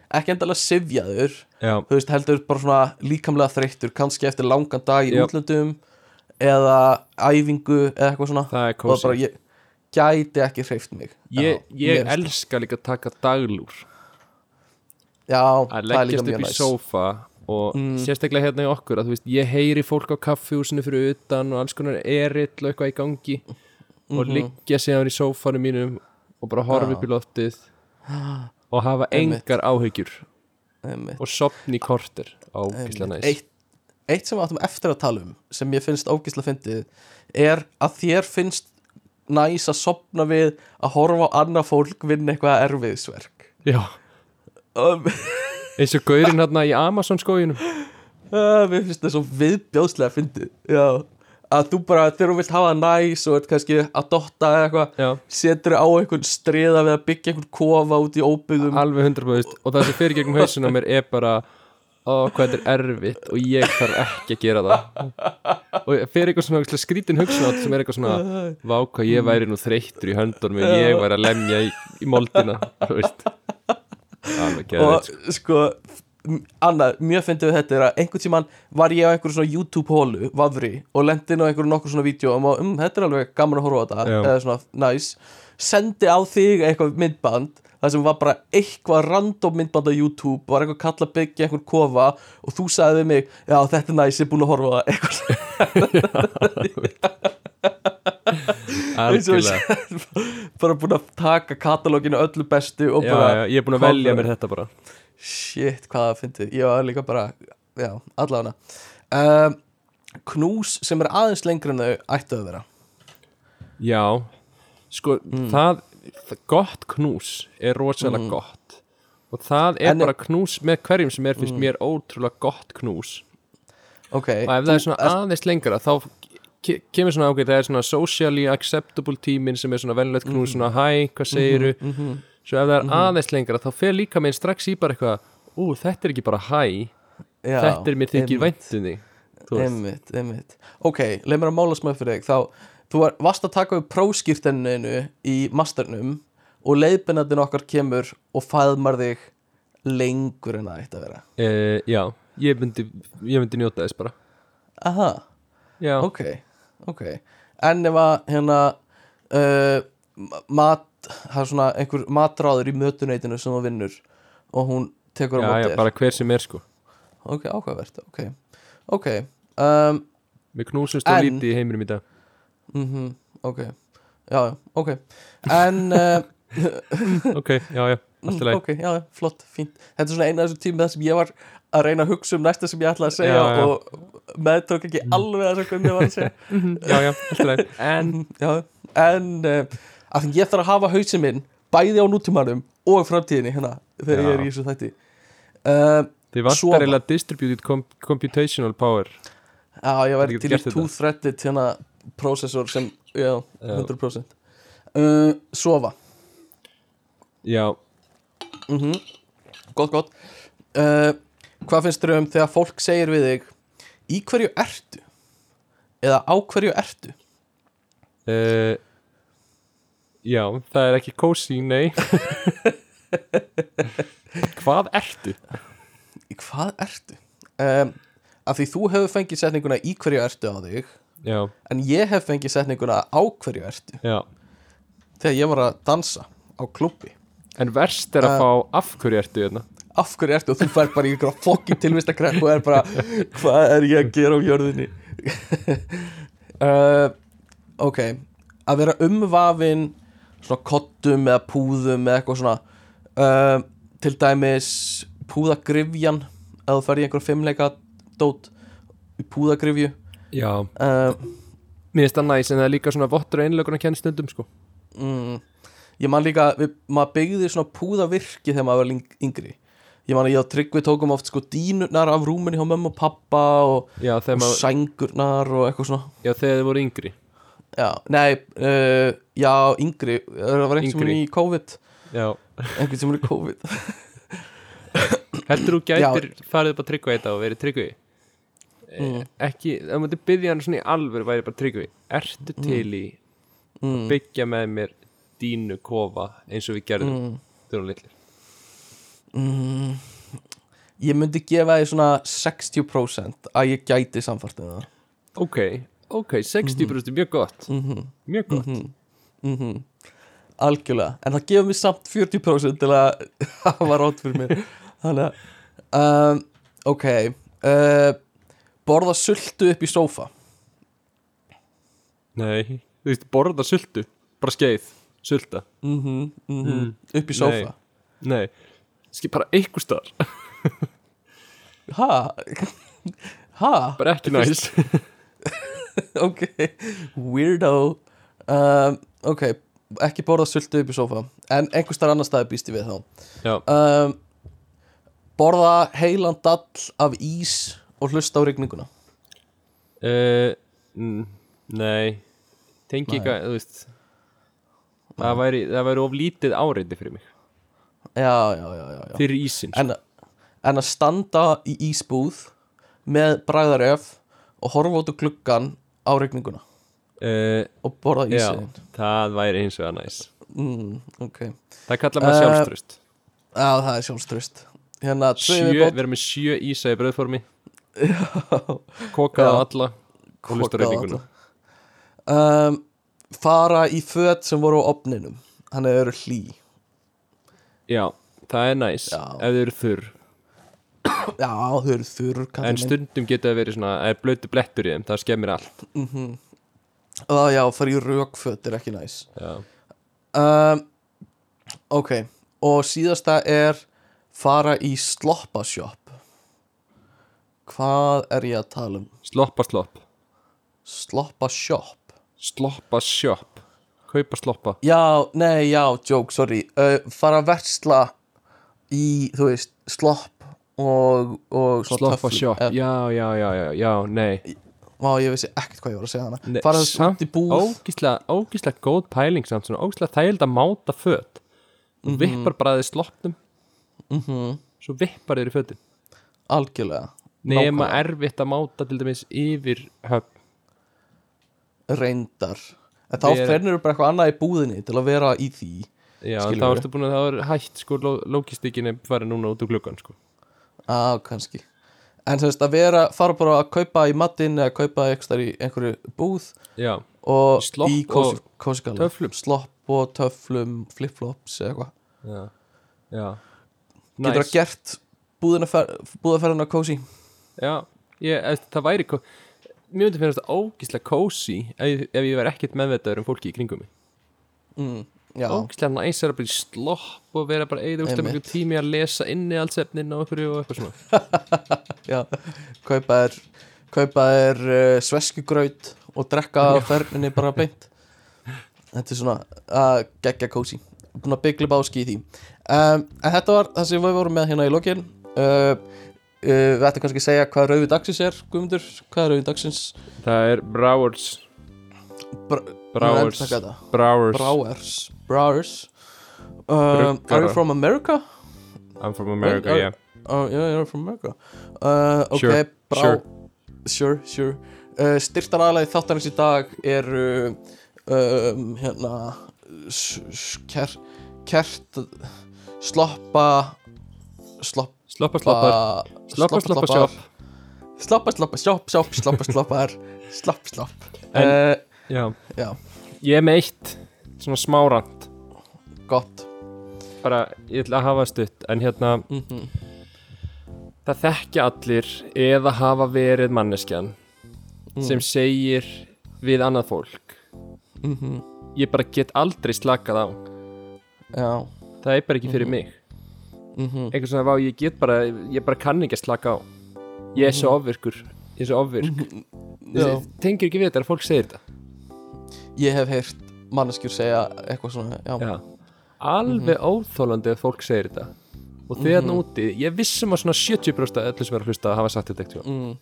Ekki endalega sifjaður já, þú veist, heldur bara svona líkamlega þreyttur kannski eftir langan dag í Jöp. útlöndum eða æfingu eða eitthvað svona. Það er kósi gæti ekki hreift mig. Ég, Já, ég elska líka að taka daglúr. Já, að það er líka leggjast mjög upp í næs og sérstaklega hérna í okkur að þú veist, ég heyri fólk á kaffihúsinu fyrir utan og alls konar erill og eitthvað í gangi og liggja síðan í sófanum mínum og bara horfa Já. upp í loftið og hafa engar áhyggjur Einmitt. og sopni í korter. Á næs eitt, eitt sem við áttum eftir að tala um sem ég finnst ógislega fyndið er að þér finnst næs að sopna við að horfa á annað fólk vinna eitthvað erfiðsverk Já, um, eins og gaurinn hérna í Amazon skóginum. Uh, Mér finnst það svo viðbjóðslega fyndið. Já. Að þú bara, þegar þú vilt hafa næs og kannski að dotta eða eitthvað setur á einhvern streða við að byggja einhvern kofa út í óbyggðum. Alveg 100% og það sem fyrir gegnum hausuna mér er bara ó, hvað þetta er erfitt og ég þarf ekki að gera það. Og fyrir eitthvað svona skrítin hugsunátt sem er eitthvað svona vá hvað ég væri nú þreyttur í höndunum ef ég væri að lemja í, í moldina. Þú veist og sko. m- annað, mjög fyndið við þetta er að einhvern tímann var ég á einhverju svona YouTube-hólu vafri og lendi inn á einhverju nokkur svona vídeo og um, þetta er alveg gaman að horfa á þetta Já. eða svona næs sendi á þig eitthvað myndband það sem var bara eitthvað random myndband á YouTube var eitthvað kall að byggja einhver kofa og þú sagði við mig já þetta er næs, ég er búin að horfa á það. Eitthvað eins og algjörlega ég bara búin að taka katalóginu öllu bestu og já, bara já, ég er búin að velja mér þetta bara. Shit, hvað það fyndið. Ég var líka bara, já, allavega. Um, Knús sem er aðeins lengur en þau ættu að vera. Já, sko það, það gott knús er rosalega gott. Og það er En- bara knús með hverjum sem er fyrst mér ótrúlega gott knús. Ok, og ef það er svona aðeins lengra þá ke- kemur svona ákveð það er svona socially acceptable tíminn sem er svona venlegt knús svona hæ, hvað segiru svo ef það er aðeins lengra þá fer líka minn strax í bara eitthvað ú, þetta er ekki bara hæ, já, þetta er mér þykir þú veist. Einmitt, einmitt. Ok, leið mér að mála smöð fyrir þig. Þá, þú var, varst að taka upp próskýrteninu í masternum og leiðbennandinn okkar kemur og faðmar þig lengur en það ætti að vera. Uh, já, ég myndi, ég myndi njóta þess bara. Aha, já, ok, ok. En ef að hérna uh, mat, það er svona einhver matráður í mötuneitinu sem þú vinnur og hún tekur á já, móti já, bara hver sem er sko. Ok, áhugavert, ok. Ok, um, við knúsumst og lítið í heiminum í dag. Mm ok. Já, já, ok. En uh, ok, já, já, allt í lagi. Ok, já, flott, fínt. Þetta er svona eina af þessum tími þar sem ég var að reyna að hugsa um næsta sem ég ætlaði að segja Já, já. og meðtók ekki alveg það sem mér var að segja. Já, já, allt í lagi. En, Já, en uh, að því ég þarf að hafa hausinn minn bæði á nútímanum og framtíðinni hérna þegar Já. ég er í þessu þætti. Uh, þið vantar eiginlega distributed com computational power. Já, ég væri til í two-threaded hérna processor sem, já, 100% uh, Sofa. Já, mm Gott, gott. Uh, Hvað finnst þér um þegar fólk segir við þig Í hverju ertu? Eða á hverju ertu? uh, já, það er ekki cozy, nei hvað ertu? Hvað ertu? Um, af því þú hefur fengið setninguna í hverju ertu á þig já, En ég hef fengið setninguna á hverju ertu já Þegar ég var að dansa á klubbi en verst er að Uh, fá af hverju ertu hérna Af hverju ertu? Og þú fær bara í ykkur fokkin tilvistakrepp og er bara Hvað er ég að gera á jörðinni? uh, ok. Að vera umvafin Svona kottum eða púðum eða eitthvað svona uh, Til dæmis Púðagrifjan Eða þú fær í einhver fimmleika dót Í púðagrifju já, uh, mér finnst það næs en það er líka svona vottur og einlökunar kenn stundum sko. Mm, Ég man líka við, Maður byggði svona púðavirki Þegar maður var yngri Ég man að ég og Tryggvi tókum oft sko dínurnar af rúminni hjá mömmu og pappa og, já, og maður, sængurnar og eitthvað svona. Já, þegar þið voru yngri. Já, nei, uh, já, yngri. Það var einhvern sem er í COVID. Já, Einhvern sem er í COVID. Heldur þú gætir farið upp að tryggva þetta og verið tryggvi? Mm. ekki, það múti byggja hann svona í alvöru væri bara tryggvi, ertu til í mm. byggja með mér dínu kofa eins og við gerðum Mm. þegar hún litlir Mm. Ég myndi gefa því svona 60% að ég gæti samfart með það. Ok, ok, 60% er mjög gott. Mm -hmm. mjög gott, mm algjörlega. En það gefur mér samt 40% til að hafa rátt fyrir mér. Þannig að um, ok uh, borða sultu upp í sófa. Nei, þú veist, borða sultu Bara skeið, sulta. Mm Mm. upp í sófa. Nei, skil bara einhver staðar. Ha? Ha? Bara ekki næs. ok weirdo. Um, ok ekki borða sultu upp í sófa. En einhver starf annar staði býst ég við þá. Um, borða heilan dall af ís og hlusta á rigninguna. Uh, Nei. Tengi ekki að, þú veist. Það væri, það væri of lítið áreiti fyrir mig já, já, já, já, já. Fyrir ísinn sko. En, en að standa í ísbúð með bræðaref og horfa út úr gluggan á rigninguna. Uh, og borða Já, ísinn. það væri eins og að næs. Mm, ok, Það kallar maður Eh, sjálfströst já það er sjálfströst hérna, vera með sjö ísa í bröðformi Kokað á Já. alla Kokað á reyninguna um, fara í föt sem voru á opninum hann eru hlý Já, það er næs Já. Ef þau eru þurr. Já, þau eru þurr En kallinn minn. stundum geta það verið svona er blötu blettur í þeim, það skemmir allt. Ó, já, fara í rökföt er ekki næs. Já, um, ok og síðasta er fara í sloppashop. Hvað er ég að tala um? Sloppa slopp sloppashop. Sloppa shop Kaupa sloppa. Já, nei, já, joke, sorry. Uh, fara að versla í, þú veist, slopp og, og Sloppa töflum. shop, Eh, já, já, já, já, já, nei. Vá, ég vissi ekkert hvað ég var að segja Nei, Fara samt út í búð. Ógíslega, ógíslega góð pæling samt svona Ógíslega þægild að máta föt. Þú Mhm. vippar bara þið sloppnum. -hmm. Svo vippar þér í fötin. Algjörlega. Nema erfitt að máta til dæmis yfir höfn. Reyndar En þá Við- fernir bara eitthvað annað í búðinni Til að vera í því Já, þá ertu búin að það er hætt sko Lógistíkinni farið núna út úr gluggan sko. Á, kannski. En sem sagt að vera, fara bara að kaupa í matinn Eða kaupa eitthvað í einhverju búð Já, Og Slopp í og kósikala töflum. Slopp og töflum, flipflops eða eitthvað. Já, já. Getur Nice. það gert búðaferðina kósi? Já, ég, það væri ko- Mér myndi finnast það ógíslega kósi ef, ef ég væri ekkert meðvitaður um fólki í kringum mig. Mm, Já, Ógíslega næs er að í slopp og vera bara eða Einmitt. einhver tími að lesa inni allt sefnin og eitthvað svona. Já Kaupa þér Kaupa þér uh, sveskugraut Og drekka á ferðinni bara beint. Þetta er svona að geggja kósi Búin að byggla báski í því. Um, En þetta var það sem við vorum með hérna í lokin. Uh, uh, Við ættum kannski að segja hvað rauði dagsins er Guðmundur, hvað er rauði dagsins? Það er Browers Bra Browers. Browers Browers Browers um. Are you from America? I'm from America, Are- yeah Oh, yeah, you're from America uh, Ok, Sure, brá sure. Sure, sure uh, Styrtar aðlæði þáttarins í dag eru um, hérna kert sloppa slopp Sloppa, sloppar Sloppa, sloppa, sjopp sloppa, sloppa, sjopp, sjopp, sloppa, sloppar slopp, slopp. En- uh, Já, Já, ég er með eitt Svona smárand gott. Bara, ég ætla að hafa stutt En hérna, mm það þekkja allir Eða hafa verið manneskjan Sem segir við annað fólk. Mm Ég bara get aldrei slakað á. Já. Það er bara ekki fyrir mig mm Eitthvað svona, vá, ég get bara Ég bara kann ekki að slaka á. Ég er svo ofvirkur Ég er svo ofvirk. Já. Tengir ekki við þetta að fólk segir þetta? Ég hef heyrt manneskjur segja eitthvað svona Já, Já. Alveg óþólandi að fólk segir þetta. Og þið hérna úti, ég vissum að svona 70% af öllu sem er að hlusta hafa sagt þetta eitthvað mm.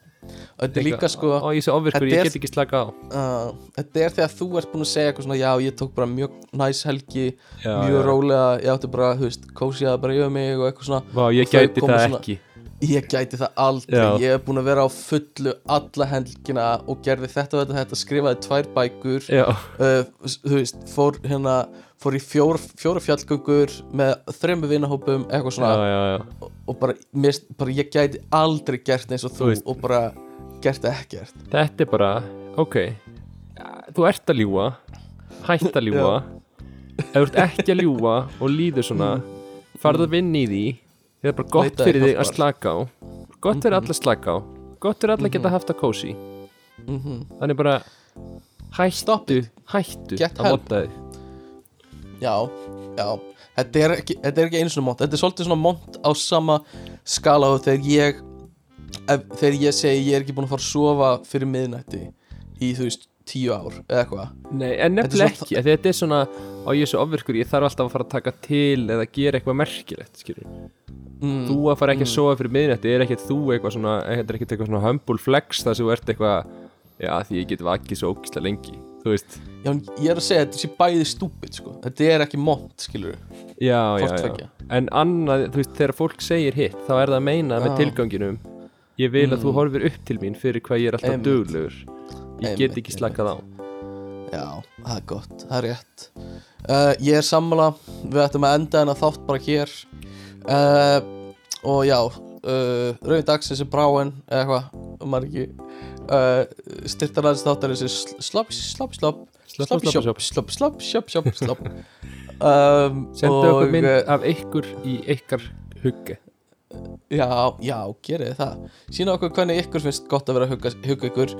Þetta er líka sko Og ég ofvirkur, Þetta ég get ekki slaka á. Uh, Þetta er þegar þú ert búin að segja eitthvað svona Já, ég tók bara mjög næs helgi Já, Mjög já. rólega, ég átti bara, þú veist Kósiðað bara yfir mig og eitthvað svona. Vá, ég gæti það svona- ekki. Ég gæti það aldrei, Já. ég hef búin að vera á fullu alla helgina og gerði þetta og þetta, þetta skrifaði tvær bækur. Uh, þú veist, fór hérna fór í fjór, fjóra fjallgöngur með þremmu vinahópum, eitthvað já, svona. Já, já. og, og bara, mér, bara ég gæti aldrei gert eins og Þú þú veist. og bara gert ekkert. Þetta er bara, ok. Þú ert að ljúa hætt að ljúa ef þú ert ekki að ljúa og líður svona farðu að vinna í því. Það er bara gott Veit að fyrir þig að slaka á. Gott fyrir alla að slaka á. Gott fyrir alla að geta haft að kósi Mhm. þannig bara hættu, hættu að monta þig Já, já. Þetta er ekki, þetta er ekki einu svona mont Þetta er svolítið svona mont á sama skala og þegar ég ef, þegar ég segi ég er ekki búin að fara að sofa fyrir miðnætti í þú veist tíu ár eða eitthvað. Nei, en Þetta er svona- ekki, því þetta er svona á ég er svo ofvirkur, ég þarf alltaf að fara að taka til eða gera eitthvað merkilegt, skilur mm, þú að fara ekki að sofa fyrir miðnætti er ekkert þú eitthvað svona, þetta er ekkert eitthvað svona humble flex þar sem þú ert eitthvað já, því ég get vakið svo ógislega lengi þú veist, Já, en ég er að segja þetta sé bæði stúpid sko. Þetta er ekki mont, skilur já, já, já. en annað, þú veist, þegar fólk segir hitt þá er það að meina með Já. tilganginum ég vil að þú Mm. horfir upp til mín fyrir hvað ég er alltaf duglegur. Ég get Einmitt, ekki slakað á. Já, það er gott, það er rétt. Uh, Ég er sammála Við ættum að enda hennar þátt bara hér. Uh, Og já uh, Rauðin dagsins er bráin Eða eitthvað, maður ekki uh, Styrtar aðeins þáttar þessi Slopp, slopp, slopp. Slopp, Slopp, slopp, slopp, slopp, slopp, um, sendu og, okkur mynd uh, af ykkur í ykkar hugge Já, já, gerið það. Sýna okkur hvernig ykkur finnst gott að vera að hugga, hugga ykkur.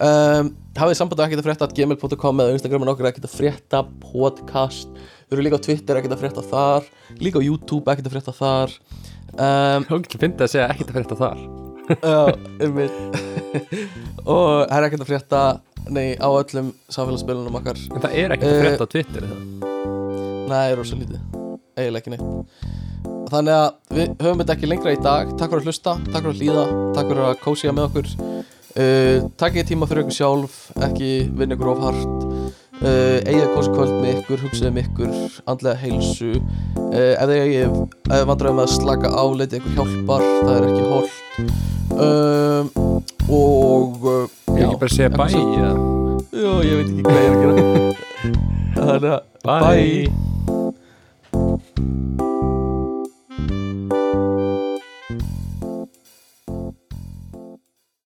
Um, Hafið samband að ekkert að frétta gmail.com eða Instagramin okkur ekkert að frétta podcast. Við erum líka á Twitter ekkert að frétta þar. Líka á YouTube ekkert að frétta þar. Um, Hún fyndi að segja ekkert að frétta þar. Já, einmitt Og það er ekkert að frétta Nei, á öllum samfélagsspilunum okkar. En það er ekkert að Eh, frétta á Twitter er það? Nei, rosa lítið. Eiginlega ekki neitt. Þannig að við höfum þetta ekki lengra í dag. Takk fyrir að hlusta, takk fyrir að hlýða Takk fyrir að kósja með okkur. Uh, Takkið tíma fyrir ykkur sjálf Ekki vinna ykkur of hart. Uh, Eigið kósi kvöld með ykkur Hugsaðu um ykkur, andlega heilsu. Uh, Ef þið vandræðum að slaka á, leitið ykkur hjálpar Það er ekki holt um, og eh, já, ekki bara segja bæ já. já, ég veit ekki hvað ég er að gera. Þannig að bæ.